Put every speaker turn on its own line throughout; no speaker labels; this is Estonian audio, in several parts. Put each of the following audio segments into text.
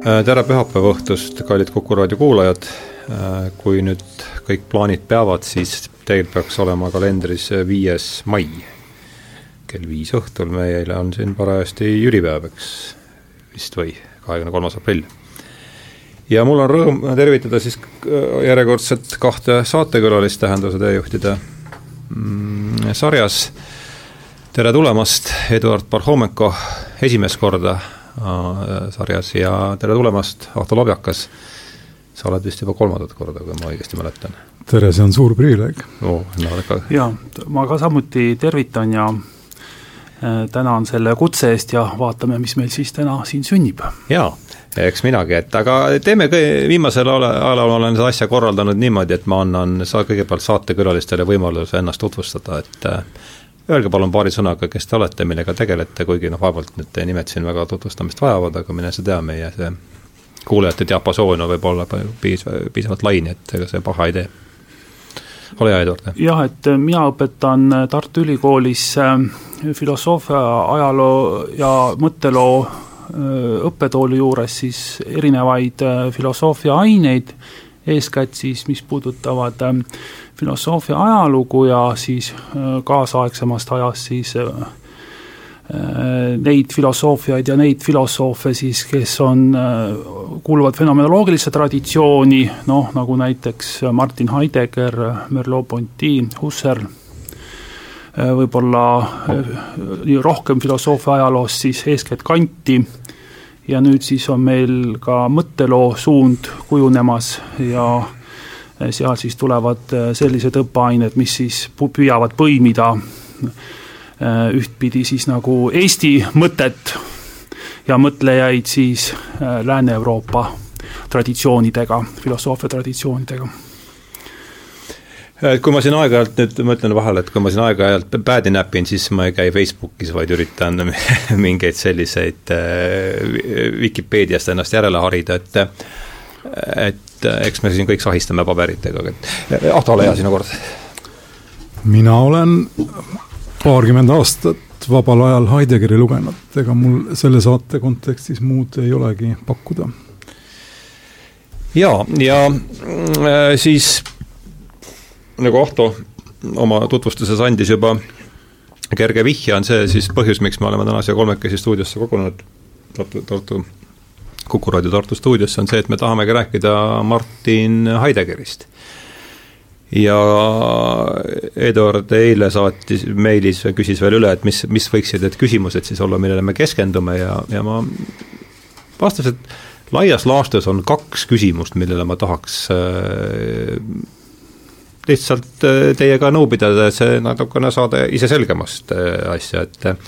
Äh, tere pühapäeva õhtust, kallid Kuku raadio kuulajad. Äh, kui nüüd kõik plaanid peavad, siis teil peaks olema kalendris viies mai. kell viis õhtul meile on siin parajasti jüripäev, eks vist või, kahekümne kolmas aprill. ja mul on rõõm tervitada siis äh, järjekordselt kahte saatekülalist Tähenduse teejuhtide mm, sarjas. tere tulemast, Eduard Parhomenko esimest korda Äh, sarjas ja tere tulemast, Ahto Lobjakas. sa oled vist juba kolmandat korda, kui ma õigesti mäletan.
tere, see on suur privileeg
oh,. No, ikka...
jaa, ma ka samuti tervitan ja äh, tänan selle kutse eest ja vaatame, mis meil siis täna siin sünnib.
jaa, eks minagi, et aga teeme viimasel ajal olen seda asja korraldanud niimoodi, et ma annan sa kõigepealt saatekülalistele võimaluse ennast tutvustada, et äh, öelge palun paari sõnaga, kes te olete, millega tegelete, kuigi noh, vaevalt need teie nimed siin väga tutvustamist vajavad, aga mine sa tea, meie see kuulajate diapasoon võib olla piis-, piisavalt lai, nii et ega see paha ei tee. ole hea, Eduard.
jah, et mina õpetan Tartu Ülikoolis äh, filosoofia, ajaloo ja mõtteloo äh, õppetooli juures siis erinevaid äh, filosoofia aineid, eeskätt siis, mis puudutavad filosoofia ajalugu ja siis äh, kaasaegsemast ajast siis äh, äh, neid filosoofiaid ja neid filosoofe siis, kes on, kuuluvad fenomenoloogilisse traditsiooni, noh, nagu näiteks Martin Heidegger, Merleau-Ponty, Husserl, võib-olla rohkem filosoofia ajaloost siis eeskätt Kanti, ja nüüd siis on meil ka mõtteloo suund kujunemas ja seal siis tulevad äh, sellised õppeained, mis siis püüavad põimida äh, ühtpidi siis nagu Eesti mõtet ja mõtlejaid siis Lääne-Euroopa traditsioonidega, filosoofia traditsioonidega.
Kui ma siin aeg-ajalt nüüd, ma ütlen vahele, et kui ma siin aeg-ajalt päädi näpin, siis ma ei käi Facebookis, vaid üritan mingeid selliseid Vikipeediast ennast järele harida, et et äh, eks me siin kõik sahistame paberitega, et äh, Ahto, ole hea sinu kord.
mina olen paarkümmend aastat vabal ajal Heideggeri lugenud, ega mul selle saate kontekstis muud ei olegi pakkuda.
ja, ja äh, siis nagu Ahto oma tutvustuses andis juba kerge vihje, on see siis põhjus, miks me oleme täna siia kolmekesi stuudiosse kogunenud, Tartu, Tartu Kuku raadio Tartu stuudiosse, on see, et me tahamegi rääkida Martin Heideggerist. ja Eduard eile saatis meilis, küsis veel üle, et mis, mis võiksid need küsimused siis olla, millele me keskendume ja, ja ma vastasin, et laias laastus on kaks küsimust, millele ma tahaks äh, lihtsalt äh, teiega nõu see natukene saada ise selgemast äh, asja, et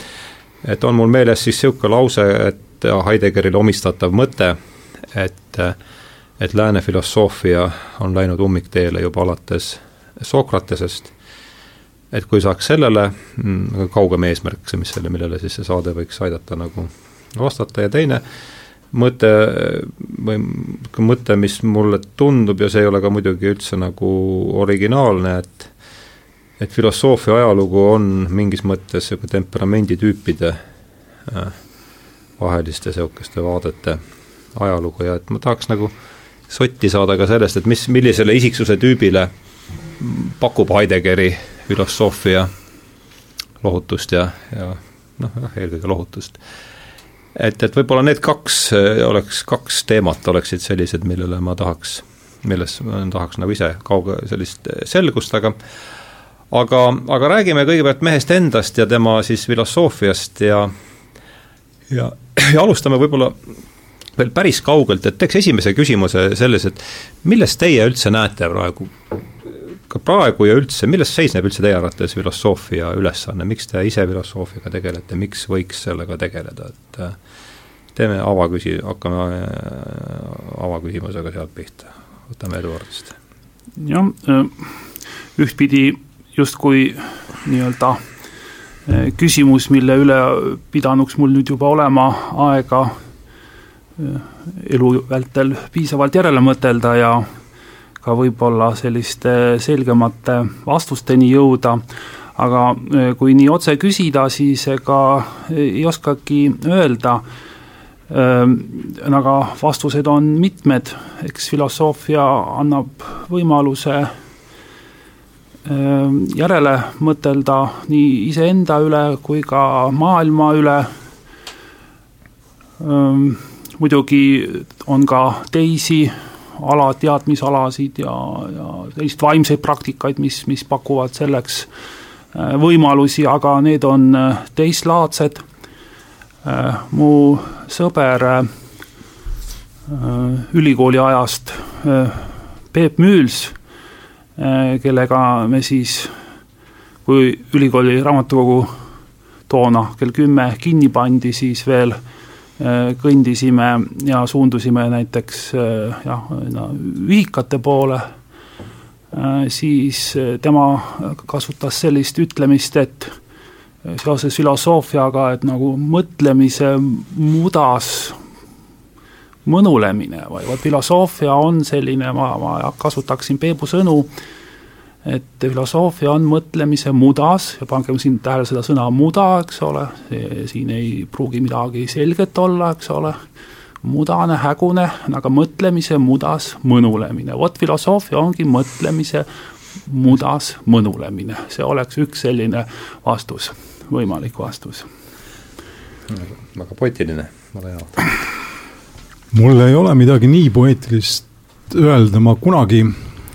et on mul meeles siis niisugune lause, et Heideggerile omistatav mõte, et, et lääne filosoofia on läinud ummikteele juba alates Sokratesest, et kui saaks sellele mm, kaugem eesmärk, see, mis selle, millele siis see saade võiks aidata nagu vastata ja teine mõte või mõte, mis mulle tundub ja see ei ole ka muidugi üldse nagu originaalne, et et filosoofia ajalugu on mingis mõttes niisugune temperamenditüüpide äh, vaheliste niisuguste vaadete ajalugu ja et ma tahaks nagu sotti saada ka sellest, et mis, millisele isiksuse tüübile pakub Heideggeri filosoofia lohutust ja, ja noh, jah, eelkõige lohutust. et, et võib-olla need kaks oleks, kaks teemat oleksid sellised, millele ma tahaks, milles ma tahaks nagu ise kauge sellist selgust, aga aga, aga räägime kõigepealt mehest endast ja tema siis filosoofiast ja ja, ja alustame võib-olla veel päris kaugelt, et teeks esimese küsimuse selles, et milles teie üldse näete praegu, ka praegu ja üldse, milles seisneb üldse teie arvates filosoofia ülesanne, miks te ise filosoofiaga tegelete, miks võiks sellega tegeleda, et äh, teeme avaküsi-, hakkame äh, avaküsimusega sealt pihta, võtame Eduardist.
jah, äh, ühtpidi justkui nii-öelda küsimus, mille üle pidanuks mul nüüd juba olema aega eh, elu vältel piisavalt järele mõtelda ja ka võib-olla selliste selgemate vastusteni jõuda, aga eh, kui nii otse küsida, siis ega ei oskagi öelda, aga vastused on mitmed, eks filosoofia annab võimaluse järele mõtelda nii iseenda üle kui ka maailma üle. muidugi on ka teisi ala, teadmisalasid ja, ja selliseid vaimseid praktikaid, mis, mis pakuvad selleks äh, võimalusi, aga need on äh, teistlaadsed. Äh, mu sõber ülikooli ajast, Peep Müüls, kellega me siis, kui ülikooli raamatukogu toona kell kümme kinni pandi, siis veel äh, Äh, kõndisime ja suundusime näiteks äh, jah, ühikate poole, äh, siis tema kasutas sellist ütlemist, et seoses filosoofiaga, et nagu mõtlemise mudas mõnulemine või vot filosoofia on selline, ma, ma kasutaksin Peebu sõnu, et filosoofia on mõtlemise mudas ja pangem siin tähele seda sõna muda, eks ole, siin ei pruugi midagi selget olla, eks ole, mudane, hägune, aga mõtlemise mudas mõnulemine, vot filosoofia ongi mõtlemise mudas mõnulemine, see oleks üks selline vastus, võimalik vastus.
väga poeetiline, väga hea.
Mul ei ole midagi nii poeetilist öelda, ma kunagi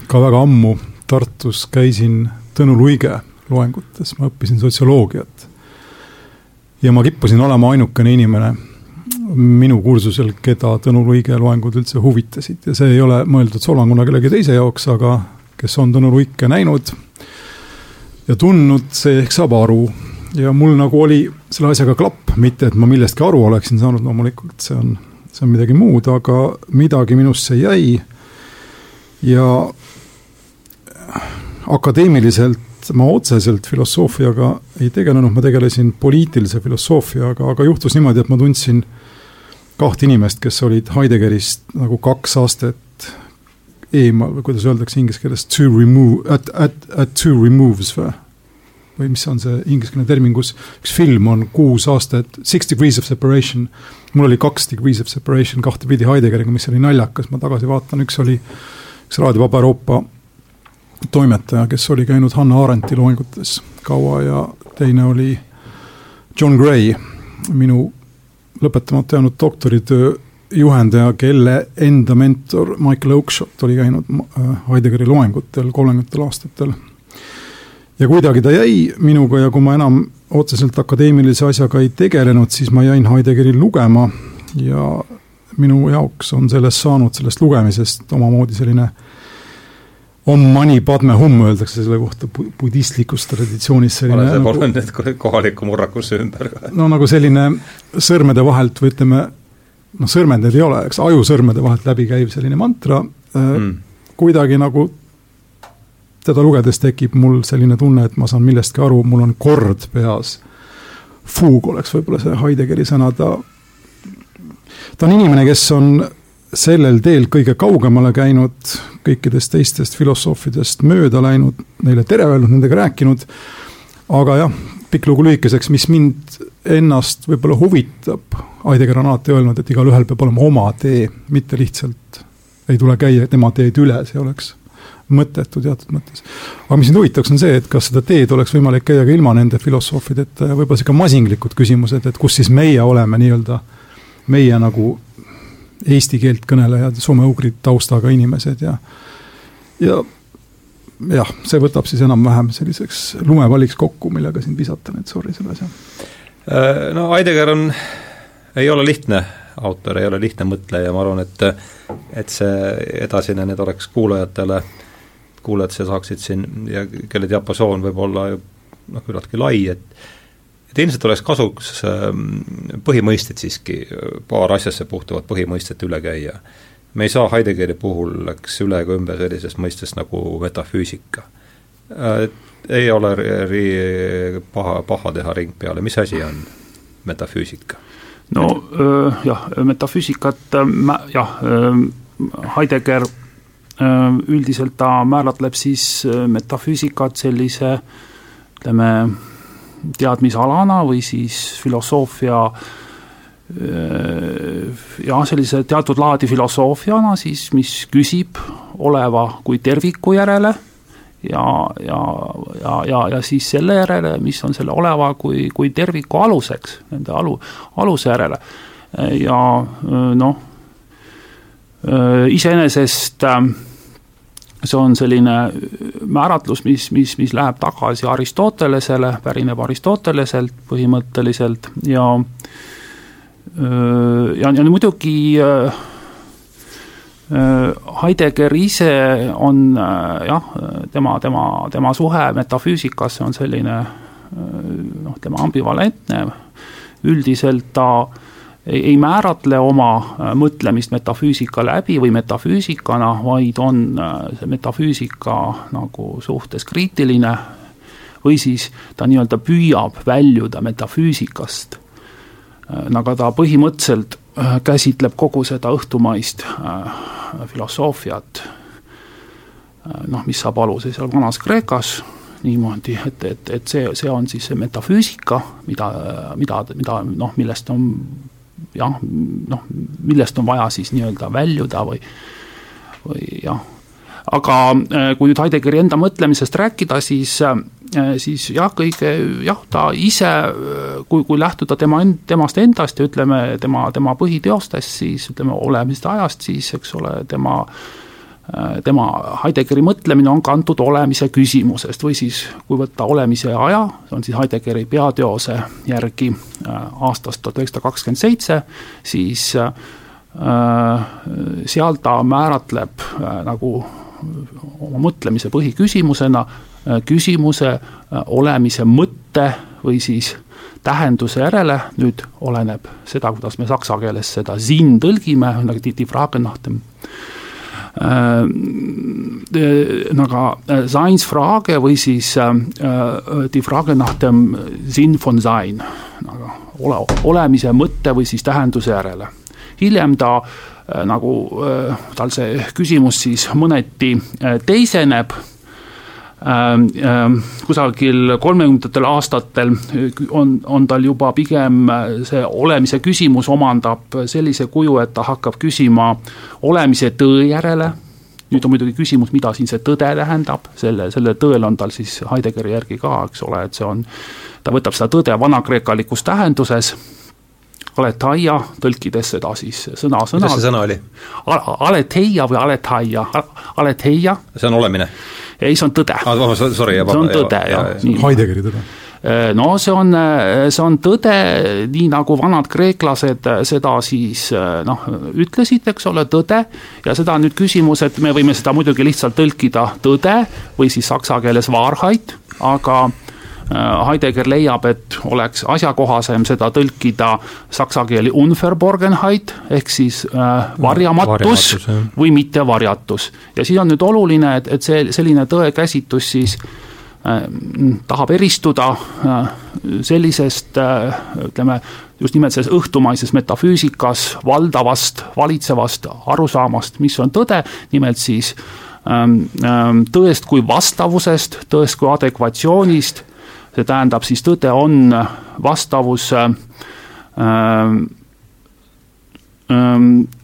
ka väga ammu Tartus käisin Tõnu Luige loengutes, ma õppisin sotsioloogiat. ja ma kippusin olema ainukene inimene minu kursusel, keda Tõnu Luige loengud üldse huvitasid ja see ei ole mõeldud solvanguna kellegi teise jaoks, aga kes on Tõnu Luike näinud ja tundnud, see ehk saab aru. ja mul nagu oli selle asjaga klapp, mitte et ma millestki aru oleksin saanud, loomulikult see on, see on midagi muud, aga midagi minusse jäi. ja akadeemiliselt ma otseselt filosoofiaga ei tegelenud, ma tegelesin poliitilise filosoofiaga, aga juhtus niimoodi, et ma tundsin kahte inimest, kes olid Heideggerist nagu kaks aastat eemal või kuidas öeldakse inglise keeles, to remove, at, at, at two removes või? või mis on see ingliskeelne termin, kus üks film on kuus aastat, six degrees of separation. Mul oli kaks degrees of separation kahtepidi Heideggeriga, mis oli naljakas, ma tagasi vaatan, üks oli üks Raadio Vaba Euroopa toimetaja, kes oli käinud Hanna Arendti loengutes kaua ja teine oli John Gray, minu lõpetamata jäänud doktoritöö juhendaja, kelle enda mentor Michael Oakeshott oli käinud äh, Heideggeri loengutel kolmekümnendatel aastatel. ja kuidagi ta jäi minuga ja kui ma enam otseselt akadeemilise asjaga ei tegelenud, siis ma jäin Heideggeri lugema ja minu jaoks on sellest saanud, sellest lugemisest omamoodi selline Om mani padme hum öeldakse selle kohta budistlikus traditsioonis
selline olen nagu, polnud nüüd kohaliku murrakusse ümber
no nagu selline sõrmede vahelt või ütleme, noh, sõrmed need ei ole, eks, ajusõrmede vahelt läbi käiv selline mantra mm., kuidagi nagu teda lugedes tekib mul selline tunne, et ma saan millestki aru, mul on kord peas. Fuug oleks võib-olla see Heideggeri sõna, ta, ta on inimene, kes on sellel teel kõige kaugemale käinud, kõikidest teistest filosoofidest mööda läinud, neile tere öelnud, nendega rääkinud. aga jah, pikk lugu lühikeseks, mis mind ennast võib-olla huvitab, Heidegger on alati öelnud, et igalühel peab olema oma tee, mitte lihtsalt ei tule käia tema teed üle, see oleks mõttetu teatud mõttes. aga mis mind huvitaks, on see, et kas seda teed oleks võimalik käia ka ilma nende filosoofideta ja võib-olla sihuke masinglikud küsimused, et kus siis meie oleme nii-öelda, meie nagu eesti keelt kõnelejad, soome-ugri taustaga inimesed ja, ja jah, see võtab siis enam-vähem selliseks lumepalliks kokku, millega siin visata, nii et sorry selle asja.
Äh, no Heidegger on, ei ole lihtne autor, ei ole lihtne mõtleja, ma arvan, et et see edasine nüüd oleks kuulajatele, kuulajad saaksid siin ja kelle diapasoon võib olla noh, küllaltki lai, et et ilmselt oleks kasuks ähm, põhimõisted siiski, paar asjasse puutuvat põhimõistet üle käia. me ei saa Heideggeri puhul, eks, üle ega ümber sellisest mõistest nagu metafüüsika. Äh, ei ole ri-, paha, paha teha ring peale, mis asi on metafüüsika?
No jah, metafüüsikat äh, jah, Heidegger üldiselt ta määratleb siis metafüüsikat sellise ütleme, teadmisalana või siis filosoofia jah, sellise teatud laadi filosoofiana siis, mis küsib oleva kui terviku järele ja, ja, ja, ja, ja siis selle järele, mis on selle oleva kui, kui terviku aluseks, nende alu, aluse järele. ja noh, iseenesest see on selline määratlus, mis, mis, mis läheb tagasi Aristotelesele, pärineb Aristoteleselt põhimõtteliselt ja ja, ja muidugi Heidegger ise on jah, tema, tema, tema suhe metafüüsikasse on selline noh, tema ambivalentne, üldiselt ta ei, määratle oma mõtlemist metafüüsika läbi või metafüüsikana, vaid on see metafüüsika nagu suhtes kriitiline või siis ta nii-öelda püüab väljuda metafüüsikast. Äh, aga ta põhimõtteliselt äh, käsitleb kogu seda õhtumaist äh, filosoofiat, noh, mis saab aluse seal Vanas-Kreekas, niimoodi, et, et, et see, see on siis see metafüüsika, mida, mida, mida noh, millest on jah, noh, millest on vaja siis nii-öelda väljuda või, või jah, aga kui nüüd Heideggeri enda mõtlemisest rääkida, siis Äh, siis jah, kõige jah, ta ise, kui, kui lähtuda tema end-, temast endast ja ütleme, tema, tema põhiteostest, siis ütleme, olemisest ajast, siis eks ole, tema äh, tema Heideggeri mõtlemine on kantud olemise küsimusest või siis, kui võtta olemise aja, see on siis Heideggeri peateose järgi äh, aastast tuhat üheksasada kakskümmend seitse, siis seal ta määratleb nagu oma mõtlemise põhiküsimusena Äh, küsimuse äh, olemise mõtte või siis tähenduse järele, nüüd oleneb seda, kuidas me saksa keeles seda siin tõlgime, nagu äh, nagu Seinsfrage või siis die Frage nach dem Sinn von Sein, nagu ole, olemise mõtte või siis tähenduse järele. hiljem ta nagu, tal see küsimus siis mõneti teiseneb kusagil kolmekümnendatel aastatel on, on tal juba pigem äh, see olemise küsimus omandab sellise kuju, et ta hakkab küsima olemise tõe järele, nüüd on muidugi küsimus, mida siin see tõde tähendab, selle, sellel tõel on tal siis Heideggeri järgi ka, eks ole, et see on, ta võtab seda tõde vanakreekalikus tähenduses, aletaia, tõlkides seda siis sõna-sõnalt.
mis see sõna oli?
Aleteia või aletaia, aleteia.
see on olemine
ei, see on tõde
ah,. Sorry,
see on tõde, jah.
Heideggeri tõde
äh, no see on, äh, see on tõde, nii nagu vanad kreeklased äh, seda siis noh, ütlesid, eks ole, tõde. ja seda on nüüd küsimus, et me võime seda muidugi lihtsalt tõlkida tõde või siis saksa keeles Wahrheit, aga Äh, Heidegger leiab, et oleks asjakohasem seda tõlkida saksa keeli Unverborgenheit ehk siis äh, varjamatus või mittevarjatus. ja siin on nüüd oluline, et, et see selline tõekäsitlus siis äh, tahab eristuda äh, sellisest äh, ütleme, just nimelt selles õhtumaises metafüüsikas valdavast, valitsevast arusaamast, mis on tõde, nimelt siis ähm, ähm, tõest kui vastavusest, tõest kui adekvatsioonist see tähendab siis tõde on vastavus äh, äh,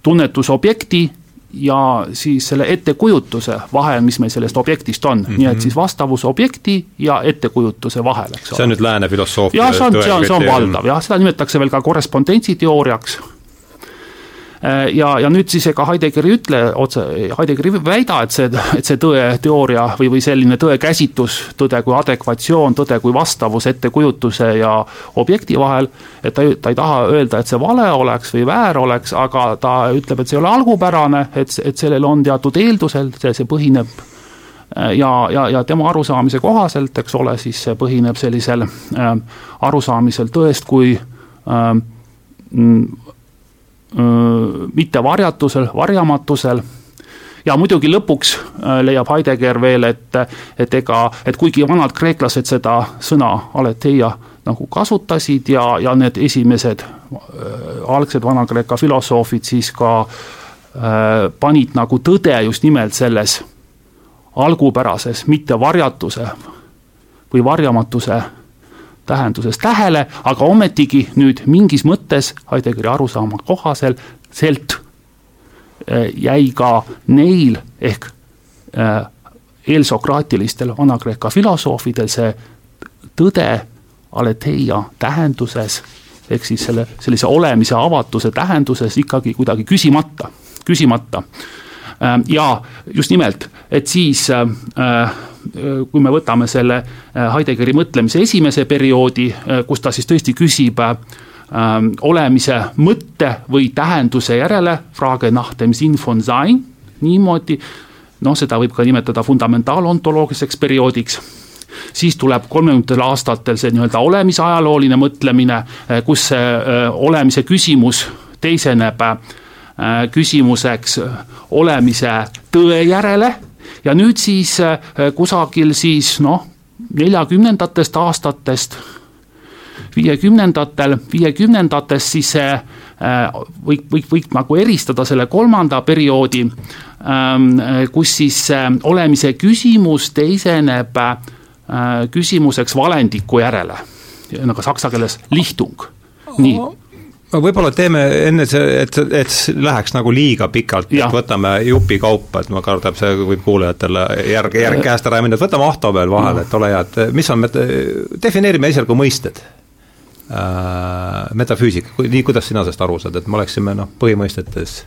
tunnetusobjekti ja siis selle ettekujutuse vahel, mis meil sellest objektist on mm, -hmm. nii et siis vastavus objekti ja ettekujutuse vahel, eks
ole. see on nüüd lääne filosoofia.
jah, see on, see on, see on valdav jah, seda nimetatakse veel ka korrespondentsiteooriaks ja, ja nüüd siis ega Heidegger ei ütle otse, Heidegger ei väida, et see, et see tõeteooria või, või selline tõe käsitlus, tõde kui adekvatsioon, tõde kui vastavus ettekujutuse ja objekti vahel, et ta, ta ei taha öelda, et see vale oleks või väär oleks, aga ta ütleb, et see ei ole algupärane, et, et sellel on teatud eeldused, see, põhineb äh, ja, ja, ja tema arusaamise kohaselt, eks ole, siis see põhineb sellisel äh, arusaamisel tõest kui äh, mitte varjatusel, varjamatusel. Ja muidugi lõpuks leiab Heidegger veel, et, et ega, et kuigi vanad kreeklased seda sõna aletheia nagu kasutasid ja, ja need esimesed algsed Vana-Kreeka filosoofid siis ka äh, panid nagu tõde just nimelt selles algupärases, mitte varjatuse või varjamatuse tähenduses tähele, aga ometigi nüüd mingis mõttes Heideggeri arusaama kohaselt selt jäi ka neil ehk eelsokraatilistel Vana-Kreeka filosoofidel see tõde aletheia tähenduses ehk siis selle sellise olemise avatuse tähenduses ikkagi kuidagi küsimata, küsimata. Ähm, ja just nimelt, et siis äh, äh, kui me võtame selle äh, Heideggeri mõtlemise esimese perioodi, kus ta siis tõesti küsib olemise mõtte või tähenduse järele, niimoodi, noh, seda võib ka nimetada fundamentalontoloogiliseks perioodiks siis tuleb kolmekümnendatel aastatel see nii-öelda olemise ajalooline mõtlemine, kus see olemise küsimus teiseneb küsimuseks olemise tõe järele ja nüüd siis kusagil siis noh, neljakümnendatest aastatest, viiekümnendatel, viiekümnendates siis see võib, võib, võib nagu eristada selle kolmanda perioodi, ehm, kus siis olemise küsimus teiseneb Äh, küsimuseks valendiku järele, nagu saksa keeles lihtung, nii
võib-olla teeme enne see, et, et läheks nagu liiga pikalt, et võtame jupikaupa, et ma kardan, see võib kuulajatele järg, järg käest ära minna, et võtame Ahto veel vahele, et ole hea, et mis on, defineerime esialgu mõisted äh,. metafüüsika, nii, kuidas sina sellest aru saad, et me oleksime noh, põhimõistetes,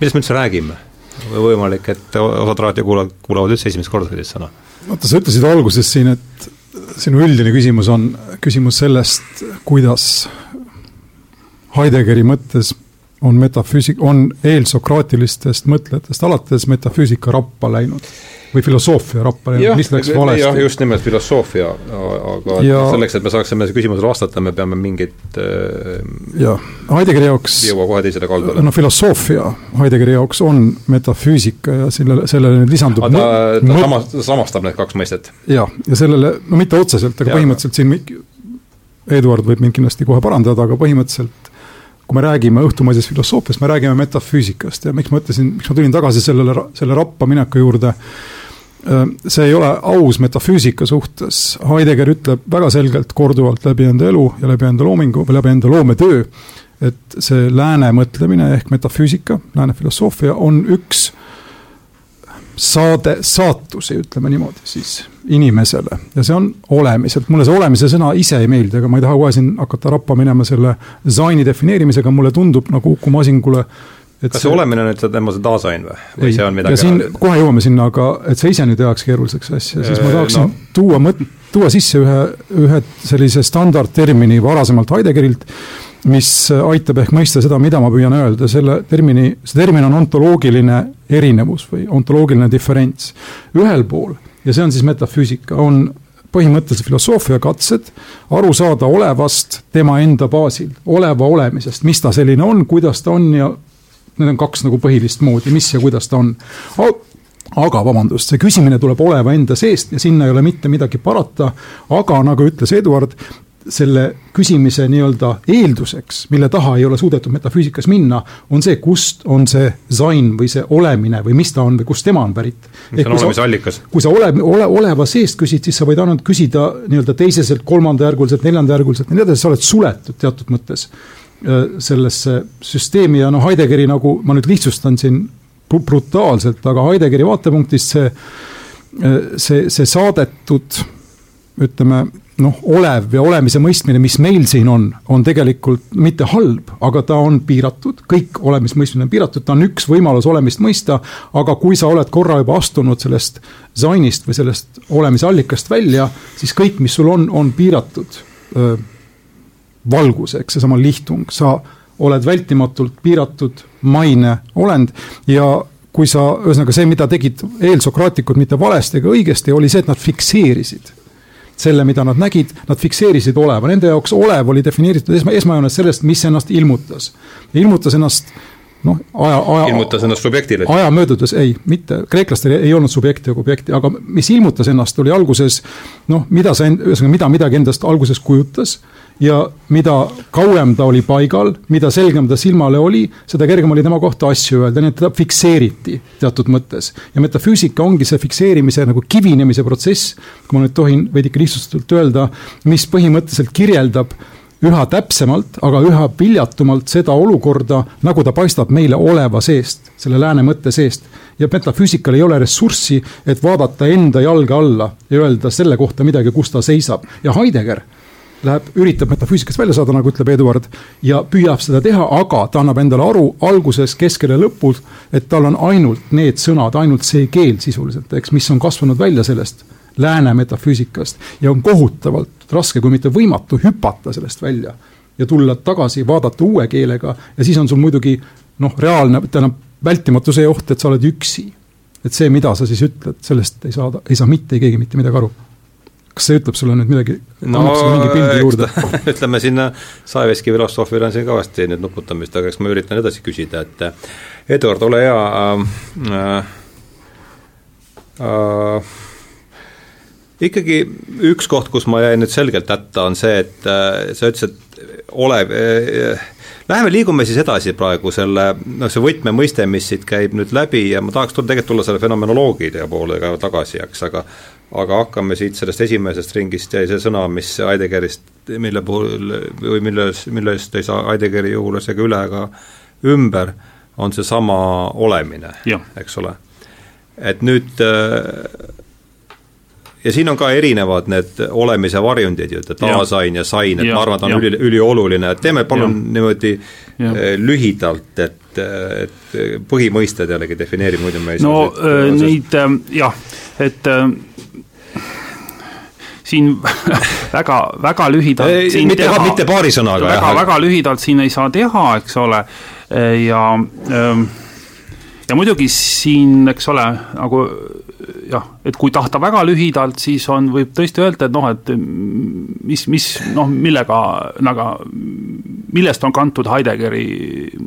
millest me üldse räägime? võimalik, et osad raadiokuulajad kuulavad üldse esimest korda sellist sõna
vaata, sa ütlesid alguses siin, et sinu üldine küsimus on küsimus sellest, kuidas Heideggeri mõttes on metafüüsik, on eelsokraatilistest mõtlejatest alates metafüüsika rappa läinud või filosoofia rappa läinud, mis läks valesti?
jah, just nimelt filosoofia, aga ja, selleks, et me saaksime küsimusele vastata, me peame mingit äh,
jah, Heideggeri jaoks
jõua kohe teisele kaldale.
no filosoofia Heideggeri jaoks on metafüüsika ja sellele, sellele nüüd lisandub
ta, ta samas, samastab need kaks mõistet?
jah, ja sellele, no mitte otseselt, aga ja, põhimõtteliselt siin Eduard võib mind kindlasti kohe parandada, aga põhimõtteliselt kui me räägime õhtumaisest filosoofiast, me räägime metafüüsikast ja miks ma ütlesin, miks ma tulin tagasi sellele, selle rappa mineku juurde. See ei ole aus metafüüsika suhtes, Heidegger ütleb väga selgelt korduvalt läbi enda elu ja läbi enda loomingu või läbi enda loometöö, et see lääne mõtlemine ehk metafüüsika, lääne filosoofia on üks saade, saatusi, ütleme niimoodi siis, inimesele. ja see on olemiselt, mulle see olemise sõna ise ei meeldi, aga ma ei taha kohe siin hakata rappa minema selle zaini defineerimisega, mulle tundub nagu Uku Masingule
kas see, see olemine nüüd tema see dasein või, või ei, see on midagi
ja siin eraldi? kohe jõuame sinna, aga et sa ise nüüd ajaks keeruliseks asja, siis ma tahaksin no. tuua mõt-, tuua sisse ühe, ühe sellise standardtermini varasemalt Heideggerilt, mis aitab ehk mõista seda, mida ma püüan öelda, selle termini, see termin on ontoloogiline erinevus või ontoloogiline diferents. ühel pool, ja see on siis metafüüsika, on põhimõtteliselt filosoofia katsed aru saada olevast tema enda baasil, oleva olemisest, mis ta selline on, kuidas ta on ja need on kaks nagu põhilist moodi, mis ja kuidas ta on aga vabandust, see küsimine tuleb oleva enda seest ja sinna ei ole mitte midagi parata, aga nagu ütles Eduard, selle küsimise nii-öelda eelduseks, mille taha ei ole suudetud metafüüsikas minna, on see, kust on see zain või see olemine või mis ta on või kust tema on pärit.
mis on olemise allikas?
kui sa ole, ole, oleva seest küsid, siis sa võid ainult küsida nii-öelda teiseselt, kolmandajärguliselt, neljandajärguliselt ja nii edasi, sa oled suletud teatud mõttes äh, sellesse süsteemi ja noh, Heideggeri nagu ma nüüd lihtsustan siin brutaalselt, aga Heideggeri vaatepunktist see, äh, see, see saadetud ütleme noh, olev ja olemise mõistmine, mis meil siin on, on tegelikult mitte halb, aga ta on piiratud, kõik olemismõistmine on piiratud, ta on üks võimalus olemist mõista, aga kui sa oled korra juba astunud sellest zainist või sellest olemise allikast välja, siis kõik, mis sul on, on piiratud öö, valguseks, seesama lihtung, sa oled vältimatult piiratud maine olend ja kui sa, ühesõnaga see, mida tegid eelsokraatikud mitte valesti ega õigesti, oli see, et nad fikseerisid selle, mida nad nägid, nad fikseerisid oleva, nende jaoks olev oli defineeritud esma, esmajoones sellest, mis ennast ilmutas. ilmutas ennast noh, aja, aja
ilmutas ennast subjektile?
aja möödudes, ei, mitte, kreeklastel ei olnud subjekti ega objekti, aga mis ilmutas ennast, oli alguses noh, mida see, ühesõnaga, mida midagi endast alguses kujutas ja mida kauem ta oli paigal, mida selgem ta silmale oli, seda kergem oli tema kohta asju öelda, nii et teda fikseeriti teatud mõttes. ja metafüüsika ongi see fikseerimise nagu kivinemise protsess, kui ma nüüd tohin veidike lihtsustatult öelda, mis põhimõtteliselt kirjeldab üha täpsemalt, aga üha viljatumalt seda olukorda, nagu ta paistab meile oleva seest, selle lääne mõtte seest. ja metafüüsikal ei ole ressurssi, et vaadata enda jalge alla ja öelda selle kohta midagi, kus ta seisab ja Heidegger läheb, üritab metafüüsikast välja saada, nagu ütleb Eduard, ja püüab seda teha, aga ta annab endale aru alguses, keskel ja lõpus, et tal on ainult need sõnad, ainult see keel sisuliselt, eks, mis on kasvanud välja sellest lääne metafüüsikast ja on kohutavalt raske, kui mitte võimatu hüpata sellest välja ja tulla tagasi, vaadata uue keelega ja siis on sul muidugi noh, reaalne, tähendab vältimatu see oht, et sa oled üksi. et see, mida sa siis ütled, sellest ei saa, ei saa mitte keegi mitte midagi aru. Kas see ütleb sulle nüüd midagi, annab sulle mingi pildi juurde?
ütleme sinna Saeveski filosoofil on siin kõvasti nüüd nuputamist, aga eks ma üritan edasi küsida, et Eduard, ole hea äh,, äh, äh ikkagi üks koht, kus ma jäin nüüd selgelt hätta, on see, et äh, sa ütlesid, et ole äh,, läheme liigume siis edasi praegu selle, noh, see võtmemõiste, mis siit käib nüüd läbi ja ma tahaks tulla, tegelikult tulla selle fenomenoloogide poole ka tagasi, eks, aga aga hakkame siit sellest esimesest ringist jäi see sõna, mis Heideggerist, mille puhul või milles, millest ei saa Heideggeri juures ega üle ega ümber, on seesama olemine, eks ole. et nüüd äh, ja siin on ka erinevad need olemise varjundid ju, et taasain ja sain, et ja, ma arvan, et on ja. üli, ülioluline, et teeme palun ja. niimoodi ja. Eh, lühidalt, et, et põhimõisted jällegi defineerib, muidu me ei
no saa äh, neid äh, jah, et äh, siin väga, väga lühidalt
mitte, mitte paari sõnaga.
väga, väga lühidalt siin ei saa teha, eks ole, ja ähm, ja muidugi siin, eks ole, nagu jah, et kui tahta väga lühidalt, siis on, võib tõesti öelda, et noh, et mis, mis noh, millega nagu, millest on kantud Heideggeri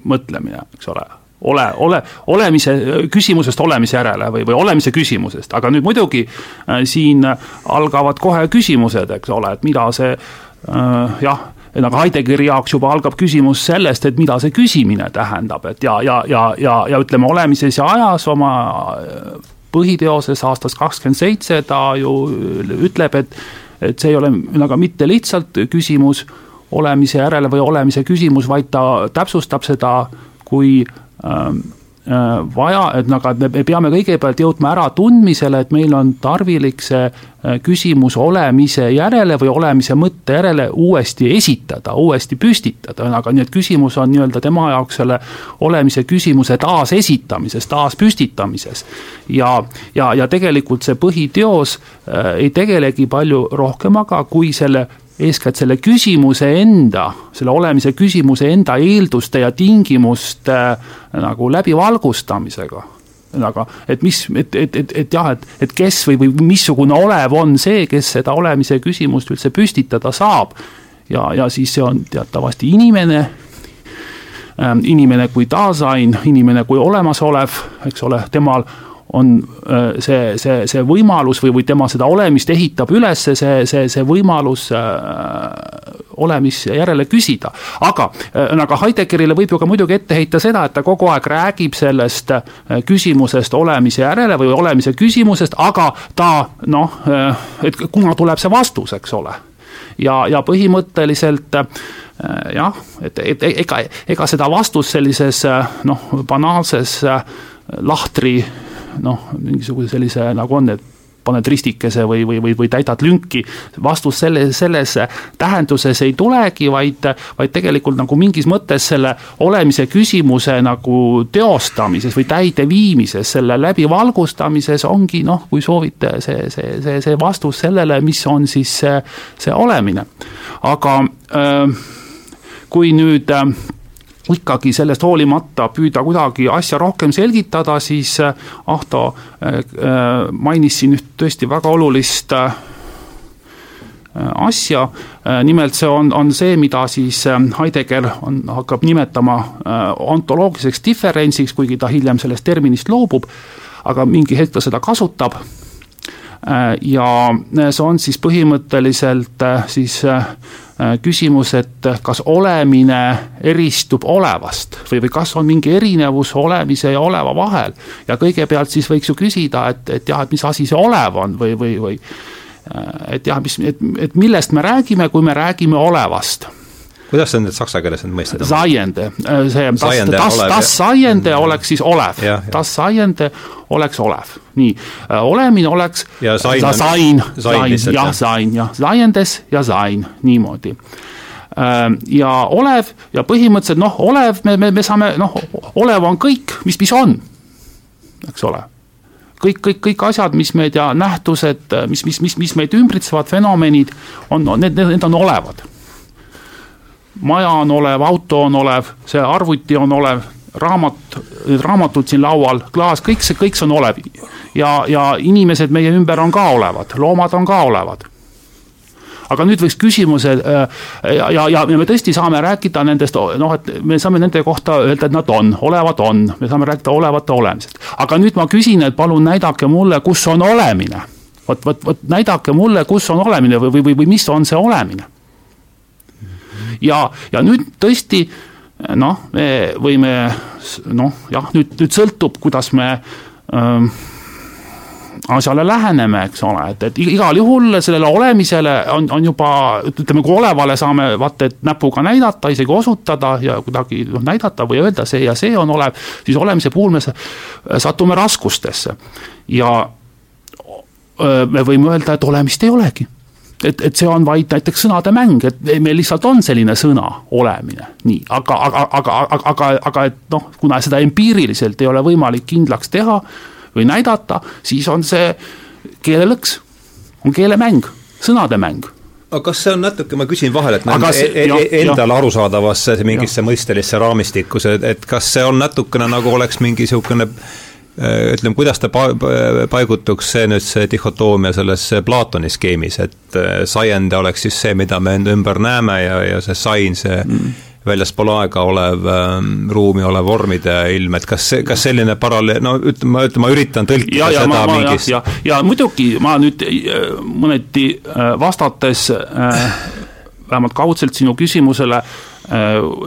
mõtlemine, eks ole ole, ole, olemise, küsimusest olemise järele või, või olemise küsimusest, aga nüüd muidugi äh, siin algavad kohe küsimused, eks ole, et mida see äh, jah nagu Heideggeri jaoks juba algab küsimus sellest, et mida see küsimine tähendab, et ja, ja, ja, ja, ja ütleme, olemises ja ajas oma põhiteoses aastast kakskümmend seitse ta ju ütleb, et, et see ei ole nagu mitte lihtsalt küsimus olemise järele või olemise küsimus, vaid ta täpsustab seda kui Äh, vaja, et aga me peame kõigepealt jõudma äratundmisele, et meil on tarvilik see äh, küsimus olemise järele või olemise mõtte järele uuesti esitada, uuesti püstitada, aga nii et küsimus on nii-öelda tema jaoks selle olemise küsimuse taasesitamises, taaspüstitamises. ja, ja, ja tegelikult see põhiteos äh, ei tegelegi palju rohkemaga kui selle eeskätt selle küsimuse enda, selle olemise küsimuse enda eelduste ja tingimuste äh, nagu läbivalgustamisega aga et mis, et, et, et, et jah, et, et kes või, või missugune olev on see, kes seda olemise küsimust üldse püstitada saab. ja, ja siis see on teatavasti inimene ähm,, inimene kui taasain, inimene kui olemasolev, eks ole, temal on äh, see, see, see võimalus või, või tema seda olemist ehitab üles, see, see, see võimalus äh, olemise järele küsida. aga äh, nagu Heideggerile võib ju ka muidugi ette heita seda, et ta kogu aeg räägib sellest küsimusest olemise järele või olemise küsimusest, aga ta noh, et kuna tuleb see vastus, eks ole. ja, ja põhimõtteliselt jah, et, et ega, ega seda vastust sellises noh, banaalses lahtri noh, mingisuguse sellise nagu on, et paned ristikese või, või, või, või täidad lünki. vastus selle, selles tähenduses ei tulegi, vaid, vaid tegelikult nagu mingis mõttes selle olemise küsimuse nagu teostamises või täideviimises, selle läbivalgustamises ongi noh, kui soovite, see, see, see, see vastus sellele, mis on siis see, see olemine. aga äh, kui nüüd äh, ikkagi sellest hoolimata püüda kuidagi asja rohkem selgitada, siis äh, Ahto äh, äh, mainis siin üht tõesti väga olulist asja, nimelt see on, on see, mida siis Heidegger on, hakkab nimetama ontoloogiliseks diferentsiks, kuigi ta hiljem sellest terminist loobub, aga mingi hetk ta seda kasutab ja see on siis põhimõtteliselt siis küsimus, et kas olemine eristub olevast või, või kas on mingi erinevus olemise ja oleva vahel. ja kõigepealt siis võiks ju küsida, et, et jah, et mis asi see olev on või, või, või et jah, mis, et, et millest me räägime, kui me räägime olevast
kuidas see nüüd saksa keeles need mõisted on?
Saiende, see das, das, das Saiende oleks siis olev, das Saiende oleks olev, nii, olemine oleks
ja sain,
sain, jah, sain, jah, Saiendes ja sain, niimoodi. Ja olev ja põhimõtteliselt noh, olev, me, me, me saame noh, olev on kõik, mis, mis on, eks ole. Kõik, kõik, kõik asjad, mis meid ja nähtused, mis, mis, mis, mis meid ümbritsevad, fenomenid on, need, need on olevad maja on olev, auto on olev, see arvuti on olev, raamat, raamatud siin laual, klaas, kõik see, kõik see on olev. ja, ja inimesed meie ümber on ka olevad, loomad on ka olevad aga nüüd võiks küsimuse äh, ja, ja, ja me tõesti saame rääkida nendest, noh, et me saame nende kohta öelda, et nad on, olevad on, me saame rääkida olevate olemisest. aga nüüd ma küsin, et palun näidake mulle, kus on olemine. vot, vot, vot näidake mulle, kus on olemine või, või, või, või mis on see olemine ja, ja nüüd tõesti noh, me võime noh, jah, nüüd, nüüd sõltub, kuidas me ähm, asjale läheneme, eks ole, et, et igal juhul sellele olemisele on, on juba ütleme, kui olevale saame vaata, et näpuga näidata, isegi osutada ja kuidagi noh, näidata või öelda, see ja see on olev, siis olemise puhul me satume raskustesse. ja öö, me võime öelda, et olemist ei olegi et, et see on vaid näiteks sõnade mäng, et meil lihtsalt on selline sõna olemine, nii, aga, aga, aga, aga, aga, aga et noh, kuna seda empiiriliselt ei ole võimalik kindlaks teha või näidata, siis on see keelelõks, on keelemäng, sõnade mäng.
Aga kas see on natuke, ma küsin vahele, et aga see, e e endale arusaadavasse mingisse mõistelisse raamistikku, see, et kas see on natukene nagu oleks mingi niisugune ütleme, kuidas ta pa-, paigutuks see nüüd, see dihhotoomia sellesse Platoni skeemis, et äh, saiend oleks siis see, mida me enda ümber näeme ja, ja see sain, see mm. väljaspool aega olev ähm,, ruumi olev vormide ilm, et kas see, kas selline paralleel, no ütleme, ma ütlen, ma üritan tõlkida ja, ja, seda ma, mingist
ja, ja, ja muidugi ma nüüd äh, mõneti vastates vähemalt kaudselt sinu küsimusele äh, Äh,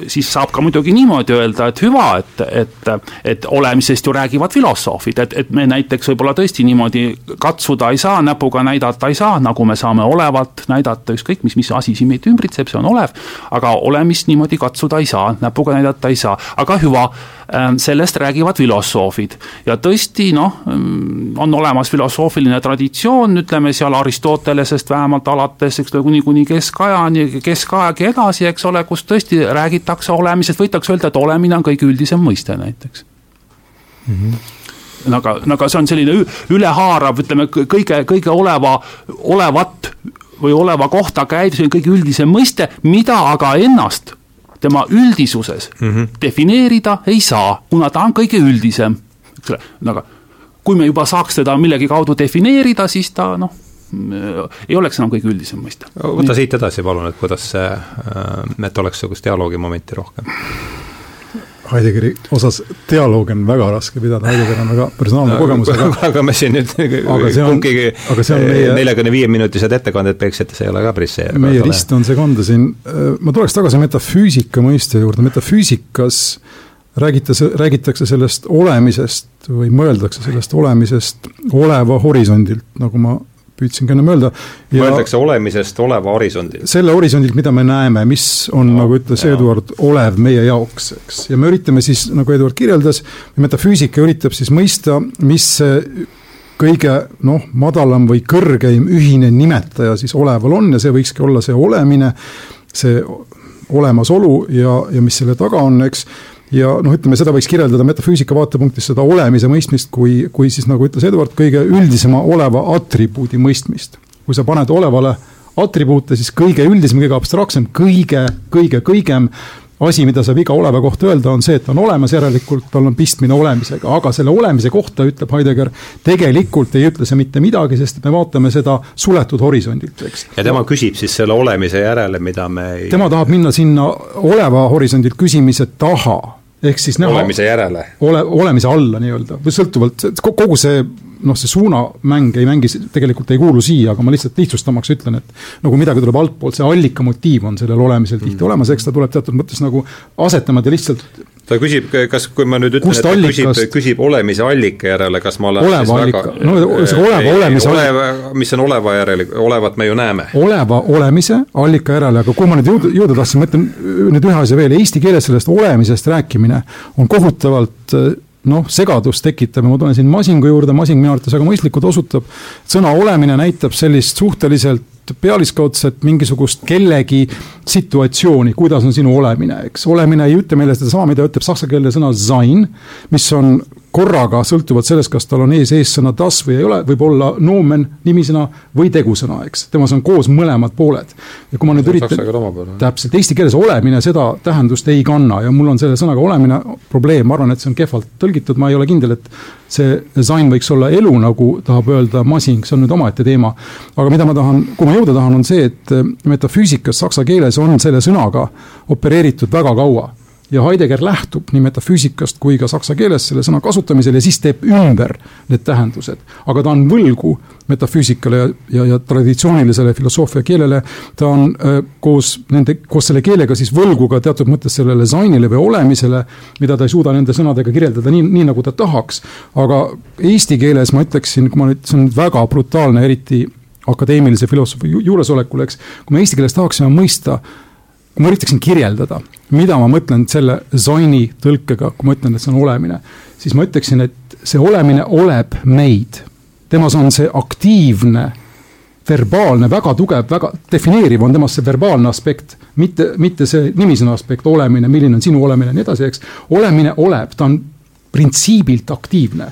siis saab ka muidugi niimoodi öelda, et hüva, et, et, et olemisest ju räägivad filosoofid, et, et me näiteks võib-olla tõesti niimoodi katsuda ei saa, näpuga näidata ei saa, nagu me saame olevat näidata, ükskõik mis, mis asi siin meid ümbritseb, see on olev, aga olemist niimoodi katsuda ei saa, näpuga näidata ei saa, aga hüva Ähm, sellest räägivad filosoofid. ja tõesti, noh, mm, on olemas filosoofiline traditsioon, ütleme seal Aristotelesest vähemalt alates, eks ole, kuni, kuni keskajani, keskaeg ja edasi, eks ole, kus tõesti räägitakse olemisest, võidakse öelda, et olemine on kõige üldisem mõiste näiteks mm. -hmm. aga, aga see on selline ülehaarav, ütleme kõige, kõige oleva, olevat või oleva kohta käiv, see on kõige üldisem mõiste, mida aga ennast tema üldisuses mm -hmm. defineerida ei saa, kuna ta on kõige üldisem, eks ole, aga kui me juba saaks teda millegi kaudu defineerida, siis ta noh, ei oleks enam kõige üldisem mõiste.
võta siit edasi palun, et kuidas see, äh, et oleks niisugust dialoogimomenti rohkem
Heideggeri osas dialoogi on väga raske pidada, Heidegger on väga personaalne kogemus,
aga aga me siin nüüd kumbki neljakümne viie minutised ettekanded peaksite, see ei ole ka päris see.
meie rist on see kanda siin, ma tuleks tagasi metafüüsika mõiste juurde, metafüüsikas räägitakse, räägitakse sellest olemisest või mõeldakse sellest olemisest oleva horisondilt, nagu ma püüdsin ka ennem öelda.
mõeldakse olemisest oleva horisondilt.
selle horisondilt, mida me näeme, mis on no,, nagu ütles jah. Eduard, olev meie jaoks, eks, ja me üritame siis, nagu Eduard kirjeldas, metafüüsika üritab siis mõista, mis kõige noh, madalam või kõrgeim ühine nimetaja siis oleval on ja see võikski olla see olemine, see olemasolu ja, ja mis selle taga on, eks ja noh, ütleme seda võiks kirjeldada metafüüsika vaatepunktist seda olemise mõistmist kui, kui siis nagu ütles Eduard, kõige üldisema oleva atribuudi mõistmist. kui sa paned olevale atribuute, siis kõige üldisem, kõige abstraktsem, kõige, kõige kõigem asi, mida saab iga oleva kohta öelda, on see, et ta on olemas, järelikult tal on pistmine olemisega, aga selle olemise kohta ütleb Heidegger, tegelikult ei ütle see mitte midagi, sest me vaatame seda suletud horisondilt, eks.
ja tema küsib siis selle olemise järele, mida me ei
tema tahab minna sinna oleva horisondilt küsimise taha, ehk siis näha
olemise järele.
ole, olemise alla nii-öelda või sõltuvalt, kogu see noh, see suunamäng ei mängi, tegelikult ei kuulu siia, aga ma lihtsalt lihtsustamaks ütlen, et nagu midagi tuleb altpoolt, see allika motiiv on sellel olemisel tihti mm. olemas, eks ta tuleb teatud mõttes nagu asetama ta lihtsalt
ta küsib, kas, kui ma nüüd ütlen, et ta allikast... küsib, küsib olemise allika järele, kas ma olen
oleva allika, no see oleva olemise
oleva, mis on oleva järele, olevat me ju näeme.
oleva olemise allika järele, aga kuhu ma nüüd jõuda, jõuda tahtsin, ma ütlen nüüd ühe asja veel, eesti keeles sellest olemisest rääkimine on kohutavalt noh, segadust tekitab ja ma tulen siin Masingu juurde, Masing minu arvates väga mõistlikult osutab, sõna olemine näitab sellist suhteliselt pealiskaudset mingisugust kellegi situatsiooni, kuidas on sinu olemine, eks. olemine ei ütle meile sedasama, mida ütleb saksa keelne sõna sein, mis on korraga, sõltuvalt sellest, kas tal on ees eessõna das või ei ole, võib olla nomen nimisõna või tegusõna, eks. temas on koos mõlemad pooled. ja kui ma nüüd üritan, täpselt, eesti keeles olemine seda tähendust ei kanna ja mul on selle sõnaga olemine probleem, ma arvan, et see on kehvalt tõlgitud, ma ei ole kindel, et see design võiks olla elu, nagu tahab öelda Masing, see on nüüd omaette teema. aga mida ma tahan, kuhu ma jõuda tahan, on see, et metafüüsikas saksa keeles on selle sõnaga opereeritud väga kaua ja Heidegger lähtub nii metafüüsikast kui ka saksa keeles selle sõna kasutamisel ja siis teeb ümber need tähendused. aga ta on võlgu metafüüsikale ja, ja, ja traditsioonilisele filosoofia keelele, ta on äh, koos nende, koos selle keelega siis võlgu ka teatud mõttes sellele disainile või olemisele, mida ta ei suuda nende sõnadega kirjeldada nii, nii nagu ta tahaks. aga eesti keeles ma ütleksin, kui ma nüüd, see on väga brutaalne, eriti akadeemilise filosoofi juuresolekul, eks, kui me eesti keeles tahaksime mõista kui ma üritaksin kirjeldada, mida ma mõtlen selle Zaini tõlkega, kui ma ütlen, et see on olemine, siis ma ütleksin, et see olemine oleb meid. temas on see aktiivne, verbaalne, väga tugev, väga defineeriv on temas see verbaalne aspekt, mitte, mitte see nimisõna aspekt, olemine, milline on sinu olemine ja nii edasi, eks. olemine oleb, ta on printsiibilt aktiivne.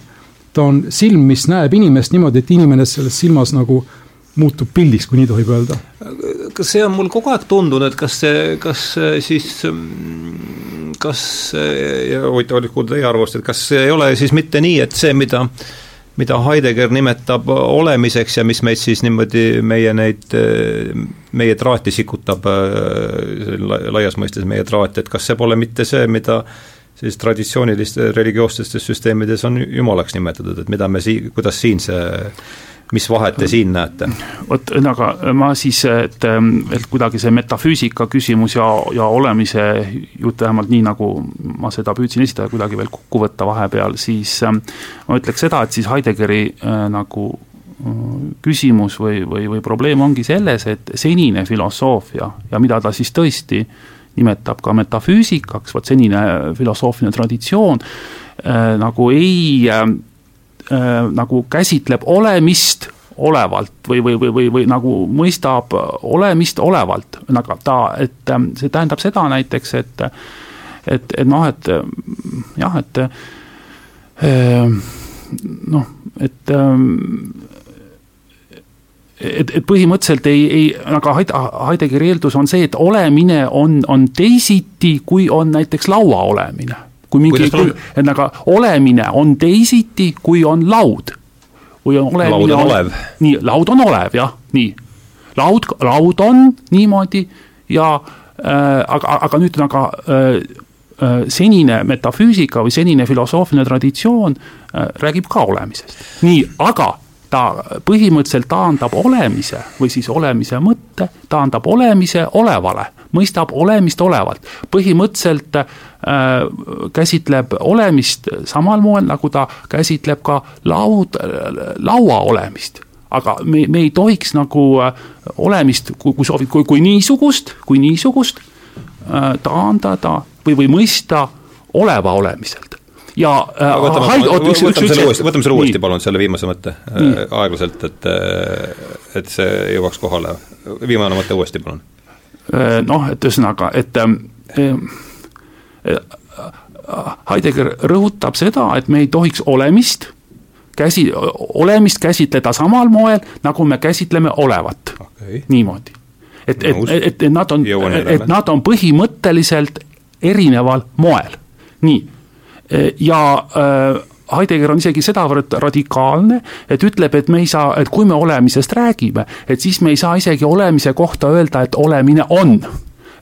ta on silm, mis näeb inimest niimoodi, et inimene selles silmas nagu muutub pildiks, kui nii tohib öelda?
Kas see on mul kogu aeg tundunud, kas see, kas siis, kas, ja huvitav oli kuulda teie arvamust, et kas ei ole siis mitte nii, et see, mida mida Heidegger nimetab olemiseks ja mis meid siis niimoodi, meie neid, meie traati sikutab, laias mõistes meie traati, et kas see pole mitte see, mida siis traditsioonilistes religioossetes süsteemides on jumalaks nimetatud, et mida me sii-, kuidas siin see mis vahet te siin näete?
vot, aga ma siis, et, et kuidagi see metafüüsika küsimus ja, ja olemise jutt, vähemalt nii, nagu ma seda püüdsin esitada, kuidagi veel kokku võtta vahepeal, siis ma ütleks seda, et siis Heideggeri äh, nagu äh, küsimus või, või, või probleem ongi selles, et senine filosoofia ja mida ta siis tõesti nimetab ka metafüüsikaks, vot senine filosoofiline traditsioon äh, nagu ei äh, äh, nagu käsitleb olemist olevalt või, või, või, või, või nagu mõistab olemist olevalt, aga ta, et ähm, see tähendab seda näiteks, et et, et noh, et jah, et äh, noh, et et, et põhimõtteliselt ei, ei, aga Heideggeri eeldus on see, et olemine on, on teisiti, kui on näiteks laua olemine kui mingi, ühesõnaga olemine on teisiti, kui on laud. või on olemine
laud on olev.
nii, laud on olev, jah, nii. laud, laud on niimoodi ja äh, aga, aga nüüd aga äh, äh, senine metafüüsika või senine filosoofiline traditsioon äh, räägib ka olemisest. nii, aga ta põhimõtteliselt taandab olemise või siis olemise mõtte, taandab olemise olevale, mõistab olemist olevalt. põhimõtteliselt äh, käsitleb olemist samal moel, nagu ta käsitleb ka laud, laua olemist aga me, me ei tohiks nagu äh, olemist, kui, kui soovid, kui, kui niisugust, kui niisugust äh, taandada või, või mõista oleva olemiselt ja
äh, võtame, haid, oot, üks, üks, uuesti, võtame selle uuesti palun, selle viimase mõtte äh, aeglaselt, et äh, et see jõuaks kohale. viimane mõte uuesti, palun.
Noh, et ühesõnaga, et äh, Heidegger rõhutab seda, et me ei tohiks olemist käsi, olemist käsitleda samal moel, nagu me käsitleme olevat okay.. niimoodi. et, et, et, et nad on, et nad on põhimõtteliselt erineval moel. nii, ja äh, Heidegger on isegi sedavõrd radikaalne, et ütleb, et me ei saa, et kui me olemisest räägime, et siis me ei saa isegi olemise kohta öelda, et olemine on.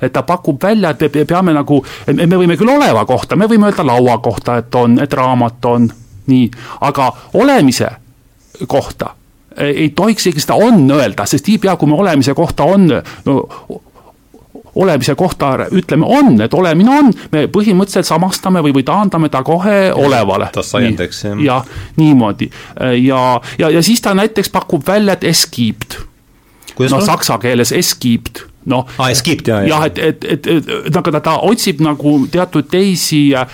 Et ta pakub välja, et me peame nagu, me võime küll oleva kohta, me võime öelda laua kohta, et on, et raamat on, nii, aga olemise kohta ei tohiks isegi seda on öelda, sest niipea, kui me olemise kohta on no, olemise kohta ütleme on, et olemine on, me põhimõtteliselt samastame või, või taandame ta kohe ja, olevale.
tassaiendeks,
jah. jah, niimoodi ja, ja, ja siis ta näiteks pakub välja, et es gibt. no saksa keeles es noh
ah,. Skipped, jah,
jah, et, et, et, et, et aga ta, ta otsib nagu teatud teisi äh,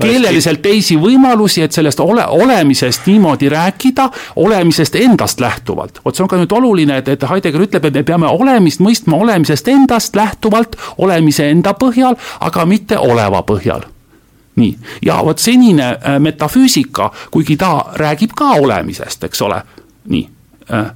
keeleliselt teisi võimalusi, et sellest ole, olemisest niimoodi rääkida, olemisest endast lähtuvalt. vot see on ka nüüd oluline, et, et Heidegger ütleb, et me peame olemist mõistma olemisest endast lähtuvalt, olemise enda põhjal, aga mitte oleva põhjal. Nii, ja vot senine äh, metafüüsika, kuigi ta räägib ka olemisest, eks ole, nii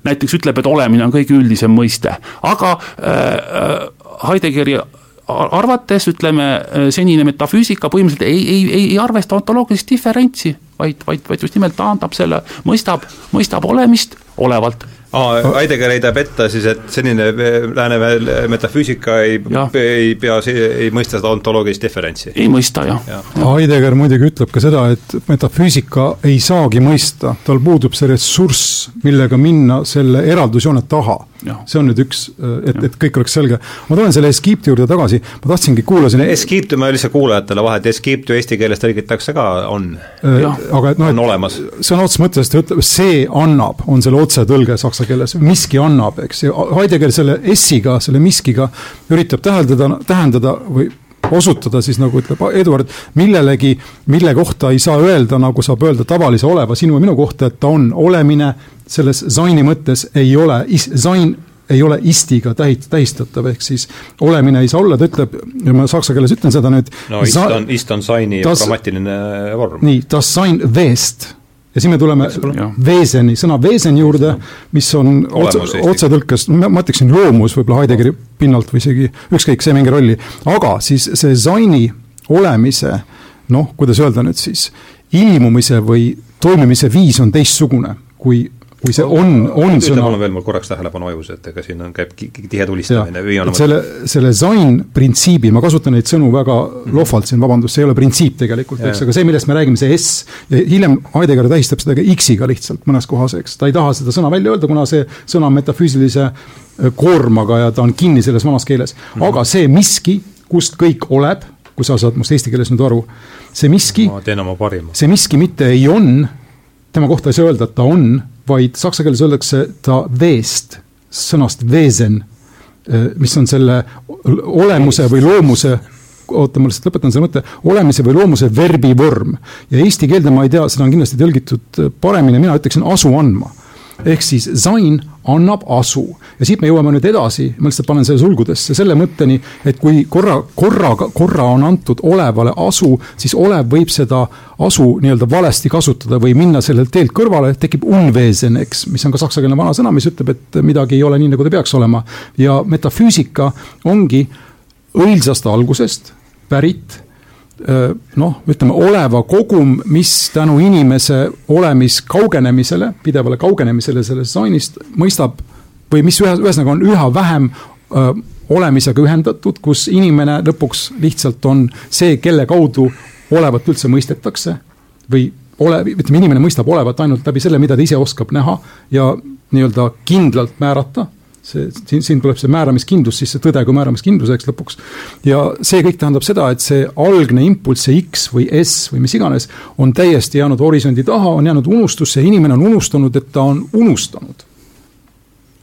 näiteks ütleb, et olemine on kõige üldisem mõiste, aga äh, äh, Heideggeri arvates ütleme, senine metafüüsika põhimõtteliselt ei, ei, ei, ei arvesta ontoloogilist diferentsi, vaid, vaid, vaid just nimelt taandab selle, mõistab, mõistab olemist olevalt
aa, Heidegger heidab ette siis, et selline lääne metafüüsika ei, ei pea, ei mõista seda ontoloogilist diferentsi.
ei mõista, jah
ja. ja.. Heidegger muidugi ütleb ka seda, et metafüüsika ei saagi mõista, tal puudub see ressurss, millega minna selle eraldusjoone taha. See on nüüd üks, et, et kõik oleks selge. ma tulen selle Eskiipti juurde tagasi, ma tahtsingi, kuulasin
Eskiipti ma lihtsalt kuulajatele vahe, et Eskiipt ju eesti keeles tõlgitakse ka, on.
aga et noh, et sõna otseses mõttes ta ütleb, see annab, on selle otsetõlge saksa keeles, miski annab, eks. Ju, Heidegger selle S-iga, selle miskiga üritab täheldada, tähendada või osutada siis nagu ütleb Eduard, millelegi, mille kohta ei saa öelda, nagu saab öelda tavalise oleva sinu ja minu kohta, et ta on olemine selles zaini mõttes ei ole, zain ei ole istiga tähit-, tähistatav, ehk siis olemine ei saa olla, ta ütleb, ja ma saksa keeles ütlen seda nüüd.
no ist on, ist on saini grammatiline vorm.
nii, das sein west ja siis me tuleme Weseni, sõna Wesen juurde, mis on otse, otsetõlkes, ma ütleksin loomus võib-olla Heideggeri pinnalt või isegi ükskõik, see ei mängi rolli. aga siis see Zaini olemise noh, kuidas öelda nüüd siis, ilmumise või toimimise viis on teistsugune kui kui see on, on
sõna. palun veel mul korraks tähelepanu ajus, et ega siin on, käib tihe tulistamine või on.
selle, selle zain printsiibi, ma kasutan neid sõnu väga mm -hmm. lohvalt siin, vabandust, see ei ole printsiip tegelikult, eks, aga see, millest me räägime, see S hiljem Heidegger tähistab seda ka X-iga lihtsalt mõnes kohas, eks, ta ei taha seda sõna välja öelda, kuna see sõna on metafüüsilise äh, koormaga ja ta on kinni selles vanas keeles mm. -hmm. aga see miski, kust kõik oleb, kui sa saad must eesti keeles nüüd aru, see miski.
ma teen oma parima.
see miski mitte ei on, tema kohta ei saa öelda, et ta on vaid saksa keeles öeldakse ta veest, sõnast wesen, eh, mis on selle olemuse või loomuse oota, ma lihtsalt lõpetan selle mõtte, olemise või loomuse verbi vorm. ja eesti keelde ma ei tea, seda on kindlasti tõlgitud paremini, mina ütleksin asu andma ehk siis Zain annab asu. Ja siit me jõuame nüüd edasi, ma lihtsalt panen selle sulgudesse selle mõtteni, et kui korra, korraga, korra on antud olevale asu, siis olev võib seda asu nii-öelda valesti kasutada või minna sellelt teelt kõrvale, tekib unwesen, eks, mis on ka saksakeelne vanasõna, mis ütleb, et midagi ei ole nii, nagu ta peaks olema. ja metafüüsika ongi õilsast algusest pärit noh, ütleme oleva kogum, mis tänu inimese olemis kaugenemisele, pidevale kaugenemisele sellest sainist mõistab või mis ühe, ühesõnaga on üha vähem öö, olemisega ühendatud, kus inimene lõpuks lihtsalt on see, kelle kaudu olevat üldse mõistetakse või ole, ütleme, inimene mõistab olevat ainult läbi selle, mida ta ise oskab näha ja nii-öelda kindlalt määrata see, siin, siin tuleb see määramiskindlus sisse, tõde kui määramiskindluseks lõpuks. ja see kõik tähendab seda, et see algne impulss, see X või S või mis iganes, on täiesti jäänud horisondi taha, on jäänud unustusse ja inimene on unustanud, et ta on unustanud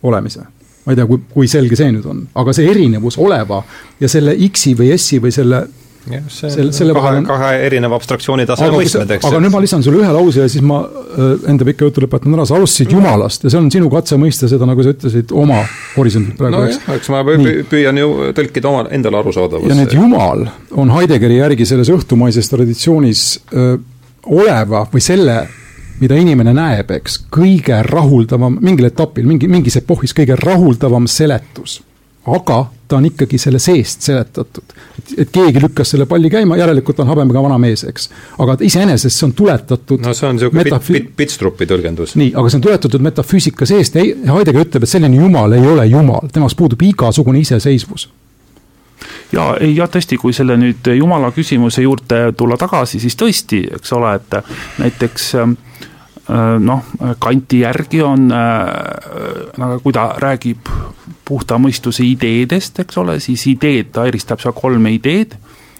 olemise ma ei tea, kui, kui selge see nüüd on, aga see erinevus oleva ja selle X-i või S-i või selle
jah, see selle, selle kahe, on... kahe erineva abstraktsiooni taseme mõistmed, eks.
aga nüüd ma lisan sulle ühe lause ja siis ma äh, enda pika jutu lõpetan ära, sa alustasid Jumalast ja see on sinu katse mõista seda, nagu sa ütlesid, oma horisondilt praegu
no,. nojah, eks ma püüan ju tõlkida oma, endale arusaadavusse.
ja nüüd Jumal on Heideggeri järgi selles õhtumaises traditsioonis öö, oleva või selle mida inimene näeb, eks, kõige rahuldavam, mingil etapil, mingi, mingis epohhis kõige rahuldavam seletus aga ta on ikkagi selle seest seletatud. et, keegi lükkas selle palli käima, järelikult on habemega vana mees, eks. aga iseenesest see on tuletatud
no see on niisugune metafü... bit, bitstrupi tõlgendus.
nii, aga see on tuletatud metafüüsika seest Heidegger ütleb, et selline jumal ei ole jumal, temas puudub igasugune iseseisvus
ja ei jah, tõesti, kui selle nüüd jumala küsimuse juurde tulla tagasi, siis tõesti, eks ole, et näiteks äh, noh, Kanti järgi on, äh, nagu kui ta räägib puhta mõistuse ideedest, eks ole, siis ideed, ta eristab seal kolme ideed.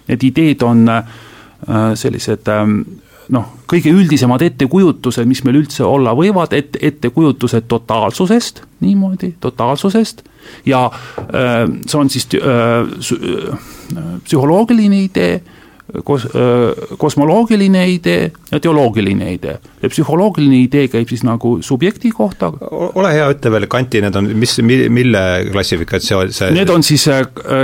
Need ideed on äh, sellised ähm, noh, kõige üldisemad ettekujutused, mis meil üldse olla võivad, et ettekujutused totaalsusest, niimoodi, totaalsusest. ja äh, see on siis psühholoogiline idee kos-, kosmoloogiline idee ja teoloogiline idee. ja psühholoogiline idee käib siis nagu subjekti kohta.
ole hea, ütle veel, Kanti need on, mis, mille klassifikatsioon see
Need on siis,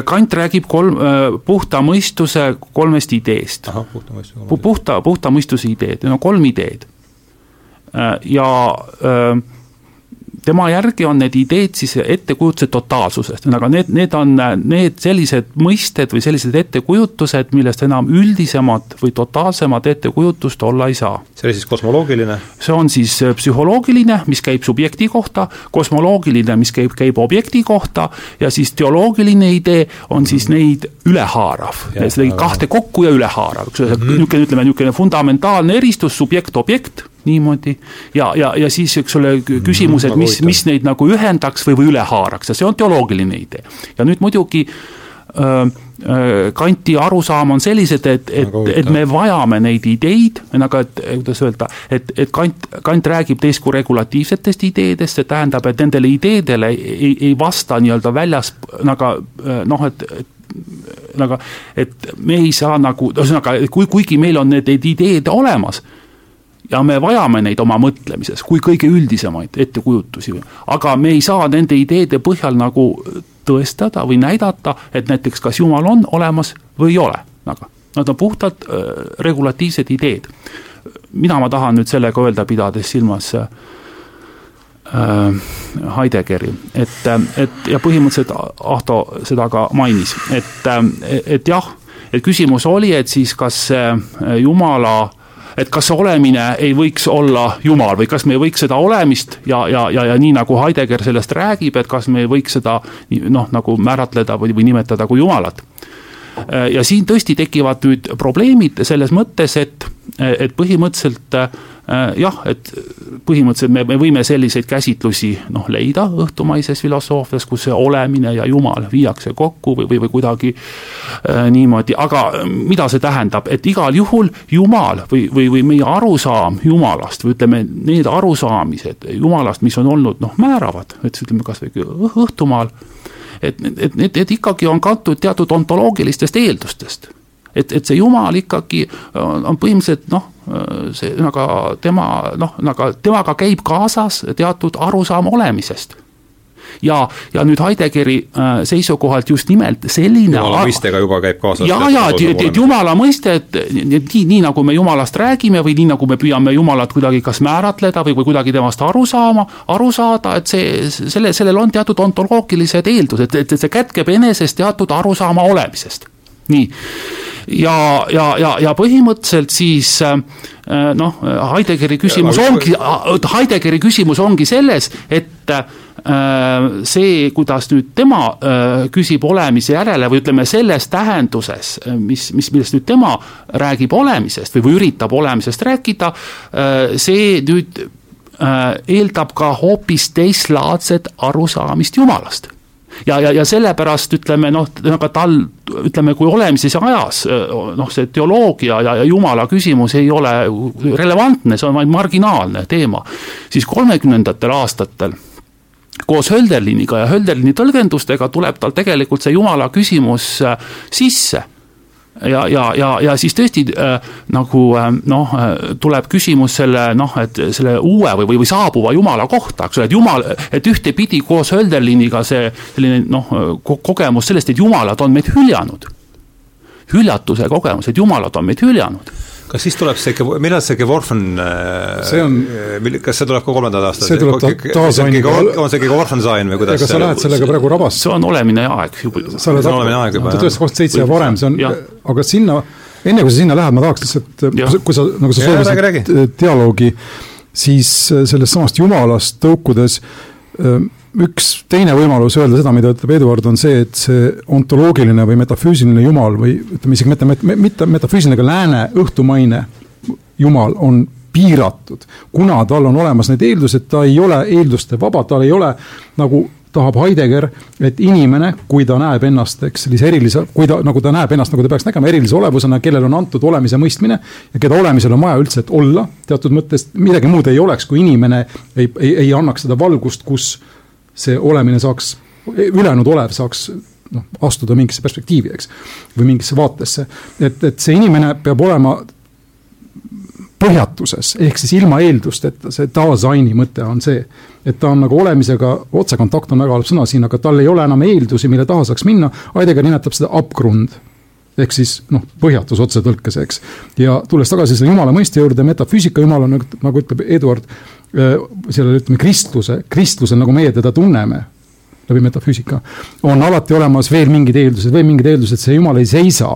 Kant räägib kolm, puhta mõistuse kolmest ideest.
puhta mõistuse
puhta, puhta mõistuse ideed, need on kolm ideed. ja öö, tema järgi on need ideed siis ettekujutused totaalsusest, aga need, need on need sellised mõisted või sellised ettekujutused, millest enam üldisemat või totaalsemat ettekujutust olla ei saa.
see oli siis kosmoloogiline?
see on siis äh, psühholoogiline, mis käib subjekti kohta, kosmoloogiline, mis käib, käib objekti kohta ja siis teoloogiline idee on siis mhm. neid ülehaarav, kahte kokku ja ülehaarav, eks ole, mhm. niisugune, ütleme niisugune fundamentaalne eristus, subjekt-objekt niimoodi. ja, ja, ja siis, eks ole, küsimus, et mis, mis neid nagu ühendaks või, või üle haaraks ja see on teoloogiline idee. ja nüüd muidugi öö, Kanti arusaam on sellised, et, et, et me vajame neid ideid, nagu et kuidas öelda, et, et Kant, Kant räägib teist kui regulatiivsetest ideedest, see tähendab, et nendele ideedele ei, ei vasta nii-öelda väljas nagu noh, et, et nagu, et me ei saa nagu, ühesõnaga, kui, kuigi meil on need, need ideed olemas ja me vajame neid oma mõtlemises kui kõige üldisemaid ettekujutusi, aga me ei saa nende ideede põhjal nagu tõestada või näidata, et näiteks kas Jumal on olemas või ei ole, aga nad on puhtalt äh, regulatiivsed ideed. mida ma tahan nüüd sellega öelda, pidades silmas äh, Heideggeri, et, et ja põhimõtteliselt Ahto seda ka mainis, et, et jah, et küsimus oli, et siis kas Jumala et kas olemine ei võiks olla Jumal või kas me ei võiks seda olemist ja, ja, ja, ja nii nagu Heidegger sellest räägib, et kas me ei võiks seda noh, nagu määratleda või, või nimetada kui Jumalat. ja siin tõesti tekivad nüüd probleemid selles mõttes, et, et põhimõtteliselt jah, et põhimõtteliselt me, me võime selliseid käsitlusi noh, leida õhtumaises filosoofias, kus see olemine ja Jumal viiakse kokku või, või, või kuidagi äh, niimoodi, aga mida see tähendab, et igal juhul Jumal või, või, või meie arusaam Jumalast või ütleme, need arusaamised Jumalast, mis on olnud noh, määravad, et ütleme kas või õhtumaal, et, et need, need ikkagi on kantud teatud ontoloogilistest eeldustest et, et see Jumal ikkagi on, on põhimõtteliselt noh, see nagu tema noh, nagu temaga käib kaasas teatud arusaam olemisest ja, ja nüüd Heideggeri äh, seisukohalt just nimelt selline
jumala mõistega juba käib kaasas.
ja, ja et, et, et jumala mõiste, et nii, nii nagu me jumalast räägime või nii nagu me püüame jumalat kuidagi kas määratleda või, või kuidagi temast aru saama, aru saada, et see, selle, sellel on teatud ontoloogilised eeldused, et, et see kätkeb enesest teatud arusaama olemisest nii, ja, ja, ja, ja põhimõtteliselt siis äh, noh, Heideggeri küsimus ongi, Heideggeri küsimus ongi selles, et äh, see, kuidas nüüd tema äh, küsib olemise järele või ütleme, selles tähenduses, mis, mis, millest nüüd tema räägib olemisest või, või üritab olemisest rääkida, see nüüd eeldab ka hoopis teistlaadset arusaamist Jumalast ja, ja, ja sellepärast ütleme noh, aga tal, ütleme, kui olemises ajas noh, see teoloogia ja, ja jumala küsimus ei ole relevantne, see on vaid marginaalne teema, siis kolmekümnendatel aastatel koos Hölderliniga ja Hölderlini tõlgendustega tuleb tal tegelikult see jumala küsimus sisse ja, ja, ja, ja siis tõesti äh, nagu äh, noh, äh, tuleb küsimus selle noh, et selle uue või, või, või saabuva jumala kohta, eks ole, et jumal, et ühtepidi koos Hölderliniga see selline noh, kogemus sellest, et jumalad on meid hüljanud. hüljatuse kogemus, et jumalad on meid hüljanud
kas siis tuleb see, millal see Geworfen
see on,
kas see tuleb ka kolmandal aastal?
see tuleb ta-, taasainiga
on see Geworfen sain või kuidas
ega sa lähed sellega praegu rabasse?
see on olemine aeg juba.
sa oled olemine aeg juba, jah. tuhat üheksasada kakskümmend seitse ja varem, see on, aga sinna, enne kui sa sinna lähed, ma tahaks lihtsalt, kui sa, nagu sa soovisid dialoogi, siis sellest samast jumalast tõukudes üks teine võimalus öelda seda, mida ütleb Eduard, on see, et see ontoloogiline või metafüüsiline jumal või ütleme isegi mitte, mitte metafüüsiline, aga lääne õhtumaine jumal on piiratud, kuna tal on olemas need eeldused, ta ei ole eelduste vaba, tal ei ole nagu tahab Heidegger, et inimene, kui ta näeb ennast, eks, sellise erilise, kui ta, nagu ta näeb ennast, nagu ta peaks nägema, erilise olevusena, kellel on antud olemise mõistmine ja keda olemisel on vaja üldse, et olla, teatud mõttes midagi muud ei oleks, kui inimene ei, ei, ei annaks seda valgust, kus see olemine saaks, ülejäänud olev saaks noh, astuda mingisse perspektiivi, eks, või mingisse vaatesse. et, et see inimene peab olema põhjatuses, ehk siis ilma eeldusteta, see Daseini mõte on see, et ta on nagu olemisega, otsekontakt on väga halb sõna siin, aga tal ei ole enam eeldusi, mille taha saaks minna, Heidegger nimetab seda abgrund ehk siis noh, põhjatus otsetõlkes, eks. ja tulles tagasi selle jumala mõiste juurde, metafüüsika jumal on, nagu ütleb Eduard, sellele ütleme kristluse, kristlusel, nagu meie teda tunneme, läbi metafüüsika, on alati olemas veel mingid eeldused, veel mingid eeldused, see jumal ei seisa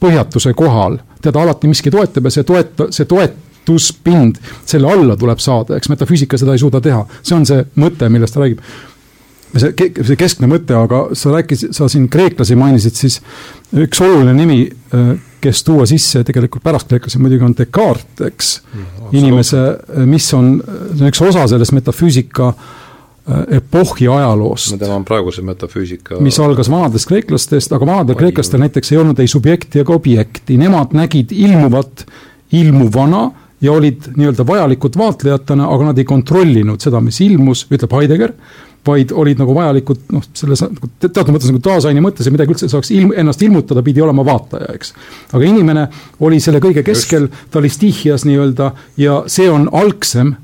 põhjatuse kohal, teda alati miski toetab ja see toeta-, see toetuspind, selle alla tuleb saada, eks metafüüsika seda ei suuda teha, see on see mõte, millest ta räägib see, see keskne mõte, aga sa rääkisid, sa siin kreeklasi mainisid, siis üks oluline nimi, äh, kes tuua sisse tegelikult pärast kreeklasi muidugi on Descartes, eks mm,. inimese, mis on, see on üks osa sellest metafüüsika äh, epohhi ajaloost.
no tema on praeguse metafüüsika
mis algas vanadest kreeklastest, aga vanadel kreeklastel näiteks ei olnud ei subjekti ega objekti, nemad nägid ilmuvat ilmuvana ja olid nii-öelda vajalikud vaatlejatena, aga nad ei kontrollinud seda, mis ilmus, ütleb Heidegger vaid olid nagu vajalikud noh, selles nagu teatud mõttes nagu taasaine mõttes ja midagi üldse saaks ilm, ennast ilmutada, pidi olema vaataja, eks. aga inimene oli selle kõige keskel, ta oli stihias nii-öelda ja see on algsem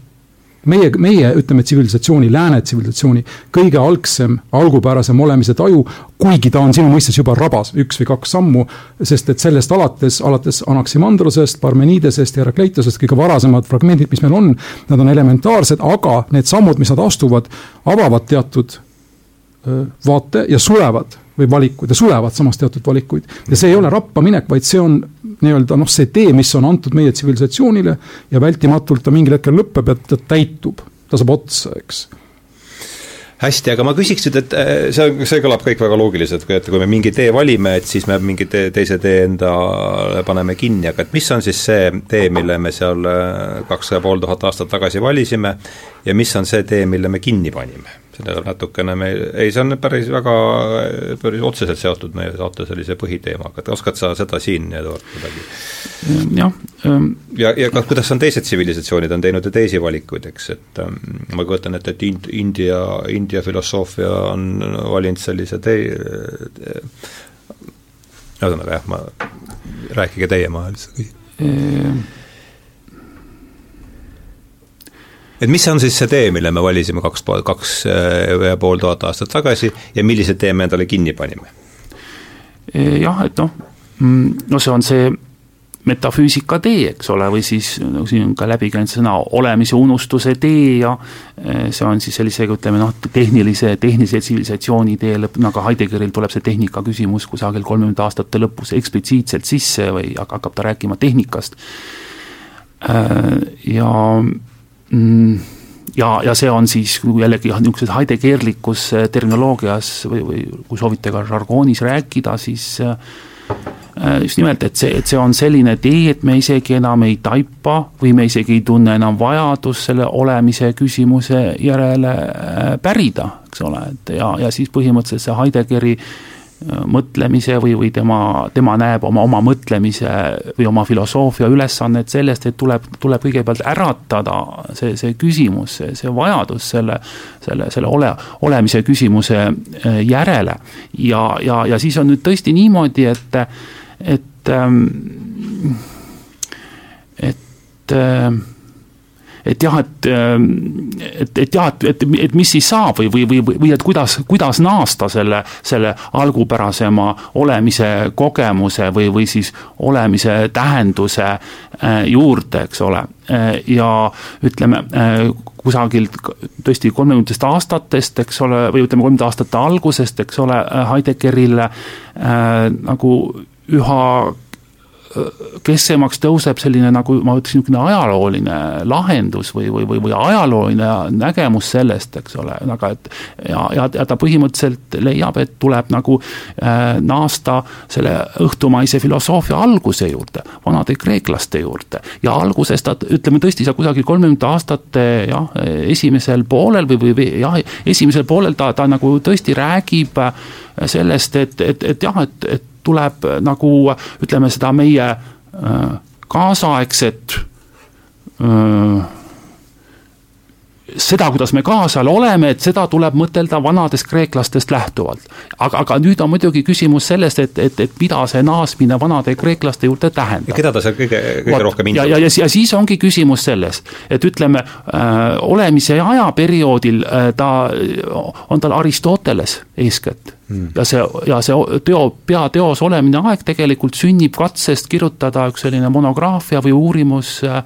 meie, meie ütleme tsivilisatsiooni, lääne tsivilisatsiooni kõige algsem, algupärasem olemise taju, kuigi ta on sinu mõistes juba rabas üks või kaks sammu, sest et sellest alates, alates Anaximandrosest, Parmenidesest, Herakleitosest, kõige varasemad fragmendid, mis meil on, nad on elementaarsed, aga need sammud, mis nad astuvad, avavad teatud vaate ja sulevad või valikuid ja sulevad samas teatud valikuid. ja see ei ole rappaminek, vaid see on nii-öelda noh, see tee, mis on antud meie tsivilisatsioonile ja vältimatult ta mingil hetkel lõpeb ja ta täitub, ta saab otsa, eks
hästi, aga ma küsiks nüüd, et äh, see, see kõlab kõik väga loogiliselt, et kui me mingi tee valime, et siis me mingi tee, teise tee endale paneme kinni, aga et mis on siis see tee, mille me seal äh, kaks ja pool tuhat aastat tagasi valisime ja mis on see tee, mille me kinni panime? Sellega natukene me, ei, see on päris väga, päris otseselt seotud meie saate sellise põhiteemaga, et oskad sa seda siin, Eduard, kuidagi?
jah
ähm,. ja, ja kas, kuidas on teised tsivilisatsioonid, on teinud ju teisi valikuid, eks, et ähm, ma kujutan ette, et ind-, India, India filosoofia on valinud sellise tee, ühesõnaga jah, ma, rääkige teie, ma lihtsalt küsin et mis on siis see tee, mille me valisime kaks, kaks ja äh, pool tuhat aastat tagasi ja millise tee me endale kinni panime?
jah, et noh, mm, no see on see metafüüsika tee, eks ole, või siis no siin on ka läbi käinud sõna olemise unustuse tee ja äh, see on siis sellisega, ütleme noh, tehnilise, tehnilise tsivilisatsiooni tee lõpp, nagu Heideggeril tuleb see tehnika küsimus kusagil kolmekümnendate aastate lõpus eksplitsiitselt sisse või hakkab ta rääkima tehnikast. Äh, ja Mm, ja, ja see on siis jällegi niisuguses heidegerlikus äh, terminoloogias või, või kui soovite ka žargoonis rääkida, siis äh, äh, just nimelt, et see, et see on selline tee, et me isegi enam ei taipa või me isegi ei tunne enam vajadust selle olemise küsimuse järele pärida, eks ole, et ja, ja siis põhimõtteliselt see Heideggeri äh, mõtlemise või, või tema, tema näeb oma, oma mõtlemise või oma filosoofia ülesannet sellest, et tuleb, tuleb kõigepealt äratada see, see küsimus, see, see vajadus selle, selle, selle ole, olemise küsimuse äh, järele. ja, ja, ja siis on nüüd tõesti niimoodi, et, et, ähm, et, äh, et jah, et, et, et jah, et, et, et mis siis saab või, või, või, või et kuidas, kuidas naasta selle, selle algupärasema olemise kogemuse või, või siis olemise tähenduse juurde, eks ole. ja ütleme, kusagilt tõesti kolmekümnendatest aastatest, eks ole, või ütleme, kolmekümnendate aastate algusest, eks ole, Heideggeril äh, nagu üha kesksemaks tõuseb selline nagu ma ütleksin, niisugune ajalooline lahendus või, või, või, või ajalooline nägemus sellest, eks ole, aga et ja, ja, ja ta põhimõtteliselt leiab, et tuleb nagu äh, naasta selle õhtumaise filosoofia alguse juurde, vanade kreeklaste juurde. ja alguses ta, ütleme tõesti seal kusagil kolmekümnendate aastate jah, esimesel poolel või, või jah, esimesel poolel ta, ta nagu tõesti räägib sellest, et, et, et jah, et, et tuleb äh, nagu ütleme, seda meie äh, kaasaegset äh, seda, kuidas me kaasal oleme, et seda tuleb mõtelda vanadest kreeklastest lähtuvalt. aga, aga nüüd on muidugi küsimus sellest, et, et, et mida see naasmine vanade kreeklaste juurde tähendab.
keda ta seal kõige, kõige Vaat, rohkem
hindab? ja, ja, ja, siis ongi küsimus selles, et ütleme äh,, olemise ajaperioodil äh, ta, on tal Aristoteles eeskätt Hmm. ja see, ja see teo, peateos olemine aeg tegelikult sünnib katsest kirjutada üks selline monograafia või uurimus äh,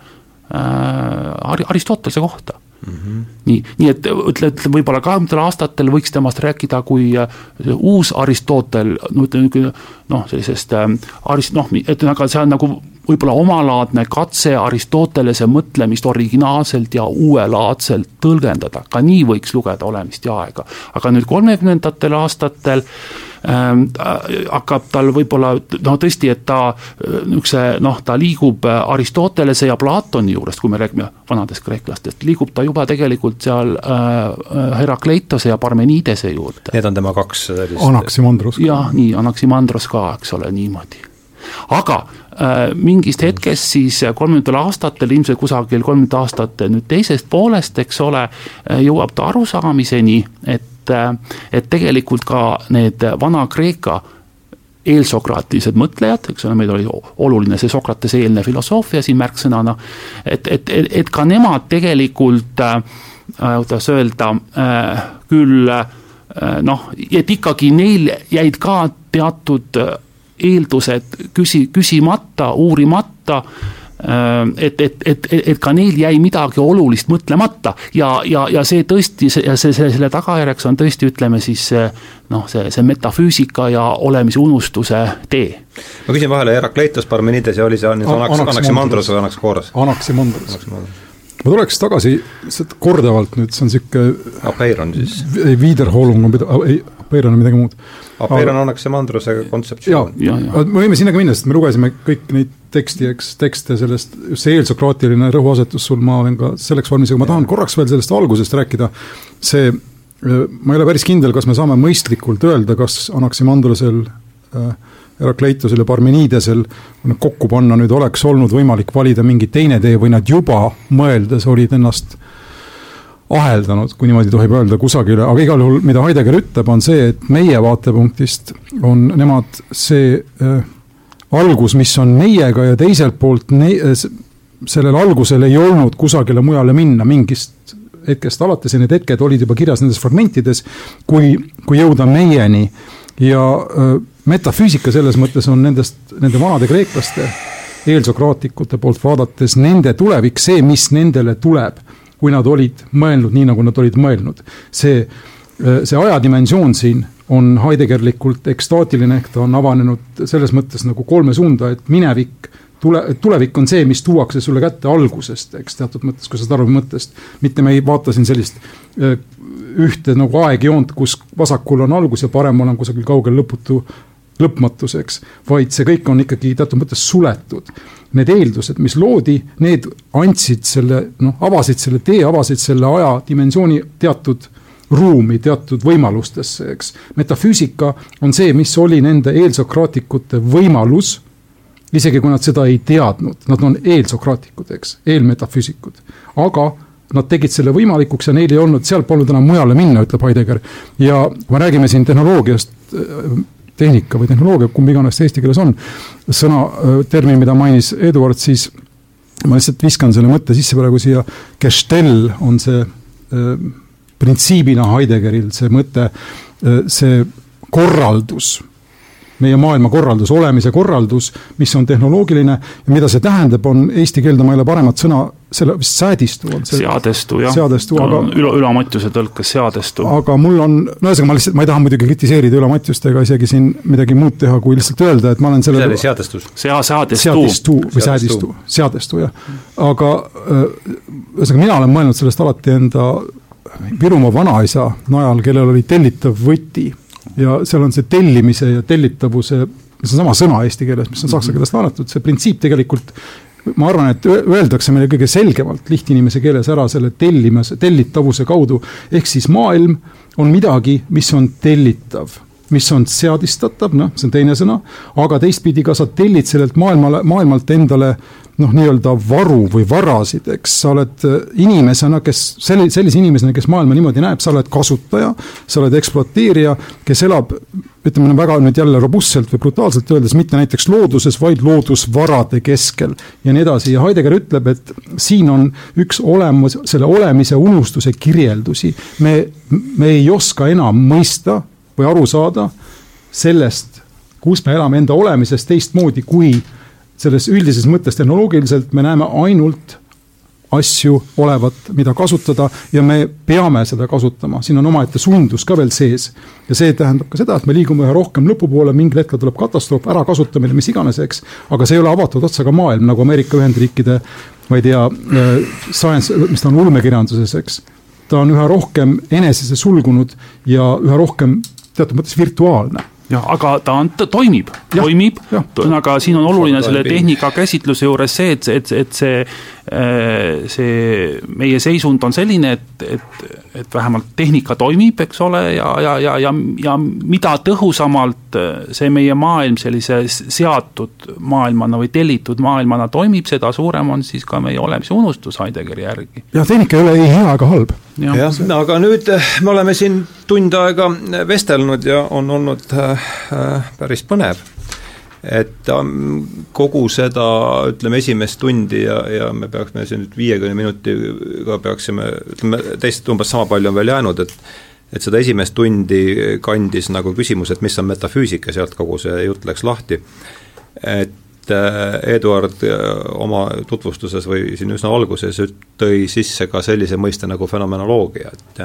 äh Aristotelese kohta Mm -hmm. nii, nii et ütle, ütle võib-olla kahekümnendatel aastatel võiks temast rääkida kui äh, uus Aristotel, no ütleme noh, sellisest äh, arist-, noh, et aga see on nagu võib-olla omalaadne katse Aristotelese mõtlemist originaalselt ja uuelaadselt tõlgendada, ka nii võiks lugeda olemist ja aega. aga nüüd kolmekümnendatel aastatel ähm, hakkab tal võib-olla no tõesti, et ta äh, niisuguse noh, ta liigub äh, Aristotelese ja Platoni juurest, kui me räägime vanadest kreeklastest, liigub ta juba tegelikult seal äh, Herakleitose ja Parmeniidese juurde.
Need on tema kaks
sellist Anaximandros.
jah, nii, Anaximandros ka, eks ole, niimoodi aga äh, mingist hetkest siis kolmekümnendatel aastatel, ilmselt kusagil kolmekümnendate aastate nüüd teisest poolest, eks ole, äh, jõuab ta arusaamiseni, et, äh, et tegelikult ka need Vana-Kreeka eelsokraatilised mõtlejad, eks ole, meil oli oluline see Sokratese eelne filosoofia siin märksõnana, et, et, et, et ka nemad tegelikult äh,, kuidas öelda äh,, küll äh, noh, et ikkagi neil jäid ka teatud eeldused küsi, küsimata, uurimata et, et, et, et ka neil jäi midagi olulist mõtlemata ja, ja, ja see tõesti, see, see, selle tagajärjeks on tõesti, ütleme siis noh, see, see metafüüsika ja olemise unustuse tee.
ma küsin vahele, Herakleitos, Parmenides ja oli see Anax, Anaximandros või Anaxagoras?
Anaximandros. Ma tuleks tagasi korduvalt nüüd, see on niisugune
Apeiron siis?
ei, Wiederholung on, ei, Apeiron on midagi muud
Apeiron aga... annaks see mandruse kontseptsioon.
me võime sinna ka minna, sest me lugesime kõik neid teksti, eks, tekste sellest, just see eelsokraatiline rõhuasetus sul, ma olen ka selleks valmis, aga ma tahan korraks veel sellest algusest rääkida. see, ma ei ole päris kindel, kas me saame mõistlikult öelda, kas Anaximandrosel äh, Herakleitusel ja nad kokku panna nüüd oleks olnud võimalik valida mingi teine tee või nad juba mõeldes olid ennast aheldanud, kui niimoodi tohib öelda, kusagile, aga igal juhul, mida Heidegger ütleb, on see, et meie vaatepunktist on nemad see äh, algus, mis on meiega ja teiselt poolt ne, äh, sellel algusel ei olnud kusagile mujale minna mingist hetkest alates ja need hetked olid juba kirjas nendes fragmentides, kui, kui jõuda meieni. ja äh, metafüüsika selles mõttes on nendest, nende vanade kreeklaste eelsokraatikute poolt vaadates nende tulevik, see, mis nendele tuleb kui nad olid mõelnud nii, nagu nad olid mõelnud. see, äh, see ajadimensioon siin on Heideggerlikult ekstaatiline, ehk ta on avanenud selles mõttes nagu kolme suunda, et minevik tule, tulevik on see, mis tuuakse sulle kätte algusest, eks teatud mõttes, kui sa saad aru mõttest. mitte me ei vaata siin sellist äh, ühte nagu aegjoont, kus vasakul on algus ja paremal on kusagil kaugel lõputu lõpmatuseks, vaid see kõik on ikkagi teatud mõttes suletud. Need eeldused, mis loodi, need andsid selle, noh, avasid selle tee, avasid selle ajadimensiooni teatud ruumi teatud võimalustesse, eks. metafüüsika on see, mis oli nende eelsokraatikute võimalus, isegi kui nad seda ei teadnud, nad on eelsokraatikud, eks, eelmetafüüsikud, aga nad tegid selle võimalikuks ja neil ei olnud, seal polnud enam mujale minna, ütleb Heidegger. ja kui me räägime siin tehnoloogiast, tehnika või tehnoloogia, kumb iganes see eesti keeles on, sõna, termin, mida mainis Eduard, siis ma lihtsalt viskan selle mõtte sisse praegu siia, Gestell on see printsiibina Heideggeril see mõte see korraldus meie maailmakorraldus, olemise korraldus, mis on tehnoloogiline ja mida see tähendab, on eesti keelde, ma ei ole paremat sõna, selle vist säädistu on see.
seadestu, jah.
seadestu, aga
Ülo, Ülo Mattiuse tõlkes seadestu.
aga mul on, no ühesõnaga ma lihtsalt, ma ei taha muidugi kritiseerida Ülo Mattiust ega isegi siin midagi muud teha, kui lihtsalt öelda, et ma olen selle
see oli seadestus?
sea-, seadestu.
seadestu või säädistu, seadestu, jah. aga ühesõnaga, mina olen mõelnud sellest alati enda Virumaa vanaisa najal, kellel oli tellitav võti ja seal on see tellimise ja tellitavuse, see on sama sõna eesti keeles, mis on saksa keelest laenatud, see printsiip tegelikult ma arvan, et öeldakse meile kõige selgemalt lihtinimese keeles ära selle tellimise, tellitavuse kaudu, ehk siis maailm on midagi, mis on tellitav mis on seadistatav, noh, see on teine sõna, aga teistpidi ka sa tellid sellelt maailmale, maailmalt endale noh, nii-öelda varu või varasid, eks sa oled äh, inimesena, kes selli-, sellise inimesena, kes maailma niimoodi näeb, sa oled kasutaja, sa oled ekspluateerija, kes elab ütleme väga nüüd jälle robustselt või brutaalselt öeldes, mitte näiteks looduses, vaid loodusvarade keskel ja nii edasi ja Heidegger ütleb, et siin on üks olemus, selle olemise unustuse kirjeldusi. me, me ei oska enam mõista või aru saada sellest, kus me elame enda olemisest teistmoodi, kui selles üldises mõttes tehnoloogiliselt me näeme ainult asju olevat, mida kasutada ja me peame seda kasutama, siin on omaette sundus ka veel sees. ja see tähendab ka seda, et me liigume üha rohkem lõpu poole, mingil hetkel tuleb katastroof, ärakasutamine, mis iganes, eks. aga see ei ole avatud otsaga maailm, nagu Ameerika Ühendriikide, ma ei tea, äh, science, mis ta on ulmekirjanduses, eks. ta on üha rohkem enesesse sulgunud ja üha rohkem teatud mõttes virtuaalne
jah, aga ta on, ta toimib, toimib, aga siin on oluline selle tehnika käsitluse juures see, et, et, et see, äh, see meie seisund on selline, et, et, et vähemalt tehnika toimib, eks ole, ja, ja, ja, ja, ja mida tõhusamalt see meie maailm sellise seatud maailmana või tellitud maailmana toimib, seda suurem on siis ka meie olemise unustus Heideggeri järgi.
jah, tehnika ei ole ei hea ega halb
jah ja,, aga nüüd eh, me oleme siin tund aega vestelnud ja on olnud äh, päris põnev. Et ähm, kogu seda, ütleme, esimest tundi ja, ja me peaksime siin nüüd viiekümne minutiga peaksime, ütleme, teist umbes sama palju on veel jäänud, et et seda esimest tundi kandis nagu küsimus, et mis on metafüüsika, sealt kogu see jutt läks lahti. et äh, Eduard äh, oma tutvustuses või siin üsna alguses tõi sisse ka sellise mõiste nagu fenomenoloogia, et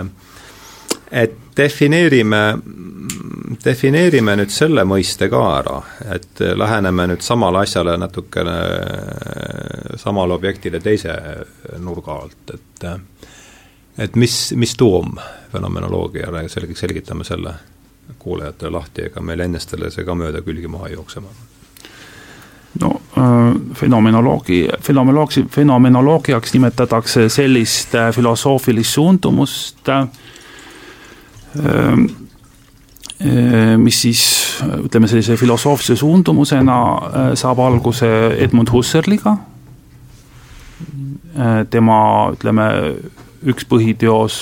et defineerime, defineerime nüüd selle mõiste ka ära, et läheneme nüüd samale asjale natukene, samale objektile teise nurga alt, et et mis, mis tuum fenomenoloogia, selgeks selgitame selle kuulajatele lahti, ega meil ennestele see ka mööda külgi maha ei jookse, ma arvan
no äh, fenomenoloogi, fenomenoloogi, fenomenoloogiaks nimetatakse sellist äh, filosoofilist suundumust, äh, mis siis ütleme, sellise filosoofilise suundumusena saab alguse Edmund Husserliga, tema ütleme, üks põhiteos,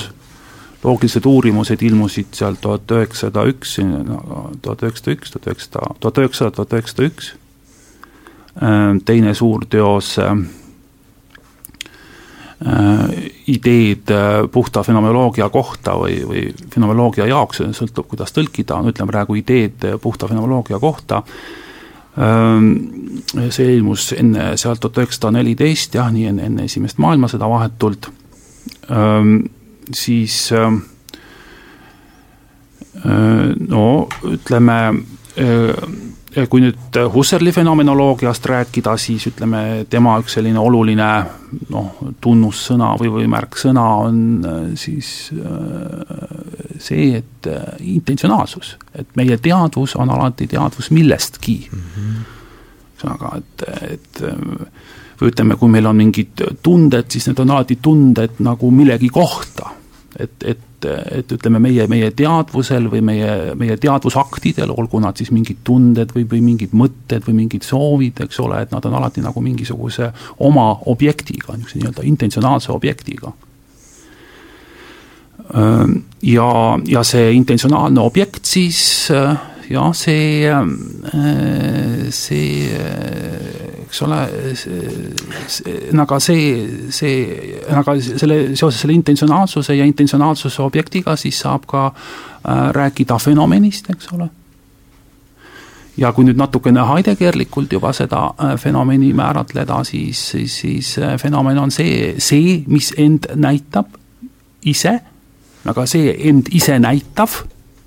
loogilised uurimused ilmusid seal tuhat üheksasada üks, tuhat üheksasada üks, tuhat üheksasada, tuhat üheksasada, tuhat üheksasada üks. Äh, teine suur teos äh, ideed äh, puhta fenomenoloogia kohta või, või fenomenoloogia jaoks, sõltub, kuidas tõlkida, no ütleme praegu ideed puhta fenomenoloogia kohta. see ilmus enne sealt tuhat üheksasada neliteist, jah, nii enne, enne esimest maailmasõda vahetult, siis no ütleme kui nüüd Husserli fenomenoloogiast rääkida, siis ütleme, tema üks selline oluline noh, tunnussõna või, või märksõna on äh, siis äh, see, et äh, intentsionaalsus, et meie teadvus on alati teadvus millestki mm. ühesõnaga -hmm., et, et või ütleme, kui meil on mingid tunded, siis need on alati tunded nagu millegi kohta. et, et et, et ütleme, meie, meie teadvusel või meie, meie teadvusaktidel, olgu nad siis mingid tunded või, või mingid mõtted või mingid soovid, eks ole, et nad on alati nagu mingisuguse oma objektiga, niisuguse nii-öelda intentsionaalse objektiga. Ja, ja see intentsionaalne objekt siis jah, see, see eks ole, aga see, see, aga selle, seoses selle intentsionaalsuse ja intentsionaalsuse objektiga siis saab ka äh, rääkida fenomenist, eks ole. ja kui nüüd natukene Heideggerlikult juba seda äh, fenomeni määratleda, siis, siis, siis äh, fenomen on see, see, mis end näitab ise, aga see end ise näitav,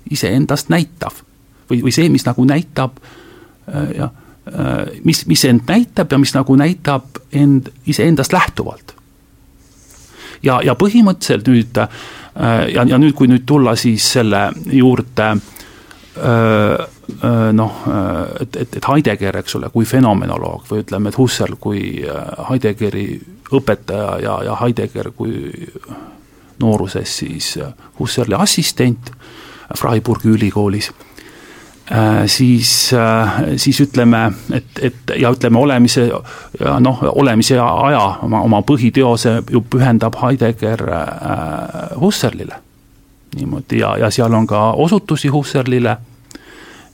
iseendast näitav või, või see, mis nagu näitab äh, jah Äh, mis, mis end näitab ja mis nagu näitab end iseendast lähtuvalt. ja, ja põhimõtteliselt nüüd äh, ja, ja nüüd, kui nüüd tulla siis selle juurde noh, et, et, et Heidegger, eks ole, kui fenomenoloog või ütleme, et Husserl kui Heideggeri õpetaja ja, ja Heidegger kui nooruses siis Husserli assistent Freiburgi ülikoolis siis, äh, siis ütleme, et, et ja ütleme, olemise noh, olemise aja oma, oma põhiteose ju pühendab Heidegger äh, Husserlile. niimoodi ja, ja seal on ka osutusi Husserlile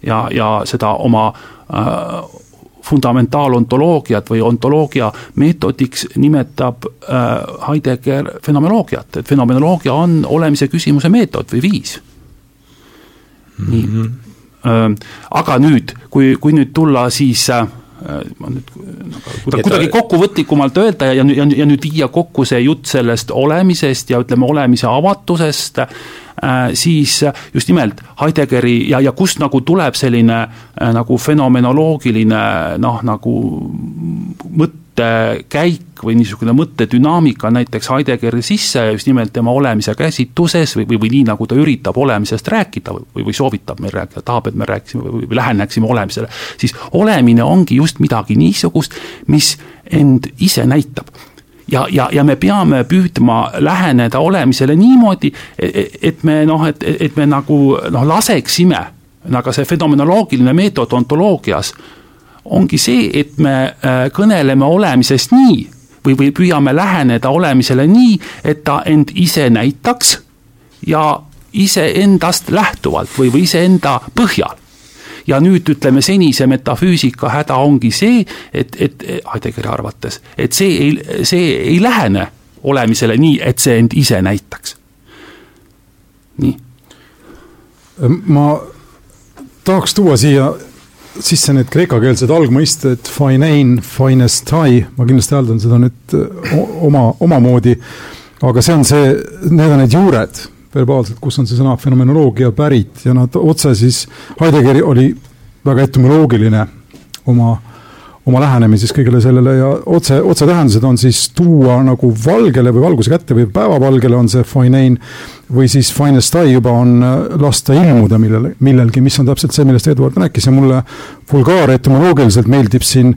ja, ja seda oma äh, fundamentaalontoloogiat või ontoloogia meetodiks nimetab äh, Heidegger fenomenoloogiat, et fenomenoloogia on olemise küsimuse meetod või viis mm. -hmm. Aga nüüd, kui, kui nüüd tulla siis äh, ma nüüd kuidagi, kuidagi kokkuvõtlikumalt öelda ja, ja, ja nüüd viia kokku see jutt sellest olemisest ja ütleme, olemise avatusest, äh, siis just nimelt Heideggeri ja, ja kust nagu tuleb selline äh, nagu fenomenoloogiline noh, nagu mõte, mõttekäik või niisugune mõttedünaamika näiteks Heideggeri sisse just nimelt tema olemise käsitluses või, või, või nii, nagu ta üritab olemisest rääkida või, või soovitab meil rääkida, tahab, et me rääkisime või, või läheneksime olemisele, siis olemine ongi just midagi niisugust, mis end ise näitab. Ja, ja, ja me peame püüdma läheneda olemisele niimoodi, e, e, et me noh, et, et me nagu noh, laseksime, aga see fenomenoloogiline meetod ontoloogias ongi see, et me äh, kõneleme olemisest nii või, või püüame läheneda olemisele nii, et ta end ise näitaks ja iseendast lähtuvalt või, või iseenda põhjal ja nüüd ütleme, senise metafüüsika häda ongi see, et, et Heideggeri arvates, et see ei, see ei lähene olemisele nii, et see end ise näitaks. nii.
ma tahaks tuua siia sisse need kreekakeelsed algmõisted, finein, finestai, ma kindlasti hääldan seda nüüd oma, omamoodi, aga see on see, need on need juured verbaalselt, kus on see sõna fenomenoloogia pärit ja nad otse siis, Heideggeri oli väga etümoloogiline oma oma lähenemises kõigele sellele ja otse, otsetähendused on siis tuua nagu valgele või valguse kätte või päevavalgele on see finein või siis finest eye juba on äh, lasta ilmuda millele, millelgi, mis on täpselt see, millest Eduard rääkis ja mulle vulgaaretümoloogiliselt meeldib siin,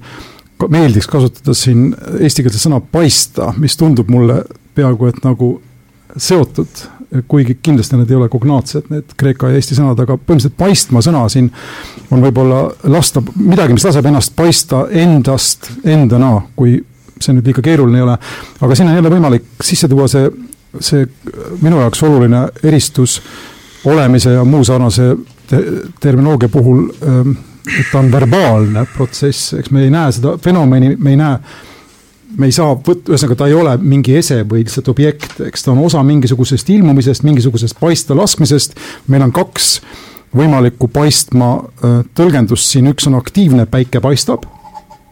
meeldiks kasutada siin eestikeelset sõna paista, mis tundub mulle peaaegu et nagu seotud kuigi kindlasti need ei ole kognaatsed, need kreeka ja eesti sõnad, aga põhimõtteliselt paistma sõna siin on võib-olla lasta midagi, mis laseb ennast paista endast endana, kui see nüüd liiga keeruline ei ole. aga siin on jälle võimalik sisse tuua see, see minu jaoks oluline eristus olemise ja muu sarnase te terminoloogia puhul, ähm, et ta on verbaalne protsess, eks me ei näe seda fenomeni, me ei näe me ei saa võtta, ühesõnaga ta ei ole mingi ese või lihtsalt objekt, eks ta on osa mingisugusest ilmumisest, mingisugusest paista laskmisest. meil on kaks võimalikku paistma tõlgendust siin, üks on aktiivne, päike paistab,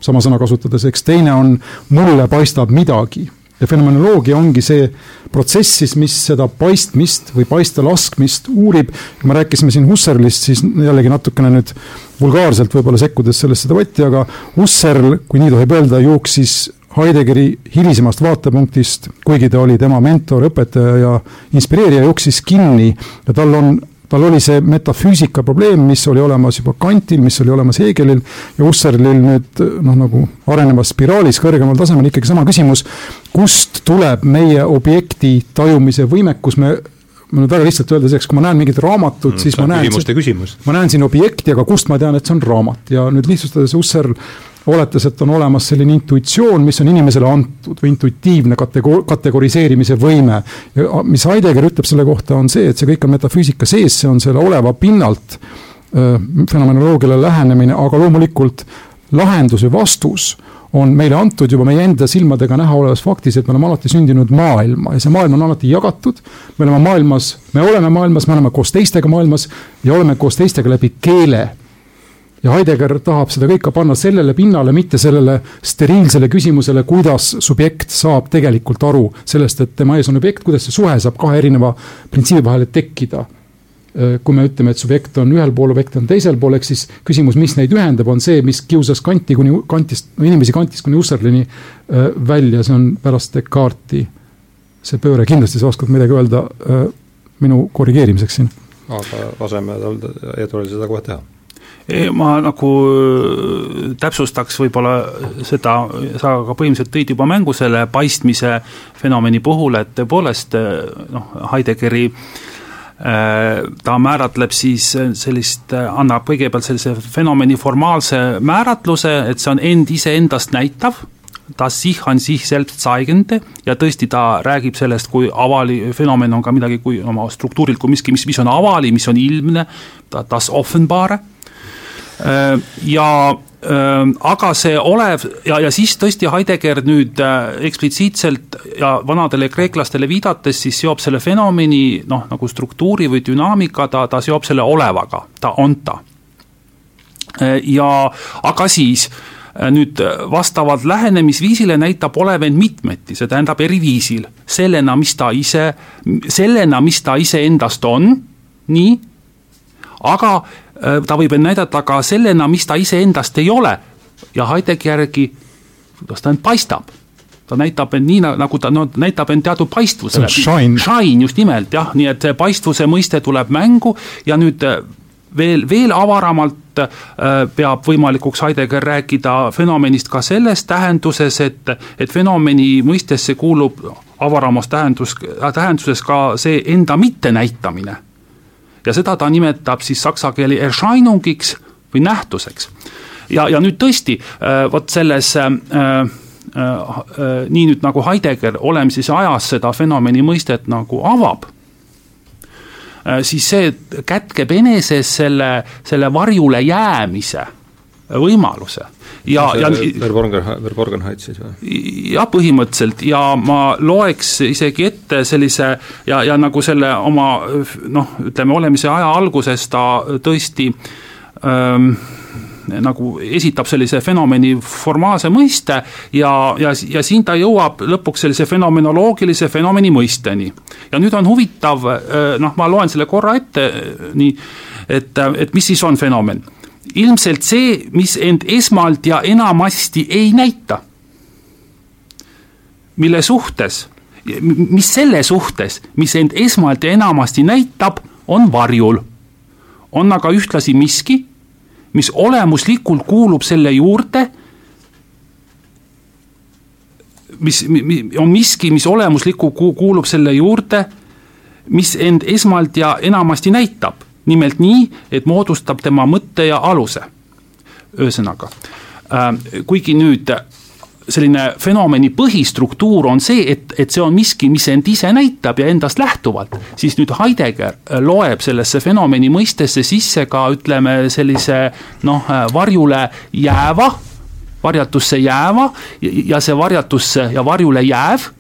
sama sõna kasutades, eks teine on mulle paistab midagi ja fenomenoloogia ongi see protsess siis, mis seda paistmist või paista laskmist uurib. kui me rääkisime siin Husserlist, siis jällegi natukene nüüd vulgaarselt võib-olla sekkudes sellesse debatti, aga Husserl, kui nii tohib öelda, jooksis Heideggeri hilisemast vaatepunktist, kuigi ta oli tema mentor, õpetaja ja inspireerija, jooksis kinni ja tal on tal oli see metafüüsika probleem, mis oli olemas juba Kantil, mis oli olemas Hegelil ja Husserlil nüüd noh, nagu arenevas spiraalis kõrgemal tasemel ikkagi sama küsimus, kust tuleb meie objekti tajumise võimekus, me ma nüüd väga lihtsalt öeldes, eks kui ma näen mingit raamatut, siis ma näen, ma näen siin objekti, aga kust ma tean, et see on raamat? Ja nüüd lihtsustades Husserl oletas, et on olemas selline intuitsioon, mis on inimesele antud või intuitiivne katego-, kategoriseerimise võime. ja mis Heidegger ütleb selle kohta, on see, et see kõik on metafüüsika sees, see on selle oleva pinnalt fenomenoloogiale lähenemine, aga loomulikult lahendus või vastus on meile antud juba meie enda silmadega näha olevas faktis, et me oleme alati sündinud maailma ja see maailm on alati jagatud. me oleme maailmas, me oleme maailmas, me oleme koos teistega maailmas ja oleme koos teistega läbi keele ja Heidegger tahab seda kõike panna sellele pinnale, mitte sellele steriilsele küsimusele, kuidas subjekt saab tegelikult aru sellest, et tema ees on objekt, kuidas see suhe saab kahe erineva printsiibi vahele tekkida. Äh, kui me ütleme, et subjekt on ühel pool, objekt on teisel pool, ehk siis küsimus, mis neid ühendab, on see, mis kiusas Kanti kuni Kantist, inimesi Kantist kuni Husserlini äh, välja, see on pärast Descartesi see pööre, kindlasti sa oskad midagi öelda äh, minu korrigeerimiseks siin.
aga laseme tal, Eduardil seda kohe teha
ma nagu täpsustaks võib-olla seda, sa ka põhimõtteliselt tõid juba mängu selle paistmise fenomeni puhul, et tõepoolest noh, Heideggeri äh, Äh, ta määratleb siis sellist, annab kõigepealt sellise fenomeni formaalse määratluse, et see on end iseendast näitav, das sich an sich selbst zeigende ja tõesti, ta räägib sellest, kui avali, fenomen on ka midagi kui oma struktuurilt kui miski, mis, mis on avali, mis on ilmne, das offenbare. äh, ja aga see olev ja, ja siis tõesti Heidegger nüüd äh, eksplitsiitselt ja vanadele kreeklastele viidates siis seob selle fenomeni noh, nagu struktuuri või dünaamika, ta, ta seob selle olevaga, ta on ta. Äh, ja aga siis äh, nüüd vastavalt lähenemisviisile näitab olev end mitmeti, see tähendab eri viisil. sellena, mis ta ise, sellena, mis ta iseendast on, nii, aga Äh, ta võib end näidata ka sellena, mis ta iseendast ei ole. ja Heideggi järgi, kuidas ta end paistab ta näitab end nii, nagu ta no, näitab end teatud paistvusele.
Shine.
Shine just nimelt jah, nii et see paistvuse mõiste tuleb mängu ja nüüd äh, veel, veel avaramalt äh, peab võimalikuks Heidegger rääkida fenomenist ka selles tähenduses, et, et fenomeni mõistesse kuulub avaramas tähendus, tähenduses ka see enda mittenäitamine ja seda ta nimetab siis saksa keeli Erscheinungiks või nähtuseks. ja, ja nüüd tõesti, äh, vot selles äh, äh, äh, nii nüüd nagu Heidegger olemises ajas seda fenomeni mõistet nagu avab siis see kätkeb eneses selle, selle varjule jäämise võimaluse
ja, ja Verborgenheit siis või?
jah, põhimõtteliselt ja ma loeks isegi ette sellise ja, ja nagu selle oma noh, ütleme olemise aja alguses ta tõesti ähm, nagu esitab sellise fenomeni formaalse mõiste ja, ja, ja siin ta jõuab lõpuks sellise fenomenoloogilise fenomeni mõisteni. ja nüüd on huvitav, äh, noh, ma loen selle korra ette, nii, et, et mis siis on fenomen ilmselt see, mis end esmalt ja enamasti ei näita. mille suhtes, mis selle suhtes, mis end esmalt ja enamasti näitab, on varjul. on aga ühtlasi miski, mis olemuslikult kuulub selle juurde, mis, on miski, mis olemuslikult kuulub selle juurde, mis end esmalt ja enamasti näitab nimelt nii, et moodustab tema mõtte ja aluse. ühesõnaga, äh, kuigi nüüd selline fenomeni põhistruktuur on see, et, et see on miski, mis end ise näitab ja endast lähtuvalt, siis nüüd Heidegger loeb sellesse fenomeni mõistesse sisse ka ütleme sellise noh, varjule jääva, varjatusse jääva ja see varjatusse ja varjule jääv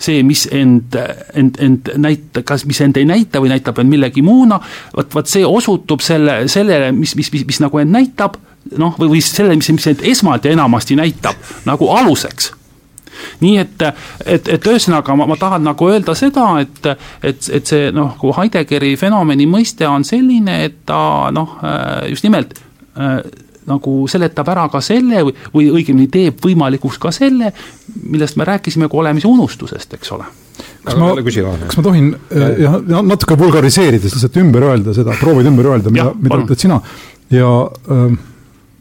see, mis end, end, end näita-, kas, mis end ei näita või näitab end millegi muuna, vot, vot see osutub selle, sellele, mis, mis, mis, mis nagu end näitab, noh, või, või sellele, mis, mis end esmalt ja enamasti näitab, nagu aluseks. Nii et, et, et ühesõnaga ma, ma tahan nagu öelda seda, et, et, et see noh, kui Heideggeri fenomeni mõiste on selline, et ta noh, just nimelt nagu seletab ära ka selle või, või õigemini teeb võimalikuks ka selle, millest me rääkisime kui olemise unustusest, eks ole.
Kas ma, kas ma tohin jah, natuke vulgariseerides lihtsalt ümber öelda seda, proovid ümber öelda, mida, mida ütled sina. Ja äh,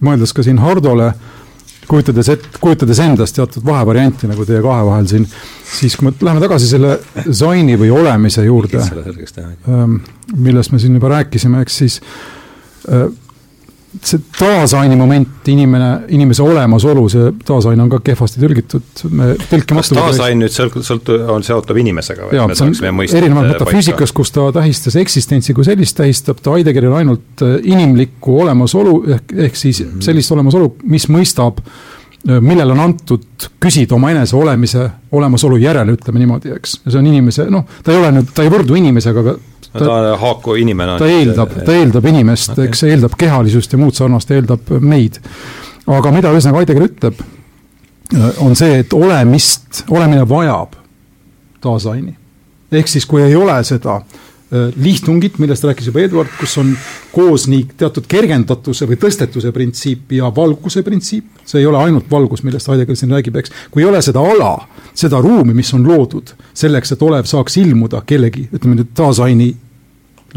mõeldes ka siin Hardole, kujutades et-, kujutades endast teatud vahevarianti nagu teie kahe vahel siin, siis kui me läheme tagasi selle zaini või olemise juurde, ähm, millest me siin juba rääkisime, eks siis äh, see taasaini moment, inimene, inimese olemasolu, see taasain on ka kehvasti tõlgitud, me tõlkimatu.
kas taasain nüüd sõlt-, sõlt-, on seotud inimesega või?
jaa, see on erinevalt metafüüsikas, kus ta tähistas eksistentsi kui sellist, tähistab ta Heideggeril ainult äh, inimlikku olemasolu ehk, ehk siis mm -hmm. sellist olemasolu, mis mõistab millele on antud küsida omaenese olemise, olemasolu järele, ütleme niimoodi, eks. ja see on inimese, noh, ta ei ole nüüd, ta ei võrdu inimesega, aga
ta, ta on haaku inimene.
ta eeldab, ta eeldab inimest okay., eks, eeldab kehalisust ja muud sarnast, eeldab meid. aga mida ühesõnaga Heidegger ütleb, on see, et olemist, olemine vajab taasaini. ehk siis, kui ei ole seda äh, Äh, lihtungit, millest rääkis juba Eduard, kus on koos nii teatud kergendatuse või tõstetuse printsiip ja valguse printsiip. see ei ole ainult valgus, millest Heidegger siin räägib, eks. kui ei ole seda ala, seda ruumi, mis on loodud selleks, et olev saaks ilmuda kellegi, ütleme nüüd taasaini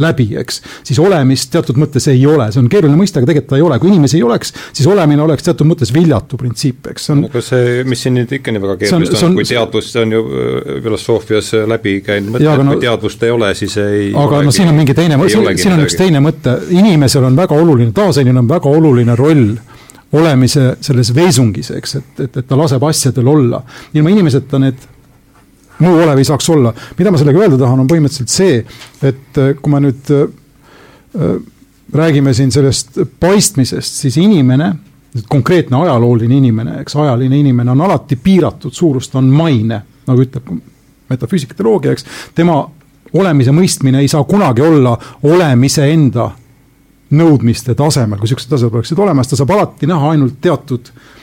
läbi, eks, siis olemist teatud mõttes ei ole, see on keeruline mõiste, aga tegelikult ta ei ole, kui inimesi ei oleks, siis olemine oleks teatud mõttes viljatu printsiip, eks, see on
aga see, mis siin nüüd ikka nii väga keerulist on, on, kui teadvus, on ju äh, filosoofias läbi käinud mõte, et no, kui teadvust ei ole, siis ei
aga no siin on mingi teine, siin, siin on üks teine mõte, inimesel on väga oluline, taasinil on väga oluline roll olemise selles veesungis, eks, et, et, et ta laseb asjadel olla. ilma inimeseta need muu olev ei saaks olla. mida ma sellega öelda tahan, on põhimõtteliselt see, et äh, kui me nüüd äh, äh, räägime siin sellest paistmisest, siis inimene, konkreetne ajalooline inimene, eks, ajaline inimene on alati piiratud suurust, on maine, nagu ütleb metafüüsikateoloogia, eks, tema olemise mõistmine ei saa kunagi olla olemise enda nõudmiste tasemel, kui niisugused asjad oleksid olemas, ta saab alati näha ainult teatud Äh,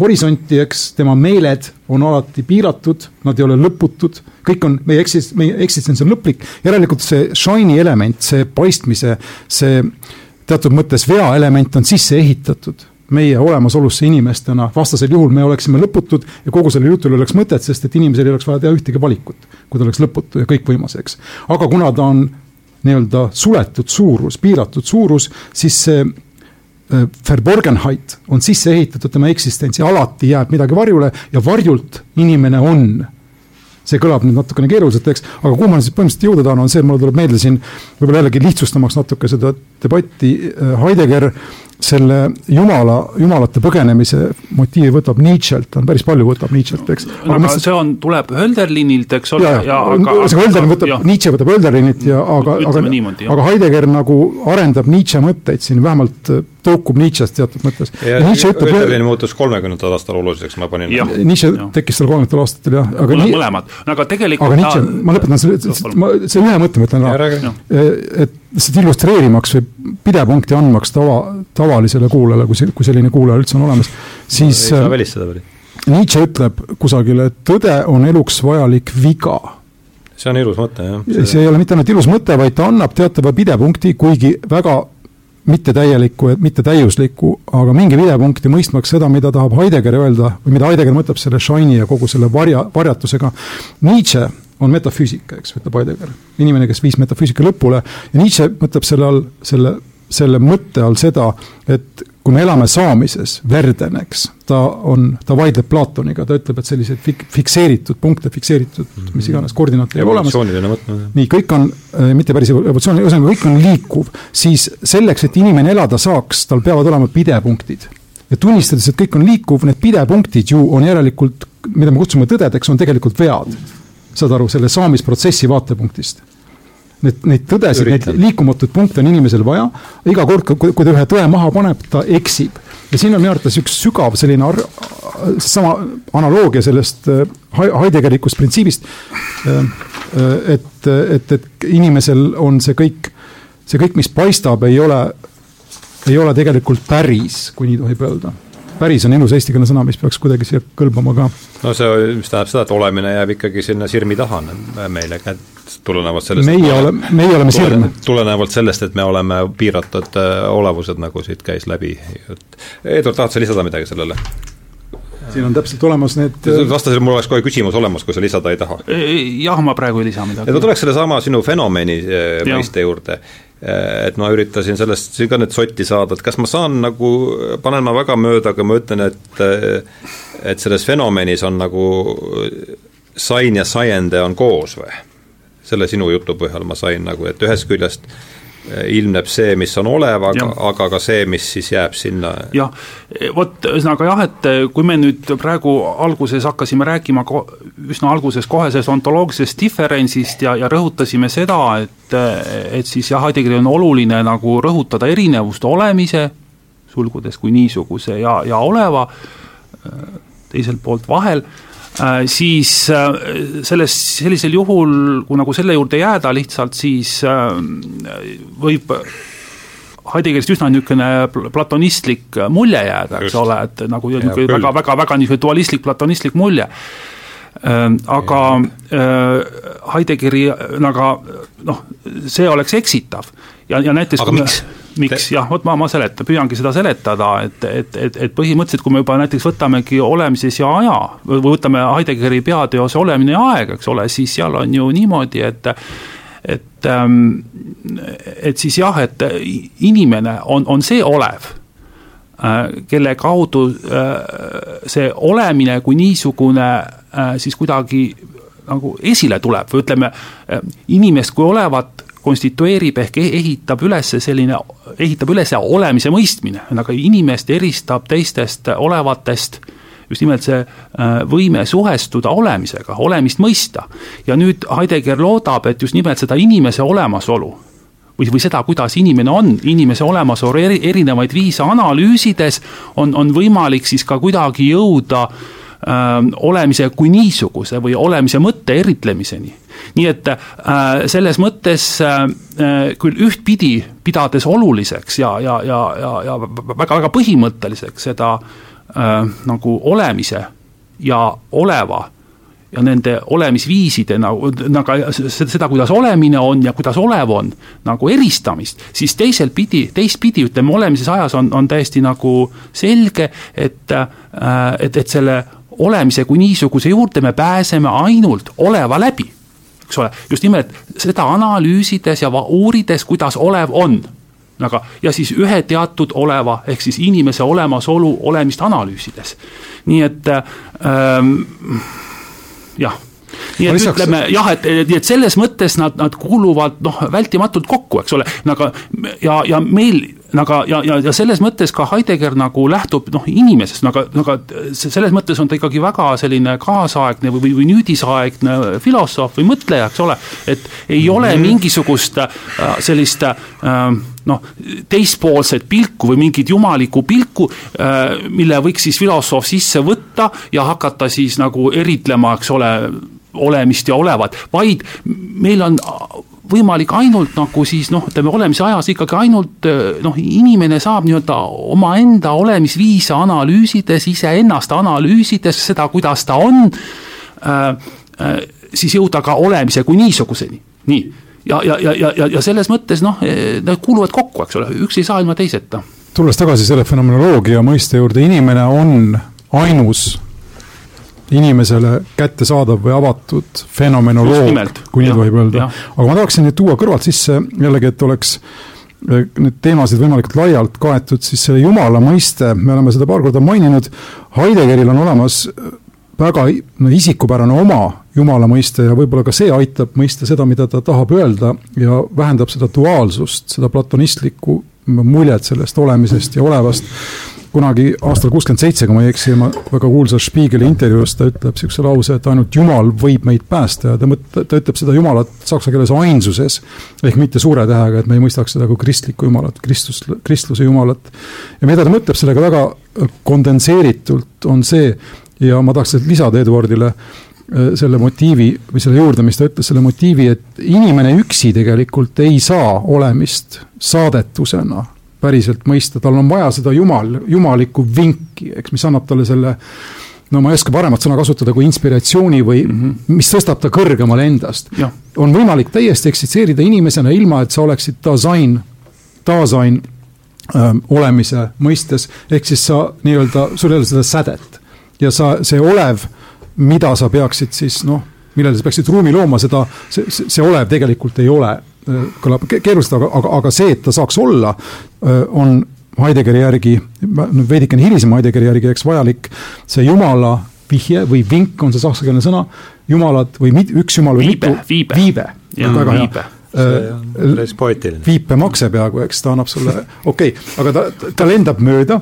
horisonti, eks, tema meeled on alati piiratud, nad ei ole lõputud, kõik on, meie eksist-, meie eksistents on lõplik, järelikult see shine'i element, see paistmise, see teatud mõttes vea element on sisse ehitatud meie olemasolusse inimestena, vastasel juhul me oleksime lõputud ja kogu sellel jutul oleks mõtet, sest et inimesel ei oleks vaja teha ühtegi valikut, kui ta oleks lõputu ja kõikvõimas, eks. aga kuna ta on nii-öelda suletud suurus, piiratud suurus, siis see Verborgenheit on sisse ehitatud tema eksistentsi, alati jääb midagi varjule ja varjult inimene on. see kõlab nüüd natukene keeruliselt, eks, aga kuhu ma siis põhimõtteliselt jõuda tahan, on see, et mulle tuleb meelde siin võib-olla jällegi lihtsustamaks natuke seda debatti, äh, Heidegger selle jumala, jumalate põgenemise motiivi võtab Nietzsche'lt, ta on päris palju võtab Nietzsche'lt, eks.
aga mõtlesin, see on, tuleb Hölderlinilt, eks ole, ja,
ja aga see Hölderlin võtab, Nietzsche võtab Hölderlinit ja aga, aga, aga Heidegger nagu arendab Nietzsche mõtteid siin vähemalt tõukub Nietzsche'st teatud mõttes.
ja, ja Nietzsche ütleb Hölderlin muutus kolmekümnendatel aastal oluliseks, ma panin
Nietzsche tekkis seal kolmekümnendatel aastatel jah,
aga nii, mõlemad, aga tegelikult
aga Nietzsche, ma lõpetan selle, ma, see ühe mõtte ma ütlen ära, et lihtsalt illustreerimaks või pidepunkti andmaks tava, tavalisele kuulajale, kui see, kui selline kuulaja üldse on olemas, siis
no, ei saa välistada veel.
Nietzsche ütleb kusagil, et tõde on eluks vajalik viga.
see on ilus mõte, jah.
see ei ole mitte ainult ilus mõte, vaid ta annab teatava pidepunkti, kuigi väga mittetäielikku mittetäiuslikku, aga mingi pidepunkti mõistmaks seda, mida tahab Heidegger öelda või mida Heidegger mõtleb selle shine'i ja kogu selle varja, varjatusega. Nietzsche on metafüüsika, eks, ütleb Heidegger. inimene, kes viis metafüüsika lõpule ja Nietzsche mõtleb selle all, selle, selle mõtte all seda, et kui me elame saamises, Verden, eks, ta on, ta vaidleb Platoniga, ta ütleb, et selliseid fik-, fikseeritud punkte, fikseeritud mm -hmm. mis iganes koordinaate ei ole olemas. nii, kõik on äh,, mitte päris evolutsioon, ühesõnaga kõik on liikuv, siis selleks, et inimene elada saaks, tal peavad olema pidepunktid. ja tunnistades, et kõik on liikuv, need pidepunktid ju on järelikult, mida me kutsume tõdedeks, on tegelikult vead saad aru, selle saamisprotsessi vaatepunktist. Need, neid tõdesid, neid liikumatuid punkte on inimesel vaja, iga kord, kui, ta ühe tõe maha paneb, ta eksib. ja siin on minu arvates üks sügav selline ar-, sama analoogia sellest äh, Heideggerikust printsiibist, äh, äh, et, et, et inimesel on see kõik, see kõik, mis paistab, ei ole, ei ole tegelikult päris, kui nii tohib öelda päris on ilus eestikeelne sõna, mis peaks kuidagi siia kõlbama ka.
no see, mis tähendab seda, et olemine jääb ikkagi sinna sirmi taha meile kätt, tulenevalt sellest
meie oleme, meie oleme sirm.
tulenevalt sellest, et me oleme piiratud äh, olevused, nagu siit käis läbi. Eduard, tahad sa lisada midagi sellele?
siin on täpselt olemas need
vastasel mul oleks kohe küsimus olemas, kui sa lisada ei taha.
jah, ma praegu ei lisa midagi.
ma tuleks sellesama sinu fenomeni äh, mõiste juurde et ma üritasin sellest ka nüüd sotti saada, et kas ma saan nagu, panen ma väga mööda, aga ma ütlen, et et selles fenomenis on nagu sain ja saiende on koos või? selle sinu jutu põhjal ma sain nagu, et ühest küljest äh, ilmneb see, mis on olev, aga, aga ka see, mis siis jääb sinna.
jah, vot ühesõnaga jah, et kui me nüüd praegu alguses hakkasime rääkima ko-, üsna alguses kohe sellest ontoloogilisest diferentsist ja, ja rõhutasime seda, et, et siis jah, Heideggeril on oluline nagu rõhutada erinevust olemise, sulgudes kui niisuguse, ja, ja oleva teiselt poolt vahel, siis selles, sellisel juhul, kui nagu selle juurde jääda lihtsalt, siis võib Heideggerist üsna niisugune platonistlik mulje jääda, eks Just. ole, et nagu niisugune väga, väga, väga niisugune dualistlik, platonistlik mulje aga äh, Heideggeri nagu noh, see oleks eksitav ja, ja näiteks
aga miks?
miks, jah, vot ma, ma seletan, püüangi seda seletada, et, et, et, et põhimõtteliselt, kui me juba näiteks võtamegi olemises ja aja või võtame Heideggeri peateose Olemine ja aeg, eks ole, siis seal on ju niimoodi, et et, ähm, et siis jah, et inimene on, on see olev, äh, kelle kaudu äh, see olemine kui niisugune siis kuidagi nagu esile tuleb või ütleme, inimest kui olevat konstitueerib ehk e-, ehitab üles selline, ehitab üles olemise mõistmine, ühesõnaga inimest eristab teistest olevatest äh, just nimelt see äh, võime suhestuda olemisega, olemist mõista. ja nüüd Heidegger loodab, et just nimelt seda inimese olemasolu või, või seda, kuidas inimene on, inimese olemasolu eri, erinevaid viise analüüsides, on, on võimalik siis ka kuidagi jõuda äh, olemise kui niisuguse või olemise mõtte eritlemiseni. nii et äh, selles mõttes äh, küll ühtpidi pidades oluliseks ja, ja, ja, ja, ja väga-väga põhimõtteliseks seda äh, äh, nagu olemise ja oleva ja nende olemisviiside nagu, nagu seda, kuidas olemine on ja kuidas olev on, nagu eristamist, siis teiselt pidi, teistpidi, ütleme, olemises ajas on, on täiesti nagu selge, et äh,, et, et selle olemise kui niisuguse juurde me pääseme ainult oleva läbi. eks ole, just nimelt seda analüüsides ja uurides, kuidas olev on aga, ja siis ühe teatud oleva, ehk siis inimese olemasolu olemist analüüsides. nii et ähm, jah nii et lisaks... ütleme jah, et, nii et selles mõttes nad, nad kuuluvad noh, vältimatult kokku, eks ole, aga ja, ja meil aga ja, ja, ja selles mõttes ka Heidegger nagu lähtub noh, inimesest, aga, aga selles mõttes on ta ikkagi väga selline kaasaegne või, või nüüdisaegne filosoof või mõtleja, eks ole. et ei ole mm -hmm. mingisugust äh, sellist äh, noh, teispoolset pilku või mingit jumalikku pilku, äh, mille võiks siis filosoof sisse võtta ja hakata siis nagu eritlema, eks ole olemist ja olevat, vaid meil on võimalik ainult nagu siis noh, ütleme olemise ajas ikkagi ainult noh, inimene saab nii-öelda omaenda olemisviise analüüsides, iseennast analüüsides, seda, kuidas ta on äh,, äh, siis jõuda ka olemise kui niisuguseni, nii. ja, ja, ja, ja, ja, ja selles mõttes noh, nad kuuluvad kokku, eks ole, üks ei saa ilma teiseta.
tulles tagasi selle fenomenoloogia mõiste juurde, inimene on ainus inimesele kättesaadav või avatud fenomenoloog, kui nii tohib öelda. aga ma tahaksin nüüd tuua kõrvalt sisse jällegi, et oleks eh, need teemasid võimalikult laialt kaetud, siis selle jumala mõiste, me oleme seda paar korda maininud, Heideggeril on olemas eh, väga no, isikupärane oma jumala mõiste ja võib-olla ka see aitab mõista seda, mida ta tahab öelda ja vähendab seda duaalsust, seda platonistlikku muljet sellest olemisest ja olevast kunagi aastal kuuskümmend seitse, kui ma ei eksi, ma väga kuulsas Spiegeli intervjuus ta ütleb niisuguse lause, et ainult Jumal võib meid päästa ja ta mõt-, ta ütleb seda Jumalat saksa keeles ainsuses. ehk mitte suure tähega, et me ei mõistaks seda kui kristlikku Jumalat, Kristus, kristluse Jumalat. ja mida ta mõtleb sellega väga kondenseeritult, on see, ja ma tahaks lisada Eduardile äh, selle motiivi või selle juurde, mis ta ütles, selle motiivi, et inimene üksi tegelikult ei saa olemist saadetusena päriselt mõista, tal on vaja seda jumal, jumalikku vinki, eks, mis annab talle selle no ma ei oska paremat sõna kasutada kui inspiratsiooni või mm -hmm. mis tõstab ta kõrgemale endast. on võimalik täiesti eksitseerida inimesena, ilma et sa oleksid dasein, dasein äh, olemise mõistes, ehk siis sa nii-öelda, sul ei ole seda sädet. ja sa, see olev, mida sa peaksid siis noh, millele sa peaksid ruumi looma, seda, see, see olev tegelikult ei ole kõlab keeruliselt, aga, aga, aga see, et ta saaks olla, on Heideggeri järgi, veidikene hilisem Heideggeri järgi, eks vajalik see jumala vihje või vink on see saksakeelne sõna, jumalad või mit, üks jumal või
viibe, mitu,
viibe, viibe, väga hea.
päris poeetiline.
viipemakse peaaegu, eks ta annab sulle, okei okay,, aga ta, ta lendab mööda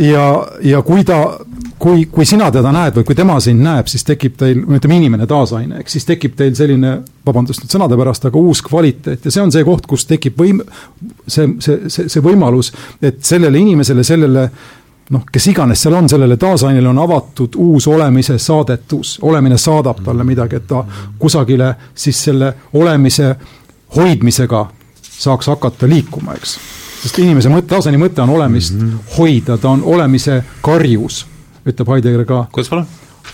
ja, ja kui ta, kui, kui sina teda näed või kui tema sind näeb, siis tekib teil, ütleme inimene taasaine, ehk siis tekib teil selline, vabandust nüüd sõnade pärast, aga uus kvaliteet ja see on see koht, kus tekib võim-, see, see, see, see võimalus, et sellele inimesele, sellele noh, kes iganes seal on, sellele taasainele on avatud uus olemise saadetus, olemine saadab talle midagi, et ta kusagile siis selle olemise hoidmisega saaks hakata liikuma, eks. Sest inimese mõte, taasaini mõte on olemist mm -hmm. hoida, ta on olemise karjus, ütleb Heidegger ka.
kuidas palun?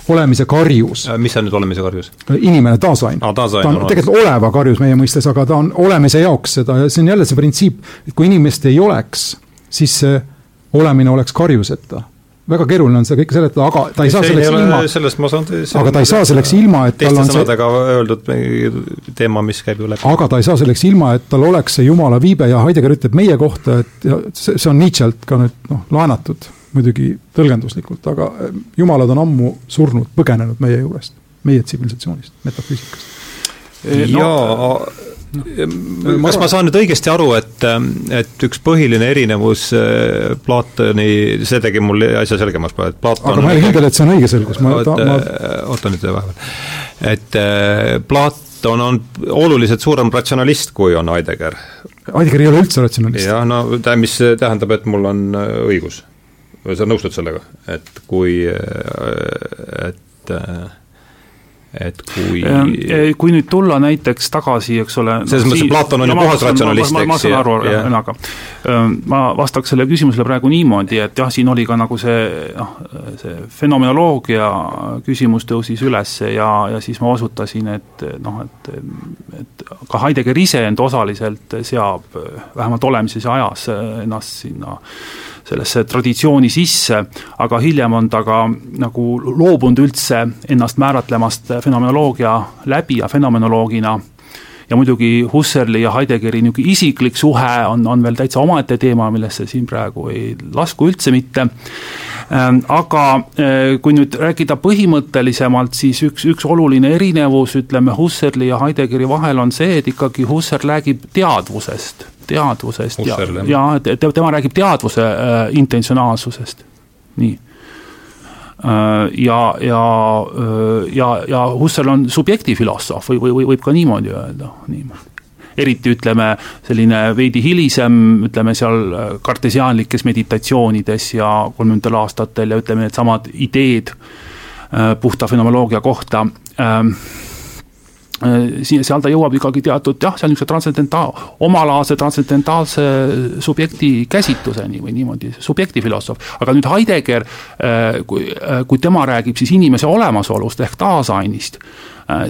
olemise karjus.
Äh, mis on nüüd olemise karjus?
inimene, taasain
ah,. ta
on no, tegelikult oleva karjus meie mõistes, aga ta on olemise jaoks seda ja see on jälle see printsiip, et kui inimest ei oleks, siis see olemine oleks karjuseta väga keeruline on seda kõike seletada, aga ta ei saa
see
selleks
ei
ilma,
sellest ma saan
aga ta ei saa selleks ilma, et tal on
see sõnadega öeldud teema, mis käib ju läbi.
aga ta ei saa selleks ilma, et tal oleks see jumala viibe ja Heidegger ütleb meie kohta, et see, see on Nietzsche'lt ka nüüd noh, laenatud muidugi tõlgenduslikult, aga eh, jumalad on ammu surnud, põgenenud meie juurest, meie tsivilisatsioonist, metafüüsikast.
No, jaa kas ma saan nüüd õigesti aru, et, et üks põhiline erinevus äh, Platoni, see tegi mul asja selgemaks praegu, et Platon
aga ma ei kindel, et see on õige selgus, ma
oota ma... Äh, nüüd vahepeal. et äh, Platon on oluliselt suurem ratsionalist, kui on Heidegger.
Heidegger ei ole üldse ratsionalist.
jah, no mis tähendab, et mul on õigus. sa nõustud sellega, et kui, et et kui
e, kui nüüd tulla näiteks tagasi, eks ole
selles mõttes, et Platon on ju puhas ratsionalist, eks
ma saan aru, ühesõnaga, ma vastaks selle küsimusele praegu niimoodi, et jah, siin oli ka nagu see noh, see fenomenoloogia küsimus tõusis üles ja, ja siis ma osutasin, et noh, et et ka Heidegger ise end osaliselt seab vähemalt olemises ja ajas ennast sinna sellesse traditsiooni sisse, aga hiljem on ta ka nagu loobunud üldse ennast määratlemast fenomenoloogia läbi ja fenomenoloogina. Ja muidugi Husserli ja Heideggeri niisugune isiklik suhe on, on veel täitsa omaette teema, millesse siin praegu ei lasku üldse mitte. Ähm, aga äh, kui nüüd rääkida põhimõttelisemalt, siis üks, üks oluline erinevus, ütleme, Husserli ja Heideggeri vahel on see, et ikkagi Husserl räägib teadvusest teadvusest Husserl, ja, ja te, tema räägib teadvuse äh, intentsionaalsusest, nii ja, ja, äh, ja, ja Husserl on subjektifilosoof või, või, või võib ka niimoodi öelda, niimoodi eriti ütleme, selline veidi hilisem, ütleme seal äh, kartesiaanlikes meditatsioonides ja kolmekümnendatel aastatel ja ütleme, needsamad ideed äh, puhta fenomenoloogia kohta äh, Äh, siin, seal ta jõuab ikkagi teatud jah, seal niisuguse transcendentaal, omalaadse transcendentaalse subjekti käsitluseni või niimoodi, subjektifilosoof. aga nüüd Heidegger, äh, kui, äh, kui tema räägib siis inimese olemasolust ehk taasainist,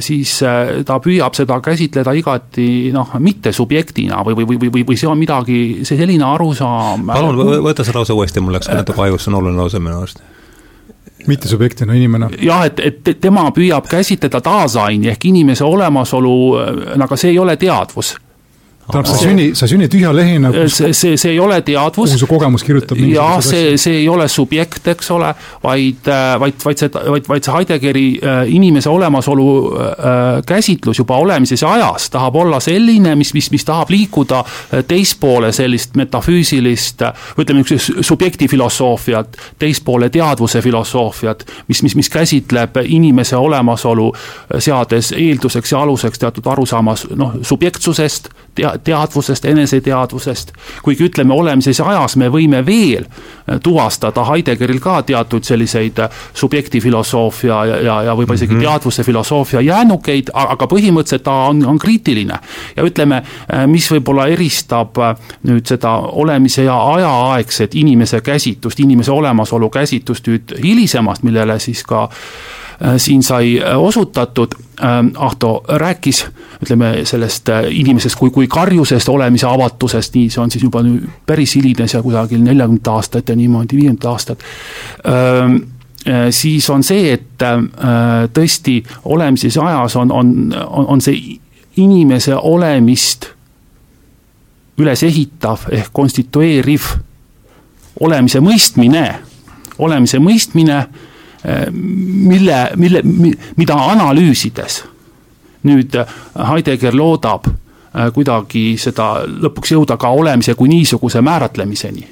siis ta püüab seda käsitleda igati noh, mitte subjektina või, või, või, või, või see on midagi, see selline arusaam.
palun võta see lause uuesti, mul läks natuke ajus, see on oluline lause minu arust
mittesubjektina inimene.
jah, et, et tema püüab käsitleda taasaini ehk inimese olemasolu, aga see ei ole teadvus
tähendab, sa ei sünni, sa ei sünni tühja lehina.
see, see, see ei ole teadvus.
kuhu su kogemus kirjutab.
jah, see, see ei ole subjekt, eks ole, vaid, äh, vaid, vaid see, vaid, vaid see Heideggeri äh, inimese olemasolu äh, käsitlus juba olemises ja ajas tahab olla selline, mis, mis, mis tahab liikuda teispoole sellist metafüüsilist, ütleme niisugust subjektifilosoofiat, teispoole teadvuse filosoofiat, mis, mis, mis käsitleb inimese olemasolu, seades eelduseks ja aluseks teatud arusaamas noh, subjektsusest, tea-, teadvusest, eneseteadvusest. kuigi ütleme, olemises ajas me võime veel tuvastada Heideggeril ka teatud selliseid subjektifilosoofia ja, ja, ja võib-olla isegi mm -hmm. teadvuse filosoofia jäänukeid, aga põhimõtteliselt ta on, on kriitiline. ja ütleme, mis võib-olla eristab nüüd seda olemise ja ajaaegset inimese käsitlust, inimese olemasolu käsitlust nüüd hilisemast, millele siis ka Äh, siin sai äh, osutatud, ähm, Ahto rääkis, ütleme sellest äh, inimesest kui, kui karjusest olemise avatusest, nii, see on siis juba nüüd päris hiline, seal kusagil neljakümnendat aastat ja niimoodi viiendat aastat ähm, siis on see, et tõesti olemises ajas on, on, on, on see inimese olemist üles ehitav ehk konstitueeriv olemise mõistmine, olemise mõistmine mille, mille, mida analüüsides nüüd Heidegger loodab äh, kuidagi seda lõpuks jõuda ka olemise kui niisuguse määratlemiseni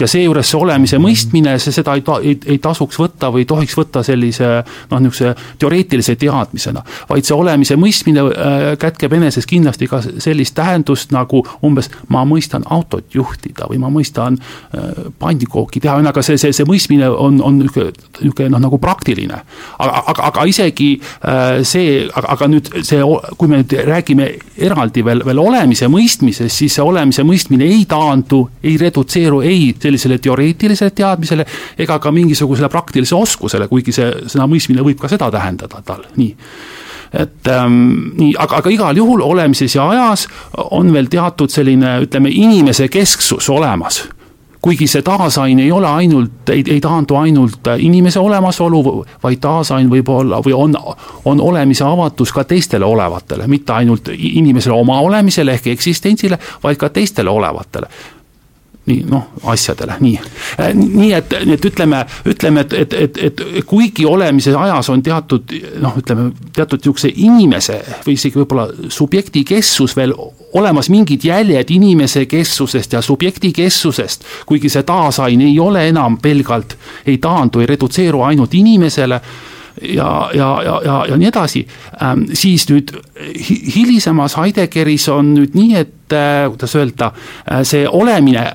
ja seejuures see olemise mõistmine, see seda ei, ta, ei, ei tasuks võtta või ei tohiks võtta sellise noh, niisuguse teoreetilise teadmisena, vaid see olemise mõistmine äh, kätkeb eneses kindlasti ka sellist tähendust nagu umbes ma mõistan autot juhtida või ma mõistan äh, pandikooki teha, ühesõnaga see, see, see mõistmine on, on niisugune, niisugune noh, nagu praktiline. aga, aga, aga isegi äh, see, aga, aga nüüd see, kui me nüüd räägime eraldi veel, veel olemise mõistmisest, siis see olemise mõistmine ei taandu, ei redutseeru ei sellisele teoreetilisele teadmisele ega ka mingisugusele praktilisele oskusele, kuigi see sõna mõistmine võib ka seda tähendada tal, nii. Et ähm, nii, aga, aga igal juhul olemises ja ajas on veel teatud selline, ütleme, inimese kesksus olemas. Kuigi see taasain ei ole ainult, ei, ei taandu ainult inimese olemasolu, vaid taasain võib olla või on, on olemise avatus ka teistele olevatele, mitte ainult inimesele oma olemisele ehk eksistentsile, vaid ka teistele olevatele nii noh, asjadele, nii. Äh, nii et, et ütleme, ütleme, et, et, et, et kuigi olemise ajas on teatud noh, ütleme teatud niisuguse inimese või isegi võib-olla subjekti kesksus veel olemas mingid jäljed inimese kesksusest ja subjekti kesksusest, kuigi see taasain ei ole enam pelgalt, ei taandu, ei redutseeru ainult inimesele ja, ja, ja, ja, ja nii edasi ähm,, siis nüüd hilisemas Heideggeris on nüüd nii, et äh, kuidas öelda äh,, see olemine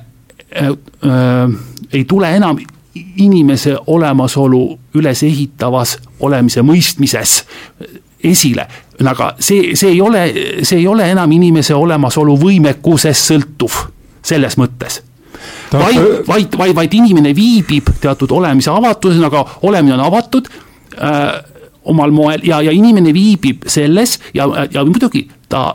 ei tule enam inimese olemasolu ülesehitavas olemise mõistmises esile. aga see, see ei ole, see ei ole enam inimese olemasolu võimekusest sõltuv selles mõttes vaid, vaid, vaid, vaid inimene viibib teatud olemise avatuses, aga olemine on avatud äh, omal moel ja, ja inimene viibib selles ja, ja muidugi ta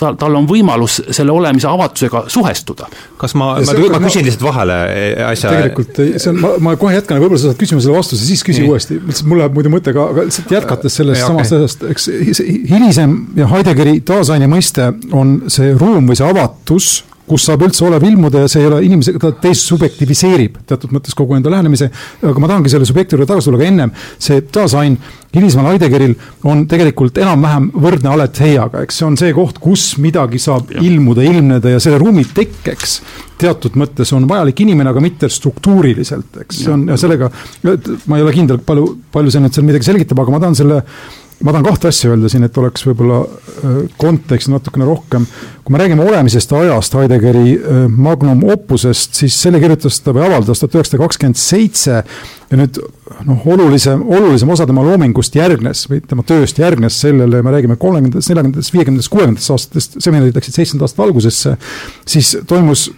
tal, tal on võimalus selle olemise avatusega suhestuda.
kas ma, ma, ma, küsin lihtsalt vahele eh, asja?
tegelikult see on, ma, ma kohe jätkan, võib-olla sa saad küsimusele vastuse, siis küsi Nii. uuesti, mul läheb muidu mõte ka, aga lihtsalt jätkates sellest ja, samast okay. asjast, eks hilisem ja Heideggeri taasaine mõiste on see ruum või see avatus kus saab üldse olev ilmuda ja see ei ole inimese, ta teissubjektiviseerib teatud mõttes kogu enda lähenemise. aga ma tahangi selle subjekti juurde tagasi tulla, aga ennem see taasain hilismal Heideggeril on tegelikult enam-vähem võrdne Alet Heiaga, eks see on see koht, kus midagi saab ja. ilmuda, ilmneda ja selle ruumi tekkeks teatud mõttes on vajalik inimene, aga mitte struktuuriliselt, eks see on ja sellega, ma ei ole kindel, palju, palju see nüüd seal midagi selgitab, aga ma tahan selle ma tahan kahte asja öelda siin, et oleks võib-olla äh, kontekst natukene rohkem. kui me räägime olemisest ajast, Heideggeri äh, magnum opusest, siis selle kirjutas ta või avaldas tuhat üheksasada kakskümmend seitse ja nüüd noh, olulisem, olulisem osa tema loomingust järgnes või tema tööst järgnes sellele, me räägime kolmekümnendatest, neljakümnendatest, viiekümnendatest, kuuekümnendatest aastatest, seminarid läksid seitsmenda aasta algusesse, siis toimus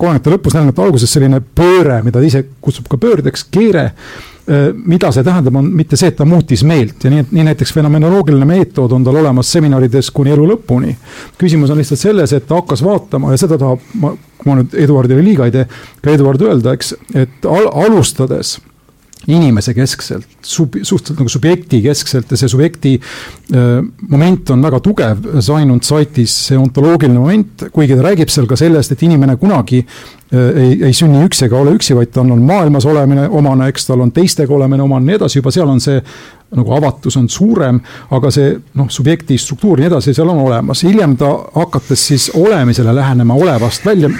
kolmekümnendate lõpus, neljakümnendate alguses selline pööre, mida ta ise kutsub ka pöördeks, keere mida see tähendab, on mitte see, et ta muutis meelt ja nii, nii näiteks fenomenoloogiline meetod on tal olemas seminarides kuni elu lõpuni. küsimus on lihtsalt selles, et ta hakkas vaatama ja seda tahab, ma, ma nüüd Eduardile liiga ei tee, ka Eduard öelda, eks, et al alustades inimese keskselt, sub-, suhteliselt nagu subjekti keskselt ja see subjekti äh, moment on väga tugev, Zainund Saitis, see ontoloogiline moment, kuigi ta räägib seal ka sellest, et inimene kunagi äh, ei, ei sünni üksi ega ole üksi, vaid tal on maailmas olemine omane, eks tal on teistega olemine omane, nii edasi, juba seal on see nagu avatus on suurem, aga see noh, subjekti struktuur ja nii edasi, seal on olemas, hiljem ta hakates siis olemisele lähenema olevast välja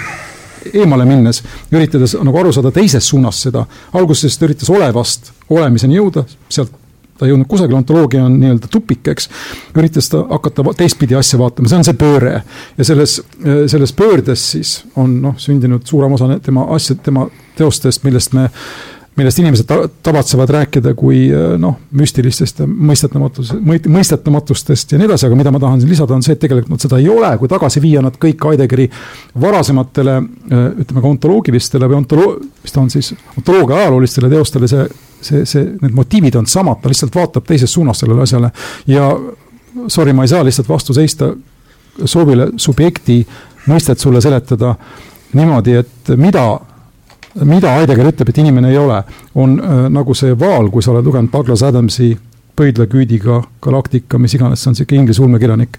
eemale minnes, üritades nagu aru saada teises suunas seda, alguses ta üritas olevast olemiseni jõuda, sealt ta ei jõudnud kusagile, ontoloogia on nii-öelda tupik, eks. üritas ta hakata teistpidi asja vaatama, see on see pööre. ja selles, selles pöördes siis on noh, sündinud suurem osa tema asjad, tema teostest, millest me millest inimesed tavatsevad rääkida kui äh, noh, müstilistest ja mõistetamatuse, mõistetamatustest ja nii edasi, aga mida ma tahan siin lisada, on see, et tegelikult seda ei ole, kui tagasi viia nad kõik Heideggeri varasematele äh, ütleme ka ontoloogilistele või ontoloo-, mis ta on siis, ontoloogia ajaloolistele teostele, see, see, see, need motiivid on samad, ta lihtsalt vaatab teises suunas sellele asjale. Ja sorry, ma ei saa lihtsalt vastu seista soovile subjekti mõistet sulle seletada niimoodi, et mida mida Heidegger ütleb, et inimene ei ole, on äh, nagu see vaal, kui sa oled lugenud Douglas Adamsi pöidlaküüdiga galaktika, mis iganes, see on sihuke inglise ulmekirjanik,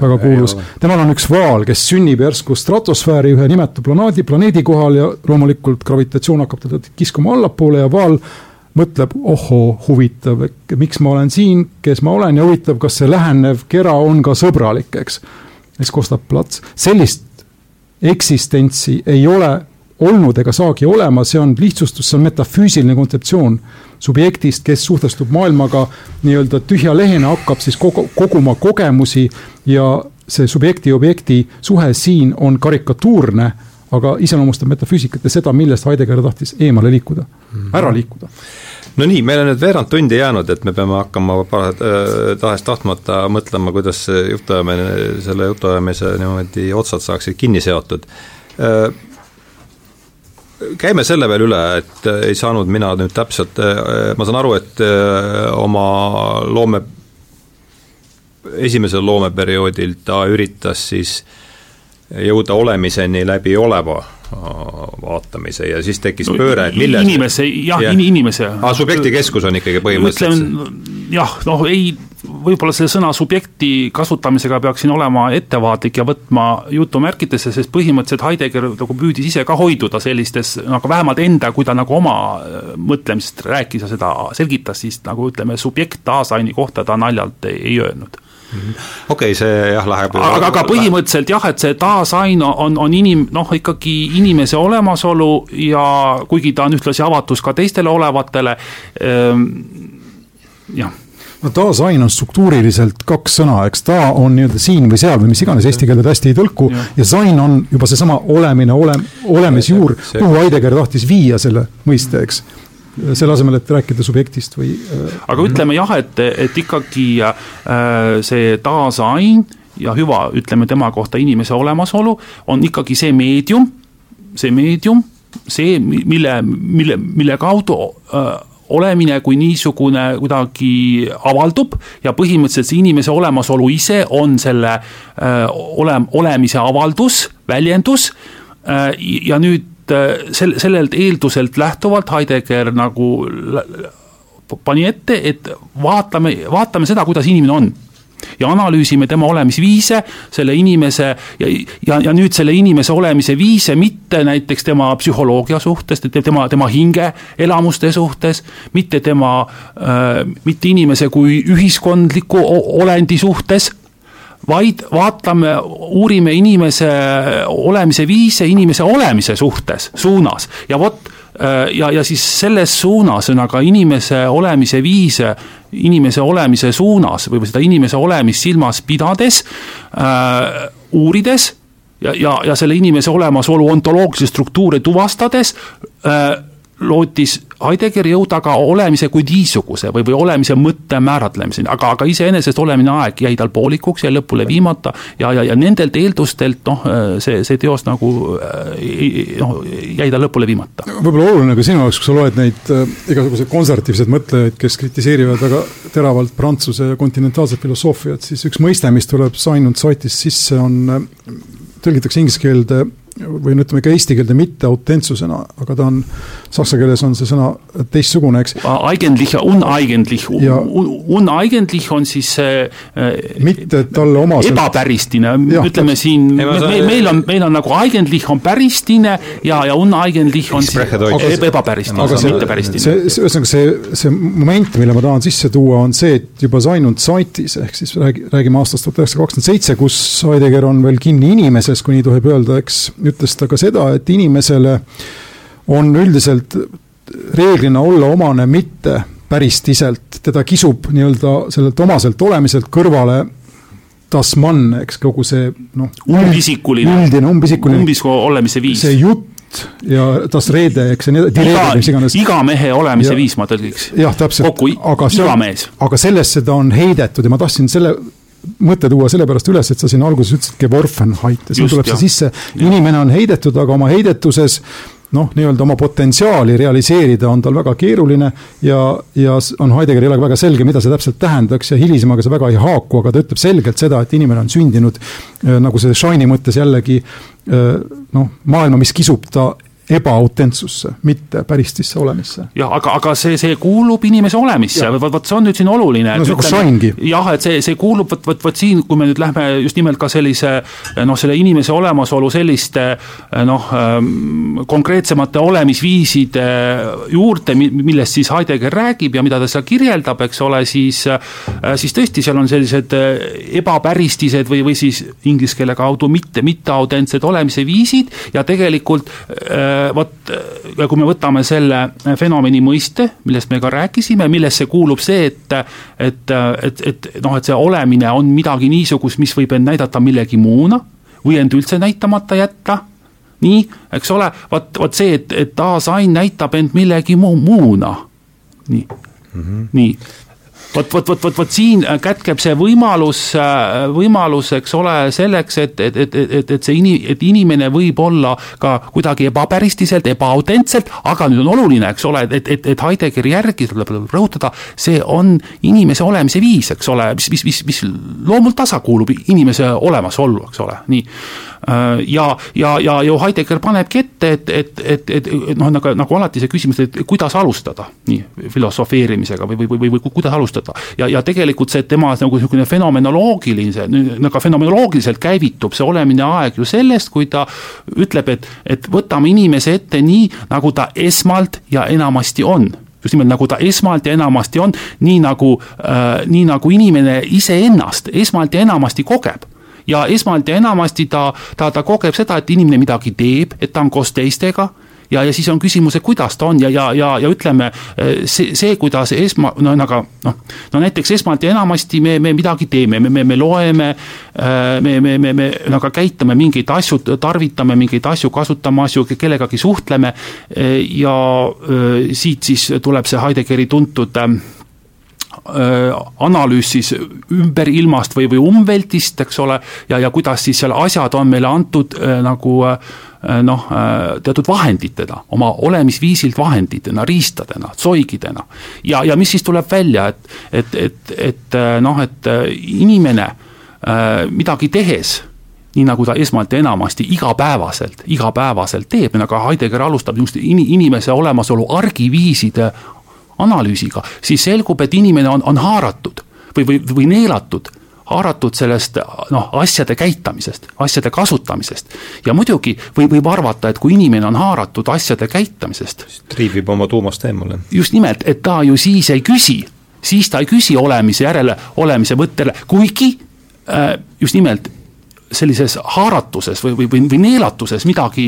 väga kuulus. temal on üks vaal, kes sünnib järsku stratosfääri ühe nimetu planeedi, planeedi kohal ja loomulikult gravitatsioon hakkab teda kiskuma allapoole ja vaal mõtleb, ohoo, huvitav, miks ma olen siin, kes ma olen ja huvitav, kas see lähenev kera on ka sõbralik, eks. siis kostab plats, sellist eksistentsi ei ole olnud ega saagi olema, see on lihtsustus, see on metafüüsiline kontseptsioon subjektist, kes suhtestub maailmaga nii-öelda tühja lehena, hakkab siis kogu, koguma kogemusi ja see subjekti ja objekti suhe siin on karikatuurne, aga iseloomustab metafüüsikat ja seda, millest Heidegger tahtis eemale liikuda, ära liikuda.
No nii, meil on nüüd veerand tundi jäänud, et me peame hakkama äh, tahes-tahtmata mõtlema, kuidas see jutuajamine, selle jutuajamise niimoodi otsad saaksid kinni seotud. Äh, käime selle veel üle, et ei saanud mina nüüd täpselt, äh, ma saan aru, et oma loome, esimesel loomeperioodil ta üritas siis jõuda olemiseni läbi oleva vaatamise ja siis tekkis no, pööre, et milles
inimese, jah ja. in,, inimese
ah, subjektikeskus on ikkagi põhimõtteliselt
jah, noh ei, võib-olla selle sõna subjekti kasutamisega peaksin olema ettevaatlik ja võtma jutumärkidesse, sest põhimõtteliselt Heidegger nagu püüdis ise ka hoiduda sellistes nagu vähemalt enda, kui ta nagu oma äh, mõtlemisest rääkis ja seda selgitas, siis nagu ütleme, subjekt Daseini kohta ta naljalt ei, ei öelnud
okei okay,, see jah, läheb
aga, aga põhimõtteliselt jah, et see taasain on, on inim-, noh ikkagi inimese olemasolu ja kuigi ta on ühtlasi avatus ka teistele olevatele ähm,, jah.
No taasain on struktuuriliselt kaks sõna, eks ta on nii-öelda siin või seal või mis iganes, eesti keelde hästi ei tõlku ja, ja sain on juba seesama olemine, ole, olemisjuur, kuhu Heidegger tahtis viia selle mõiste, eks selle asemel, et rääkida subjektist või.
Äh, aga ütleme jah, et, et ikkagi äh, see taasain ja hüva, ütleme tema kohta inimese olemasolu, on ikkagi see meedium, see meedium, see, mille, mille, mille kaudu äh, olemine kui niisugune kuidagi avaldub ja põhimõtteliselt see inimese olemasolu ise on selle äh, ole, olemise avaldus, väljendus ja nüüd sel-, sellelt eelduselt lähtuvalt Heidegger nagu pani ette, et vaatame, vaatame seda, kuidas inimene on. Ja analüüsime tema olemisviise, selle inimese ja, ja, ja nüüd selle inimese olemise viise mitte näiteks tema psühholoogia suhtes, tema, tema hingeelamuste suhtes, mitte tema äh,, mitte inimese kui ühiskondliku olendi suhtes vaid vaatame, uurime inimese olemise viise inimese olemise suhtes, suunas. Ja vot äh, ja, ja siis selles suunas, ühesõnaga inimese olemise viise, inimese olemise suunas või seda inimese olemist silmas pidades äh,, uurides ja, ja, ja selle inimese olemasolu ontoloogilisi struktuure tuvastades äh, lootis Heidegger jõuda ka olemise kui niisuguse või, või olemise mõtte määratlemiseni, aga, aga iseenesest olemine aeg jäi tal poolikuks, jäi lõpule viimata ja, ja, ja nendelt eeldustelt noh, see, see teos nagu noh, jäi tal lõpule viimata.
võib-olla oluline ka sinu jaoks, kui sa loed neid äh, igasuguseid konservatiivseid mõtlejaid, kes kritiseerivad väga teravalt prantsuse kontinentaalset filosoofiat, siis üks mõiste, mis tuleb Simon Saitist sisse, on, äh, tõlgitakse inglise keelde või no ütleme ka eesti keelde mitte autentsusena, aga ta on, saksa keeles on see sõna teistsugune, eks.
Eigentlich ja uneigentlich ja, uneigentlich on siis see
äh, mitte talle omaselt
ebapäristine, ütleme siin, me, meil on, meil on nagu eigentlich on päristine ja, ja uneigentlich on ebapäristine, mitte päristine.
see, ühesõnaga see, see moment, mille ma tahan sisse tuua, on see, et juba Zainund Saitis, ehk siis räägi, räägime aastast tuhat üheksasada kakskümmend seitse, kus Heidegger on veel kinni inimeses, kui nii tohib öelda, eks ütles ta ka seda, et inimesele on üldiselt reeglina olla omane mitte päristiselt, teda kisub nii-öelda sellelt omaselt olemiselt kõrvale das man, eks kogu see noh.
umbisikuline.
üldine umbisikuline.
umbisiku olemise viis.
see jutt ja das reede, eks ja nii
edasi, mis iganes. iga mehe olemise ja, viis ma tõlgiks.
jah, täpselt.
kokku aga iga mees.
aga sellesse ta on heidetud ja ma tahtsin selle mõte tuua sellepärast üles, et sa siin alguses ütlesid Geworfenheit ja siin tuleb see sisse, inimene on heidetud, aga oma heidetuses noh, nii-öelda oma potentsiaali realiseerida on tal väga keeruline ja, ja on Heidegger ei ole väga selge, mida see täpselt tähendaks ja hilisemaga see väga ei haaku, aga ta ütleb selgelt seda, et inimene on sündinud äh, nagu see Shine'i mõttes jällegi äh, noh, maailma, mis kisub ta ebaautentsusse, mitte päristisse olemisse.
jah, aga, aga see, see kuulub inimese olemisse, vot, vot see on nüüd siin oluline.
no see on Shine'gi.
jah, et see, see kuulub, vot, vot, vot siin, kui me nüüd lähme just nimelt ka sellise noh, selle inimese olemasolu selliste noh, ähm, konkreetsemate olemisviiside juurde, millest siis Heidegger räägib ja mida ta seal kirjeldab, eks ole, siis siis tõesti, seal on sellised ebapäristised või, või siis inglise keele kaudu mitte, mitteautentsed olemise viisid ja tegelikult äh, vot kui me võtame selle fenomeni mõiste, millest me ka rääkisime, millesse kuulub see, et et, et, et noh, et see olemine on midagi niisugust, mis võib end näidata millegi muuna või end üldse näitamata jätta nii, eks ole, vot, vot see, et, et aasain näitab end millegi muu, muuna. nii mm, -hmm. nii vot, vot, vot, vot, vot siin kätkeb see võimalus, võimalus, eks ole, selleks, et, et, et, et, et see ini-, et inimene võib olla ka kuidagi ebapäristiliselt, ebaautentselt, aga nüüd on oluline, eks ole, et, et, et Heideggeri järgi tuleb rõhutada, see on inimese olemise viis, eks ole, mis, mis, mis, mis loomult tasa kuulub inimese olemasollu, eks ole, nii. Äh, ja, ja, ja ju Heidegger panebki ette, et, et, et, et, noh, nagu, nagu alati see küsimus, et kuidas alustada nii filosofeerimisega või, või, või, või, või kuidas alustada. ja, ja tegelikult see tema nagu niisugune fenomenoloogiline, nagu fenomenoloogiliselt käivitub see olemine aeg ju sellest, kui ta ütleb, et, et võtame inimese ette nii, nagu ta esmalt ja enamasti on just nimelt nagu ta esmalt ja enamasti on, nii nagu äh,, nii nagu inimene iseennast esmalt ja enamasti kogeb ja esmalt ja enamasti ta, ta, ta kogeb seda, et inimene midagi teeb, et ta on koos teistega. Ja, ja siis on küsimus, et kuidas ta on ja, ja, ja, ja ütleme, see, see, kuidas esma-, no aga noh, no näiteks esmalt ja enamasti me, me midagi teeme, me, me, me loeme, me, me, me, me nagu käitame mingeid asju, tarvitame mingeid asju, kasutame asju, kellegagi suhtleme ja siit siis tuleb see Heideggeri tuntud analüüs siis ümberilmast või, või umveltist, eks ole, ja, ja kuidas siis seal asjad on meile antud äh, nagu äh, noh, teatud vahenditena, oma olemisviisilt vahenditena, riistadena, soigidena. ja, ja mis siis tuleb välja, et, et, et, et noh, et inimene midagi tehes nii nagu ta esmalt ja enamasti igapäevaselt, igapäevaselt teeb, nagu Heidegger alustab just inimese olemasolu argiviiside analüüsiga, siis selgub, et inimene on, on haaratud või, või, või neelatud haaratud sellest noh, asjade käitamisest, asjade kasutamisest. ja muidugi võib, võib arvata, et kui inimene on haaratud asjade käitamisest.
triivib oma tuumast eemale.
just nimelt, et ta ju siis ei küsi, siis ta ei küsi olemise järele, olemise mõttele, kuigi äh, just nimelt sellises haaratuses või, või, või, või neelatuses midagi,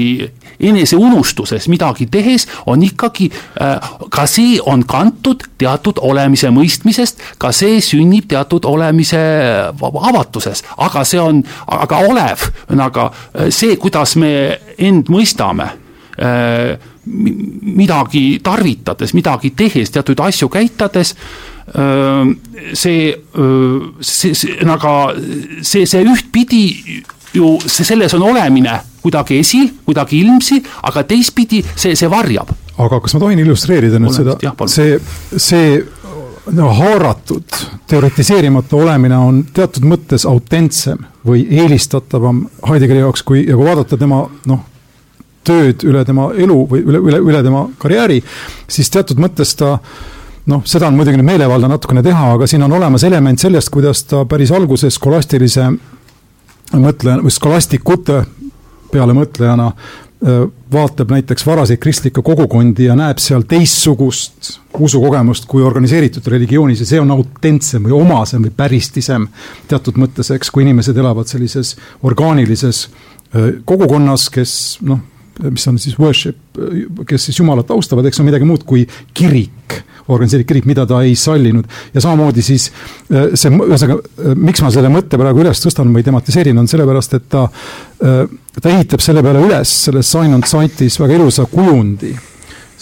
eneseunustuses midagi tehes, on ikkagi äh,, ka see on kantud teatud olemise mõistmisest, ka see sünnib teatud olemise avatuses, aga see on, aga olev, aga äh, see, kuidas me end mõistame äh,, midagi tarvitades, midagi tehes, teatud asju käitades see, see, see, aga see, see ühtpidi ju, see, selles on olemine kuidagi esil, kuidagi ilmsi, aga teistpidi see, see varjab.
aga kas ma tohin illustreerida nüüd Olemist, seda, see, see no haaratud, teoritiseerimata olemine on teatud mõttes autentsem või eelistatavam Heideggeri jaoks, kui, ja kui vaadata tema noh, tööd üle tema elu või üle, üle, üle tema karjääri, siis teatud mõttes ta äh, noh, seda on muidugi nüüd meelevaldne natukene teha, aga siin on olemas element sellest, kuidas ta päris alguses skolastilise mõtleja või skolastikute peale mõtlejana vaatab näiteks varaseid kristlikke kogukondi ja näeb seal teistsugust usukogemust kui organiseeritud religioonis ja see on autentsem või omasem või päristisem teatud mõttes, eks, kui inimesed elavad sellises orgaanilises kogukonnas, kes noh, mis on siis worship, kes siis jumalat austavad, eks see on midagi muud kui kirik organiseeritud kirik, mida ta ei sallinud. ja samamoodi siis äh, see, ühesõnaga, äh, miks ma selle mõtte praegu üles tõstan või tematiseerin, on sellepärast, et ta, äh, ta ehitab selle peale üles, selles Sign on Sight'is väga ilusa kujundi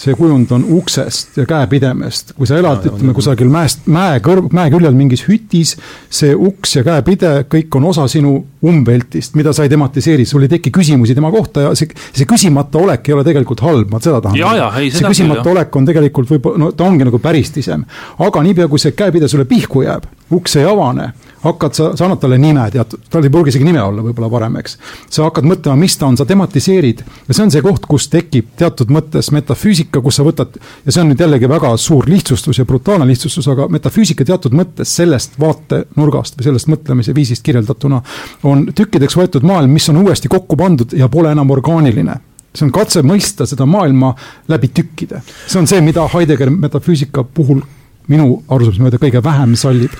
see kujund on uksest ja käepidemest. kui sa elad, ütleme kusagil mäest, mäe kõrv, mäe küljel mingis hütis, see uks ja käepide, kõik on osa sinu umbveltist, mida sa ei tematiseeri, sul ei teki küsimusi tema kohta ja see, see küsimata olek ei ole tegelikult halb, ma seda tahan. see küsimata küll, olek on tegelikult võib-olla, no ta ongi nagu päristisem. aga niipea, kui see käepide sulle pihku jääb, uks ei avane hakkad sa, sa annad talle nime, tead, tal ei pruugi isegi nime olla võib-olla varem, eks. sa hakkad mõtlema, mis ta on, sa tematiseerid ja see on see koht, kus tekib teatud mõttes metafüüsika, kus sa võtad, ja see on nüüd jällegi väga suur lihtsustus ja brutaalne lihtsustus, aga metafüüsika teatud mõttes sellest vaatenurgast või sellest mõtlemise viisist kirjeldatuna on tükkideks võetud maailm, mis on uuesti kokku pandud ja pole enam orgaaniline see on katse mõista seda maailma läbi tükkide. see on see, mida Heidegger metafüüsika puhul minu arusaamise mööda kõige vähem sallib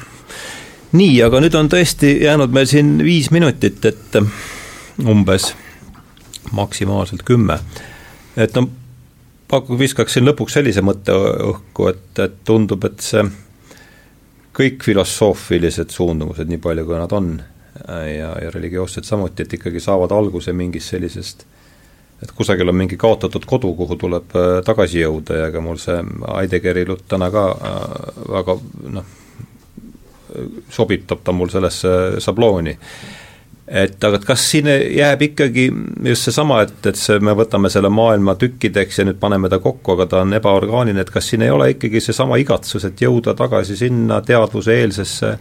nii, aga nüüd on tõesti jäänud meil siin viis minutit, et umbes maksimaalselt kümme. et no paku-, viskaksin lõpuks sellise mõtte õhku, et, et tundub, et see kõik filosoofilised suundumused, nii palju kui nad on, ja, ja religioossed samuti, et ikkagi saavad alguse mingist sellisest et kusagil on mingi kaotatud kodu, kuhu tuleb äh, tagasi jõuda ja ega mul see Heideggeri jutt täna ka äh, väga noh, sobitab ta mul sellesse šablooni et aga kas siin jääb ikkagi just seesama, et, et see, me võtame selle maailma tükkideks ja nüüd paneme ta kokku, aga ta on ebaorgaaniline, et kas siin ei ole ikkagi seesama igatsus, et jõuda tagasi sinna teadvuse eelsesse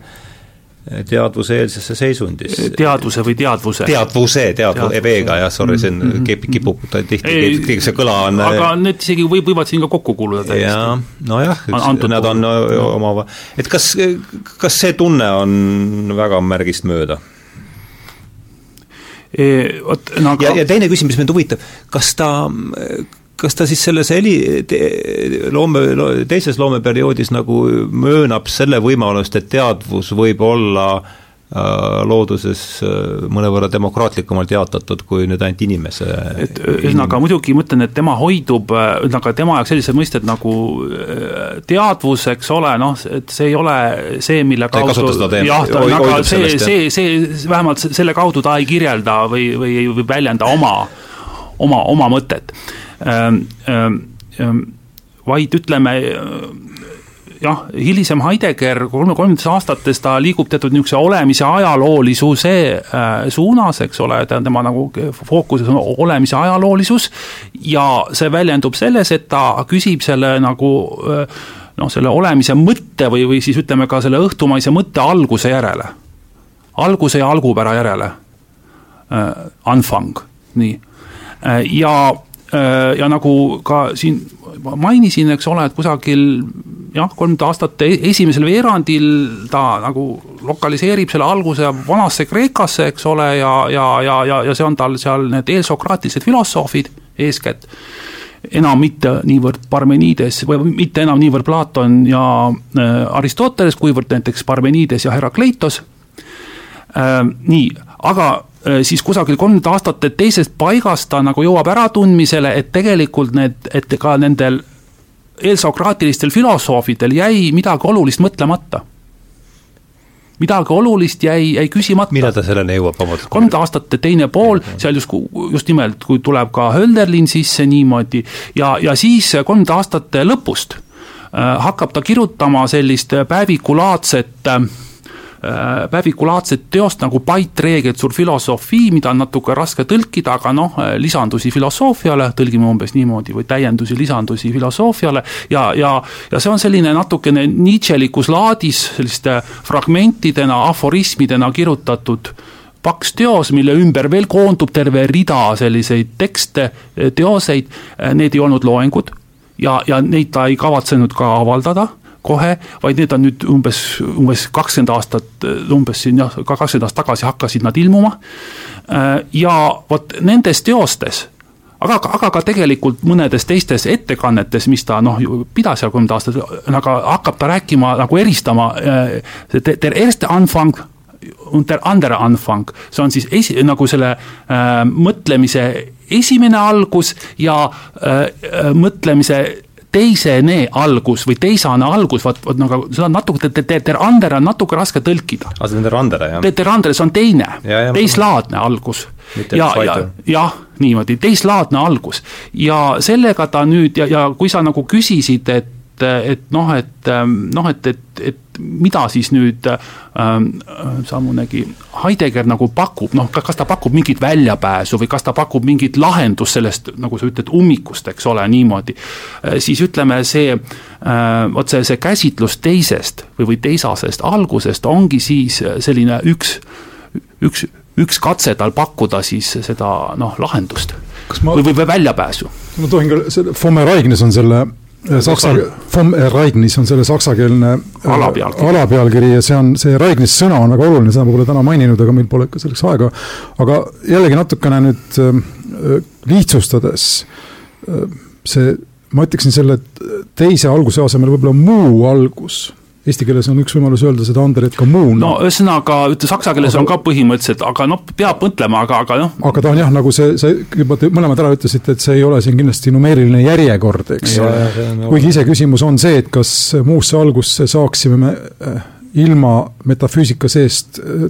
teadvuseelsesse seisundisse.
teadvuse või teadvuse?
teadvuse, teadvuse, V-ga jah, sorry, see on mm -hmm. kipub, kipub ta tihti, see kõla on
aga need isegi võib, võivad siin ka kokku kuuluda täiesti.
nojah, nad on oma, et kas, kas see tunne on väga märgist mööda?
vot no aga
ja, ja teine küsimus mind huvitab, kas ta, kas ta siis selles heli te, loome, teises loomeperioodis nagu möönab selle võimalust, et teadvus võib olla äh, Äh, looduses äh, mõnevõrra demokraatlikumalt jaotatud kui nüüd ainult inimese.
et ühesõnaga muidugi mõtlen, et tema hoidub, ühesõnaga tema jaoks sellised mõisted nagu äh, teadvus, eks ole, noh, et see ei ole see, mille
kaudu
jah, ta on aga see, see, see, vähemalt selle kaudu ta ei kirjelda või, või ei väljenda oma, oma, oma mõtet. Ähm, ähm, ähm, vaid ütleme jah, hilisem Heidegger kolmekümnendates aastates ta liigub teatud niisuguse olemise ajaloolisuse äh, suunas, eks ole, ta on tema nagu fookuses on olemise ajaloolisus ja see väljendub selles, et ta küsib selle nagu äh, noh, selle olemise mõtte või, või siis ütleme ka selle õhtumaise mõtte alguse järele. alguse ja algupära järele. Äh, Anfang, nii. ja, ja nagu ka siin mainisin, eks ole, et kusagil jah, kolmkümmend aastate esimesel veerandil ta nagu lokaliseerib selle alguse vanasse Kreekasse, eks ole, ja, ja, ja, ja, ja see on tal seal need eelsokraatilised filosoofid eeskätt, enam mitte niivõrd Parmenides või mitte enam niivõrd Platon ja äh, Aristoteles, kuivõrd näiteks Parmenides ja Herakleitos äh,. nii, aga äh, siis kusagil kolmkümmend aastate teisest paigast ta nagu jõuab äratundmisele, et tegelikult need, et ka nendel eelsokraatilistel filosoofidel jäi midagi olulist mõtlemata. midagi olulist jäi, jäi küsimata.
millal ta selleni jõuab, vabandust?
kolmkümmend aastate teine pool, seal just, just nimelt, kui tuleb ka Hölderlin sisse niimoodi ja, ja siis kolmkümmend aastate lõpust äh, hakkab ta kirjutama sellist päevikulaadset Äh, päevikulaadset teost nagu Paitreegel sur filosofii, mida on natuke raske tõlkida, aga noh, äh, lisandusi filosoofiale, tõlgime umbes niimoodi, või täiendusi, lisandusi filosoofiale. Ja, ja, ja see on selline natukene Nietzschelikus laadis selliste fragmentidena, aforismidena kirjutatud paks teos, mille ümber veel koondub terve rida selliseid tekste, teoseid, need ei olnud loengud ja, ja neid ta ei kavatsenud ka avaldada kohe, vaid need on nüüd umbes, umbes kakskümmend aastat, umbes siin jah, ka kakskümmend aastat tagasi hakkasid nad ilmuma. Äh, ja vot nendes teostes aga, aga ka tegelikult mõnedes teistes ettekannetes, mis ta noh, pidas seal kolmkümmend aastat, aga hakkab ta rääkima nagu eristama äh, der erste Anfang und der andere Anfang, see on siis esi-, nagu selle äh, mõtlemise esimene algus ja äh, äh mõtlemise teisene algus või teisane algus, vaat, vaat nagu seda on natuke, ter andere on natuke raske tõlkida.
aa, see on ter andere, jah?
ter andere, see on teine, teislaadne algus. ja, ja, jah, niimoodi, teislaadne algus. ja sellega ta nüüd ja, ja kui sa nagu küsisid, et et, et noh, et noh, et, et, et mida siis nüüd ähm, samunegi Heidegger nagu pakub, noh, kas ta pakub mingit väljapääsu või kas ta pakub mingit lahendust sellest, nagu sa ütled, ummikust, eks ole, niimoodi. Äh, siis ütleme, see äh,, vot see, see käsitlus teisest või, või teisasest algusest ongi siis selline üks, üks üks katse tal pakkuda siis seda noh, lahendust ma... või, või väljapääsu.
ma tohin ka, see Fomeraignes on selle saksa, vom Reignis on selle saksakeelne
äh, alapealkiri.
alapealkiri ja see on, see Reignis sõna on väga oluline, seda ma pole täna maininud, aga meil pole ka selleks aega. aga jällegi natukene nüüd äh, lihtsustades, see, ma ütleksin selle teise alguse asemel võib-olla muu algus Eesti keeles on üks võimalus öelda seda Anderit kommuun.
no ühesõnaga, ütle saksa keeles aga, on ka põhimõtteliselt, aga noh, peab mõtlema, aga, aga noh.
aga ta on jah, nagu see, see, juba te mõlemad ära ütlesite, et see ei ole siin kindlasti numeeriline järjekord, eks ole. kuigi iseküsimus on see, et kas muusse algusse saaksime me äh, ilma metafüüsika seest äh,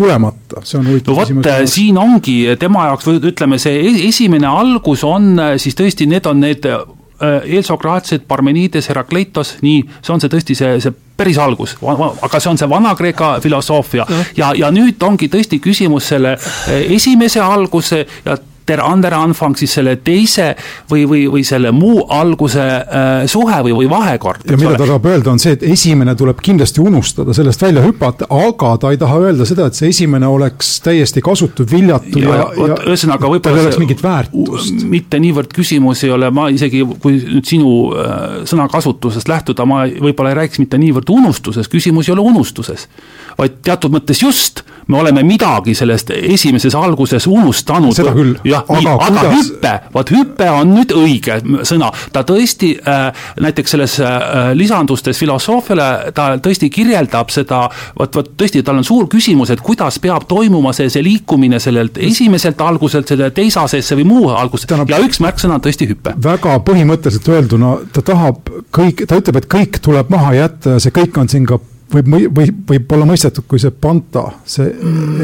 tulemata, see on huvitav
no vot, siin ongi tema jaoks ütleme, see e-, esimene algus on siis tõesti, need on need Äh, eelsokraatsed, Parmenides, Herakleitos, nii, see on see tõesti see, see päris algus, aga see on see Vana-Kreeka filosoofia. Ja, ja nüüd ongi tõesti küsimus selle äh, esimese alguse ja der andere Anfang siis selle teise või, või, või selle muu alguse äh, suhe või, või vahekord.
ja mida ta tahab öelda, on see, et esimene tuleb kindlasti unustada, sellest välja hüpata, aga ta ei taha öelda seda, et see esimene oleks täiesti kasutu, viljatu ja, ja, ja
ühesõnaga võib-olla
oleks mingit väärtust.
mitte niivõrd küsimus ei ole, ma isegi, kui nüüd sinu äh, sõnakasutusest lähtuda, ma võib-olla ei räägiks mitte niivõrd unustuses, küsimus ei ole unustuses, vaid teatud mõttes just me oleme midagi sellest esimeses alguses unustanud.
seda küll.
jah, nii, aga kuidas... hüpe, vot hüpe on nüüd õige sõna, ta tõesti äh, näiteks selles äh, lisandustes filosoofiale, ta tõesti kirjeldab seda, vot, vot tõesti, tal on suur küsimus, et kuidas peab toimuma see, see liikumine sellelt esimeselt alguselt selle teisasesse või muu algusse Täna... ja üks märksõna on tõesti hüpe.
väga põhimõtteliselt öelduna, ta tahab kõik, ta ütleb, et kõik tuleb maha jätta ja see kõik on siin ka võib, või võib olla mõistetud kui see panta, see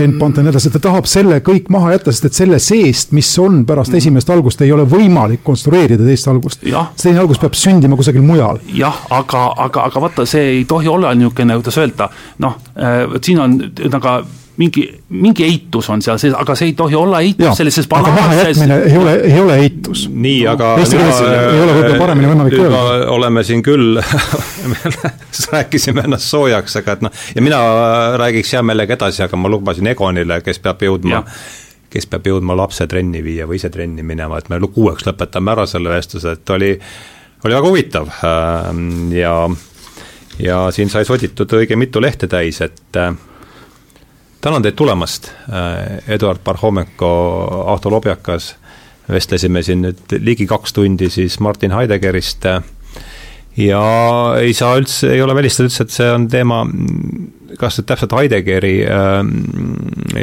N-panta ja nii edasi, ta tahab selle kõik maha jätta, sest et selle seest, mis on pärast mm. esimest algust, ei ole võimalik konstrueerida teist algust. teine algus peab sündima kusagil mujal.
jah, aga, aga, aga vaata, see ei tohi olla niisugune, kuidas öelda, noh, äh, vot siin on nagu mingi, mingi eitus on seal sees, aga see ei tohi olla eitus sellises
aga mahajätmine ei ole, ei ole eitus.
nii, aga
Eesti keeles ei ole võib-olla paremini võimalik öelda.
oleme siin küll rääkisime ennast soojaks, aga et noh, ja mina räägiks hea meelega edasi, aga ma lubasin Egonile, kes peab jõudma kes peab jõudma lapse trenni viia või ise trenni minema, et me kuueks lõpetame ära selle vestluse, et oli, oli väga huvitav ähm, ja ja siin sai soditud õige mitu lehte täis, et äh, tänan teid tulemast, äh, Eduard Parhomenko, Ahto Lobjakas, vestlesime siin nüüd ligi kaks tundi siis Martin Heideggerist äh, ja ei saa üldse, ei ole välistatud üldse, et see on teema, kas nüüd täpselt Heideggeri äh,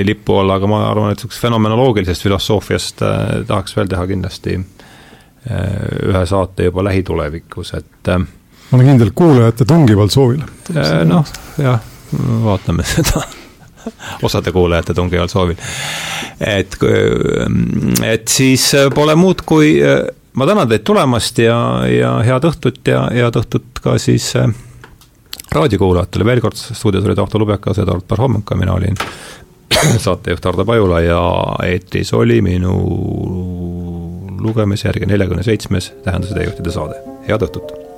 lipu all, aga ma arvan, et niisugusest fenomenoloogilisest filosoofiast äh, tahaks veel teha kindlasti äh, ühe saate juba lähitulevikus, et äh,
ma olen kindel, kuulajate tungival soovil
äh,. noh, jah, vaatame seda osade kuulajate tungival soovil. et, et siis pole muud, kui ma tänan teid tulemast ja, ja head õhtut ja head õhtut ka siis äh, raadiokuulajatele, veel kord stuudios olid Ahto Lubekas, Eduard Parhomenko, mina olin saatejuht Hardo Pajula ja eetris oli minu lugemise järgi neljakümne seitsmes Tähenduse teejuhtide saade, head õhtut!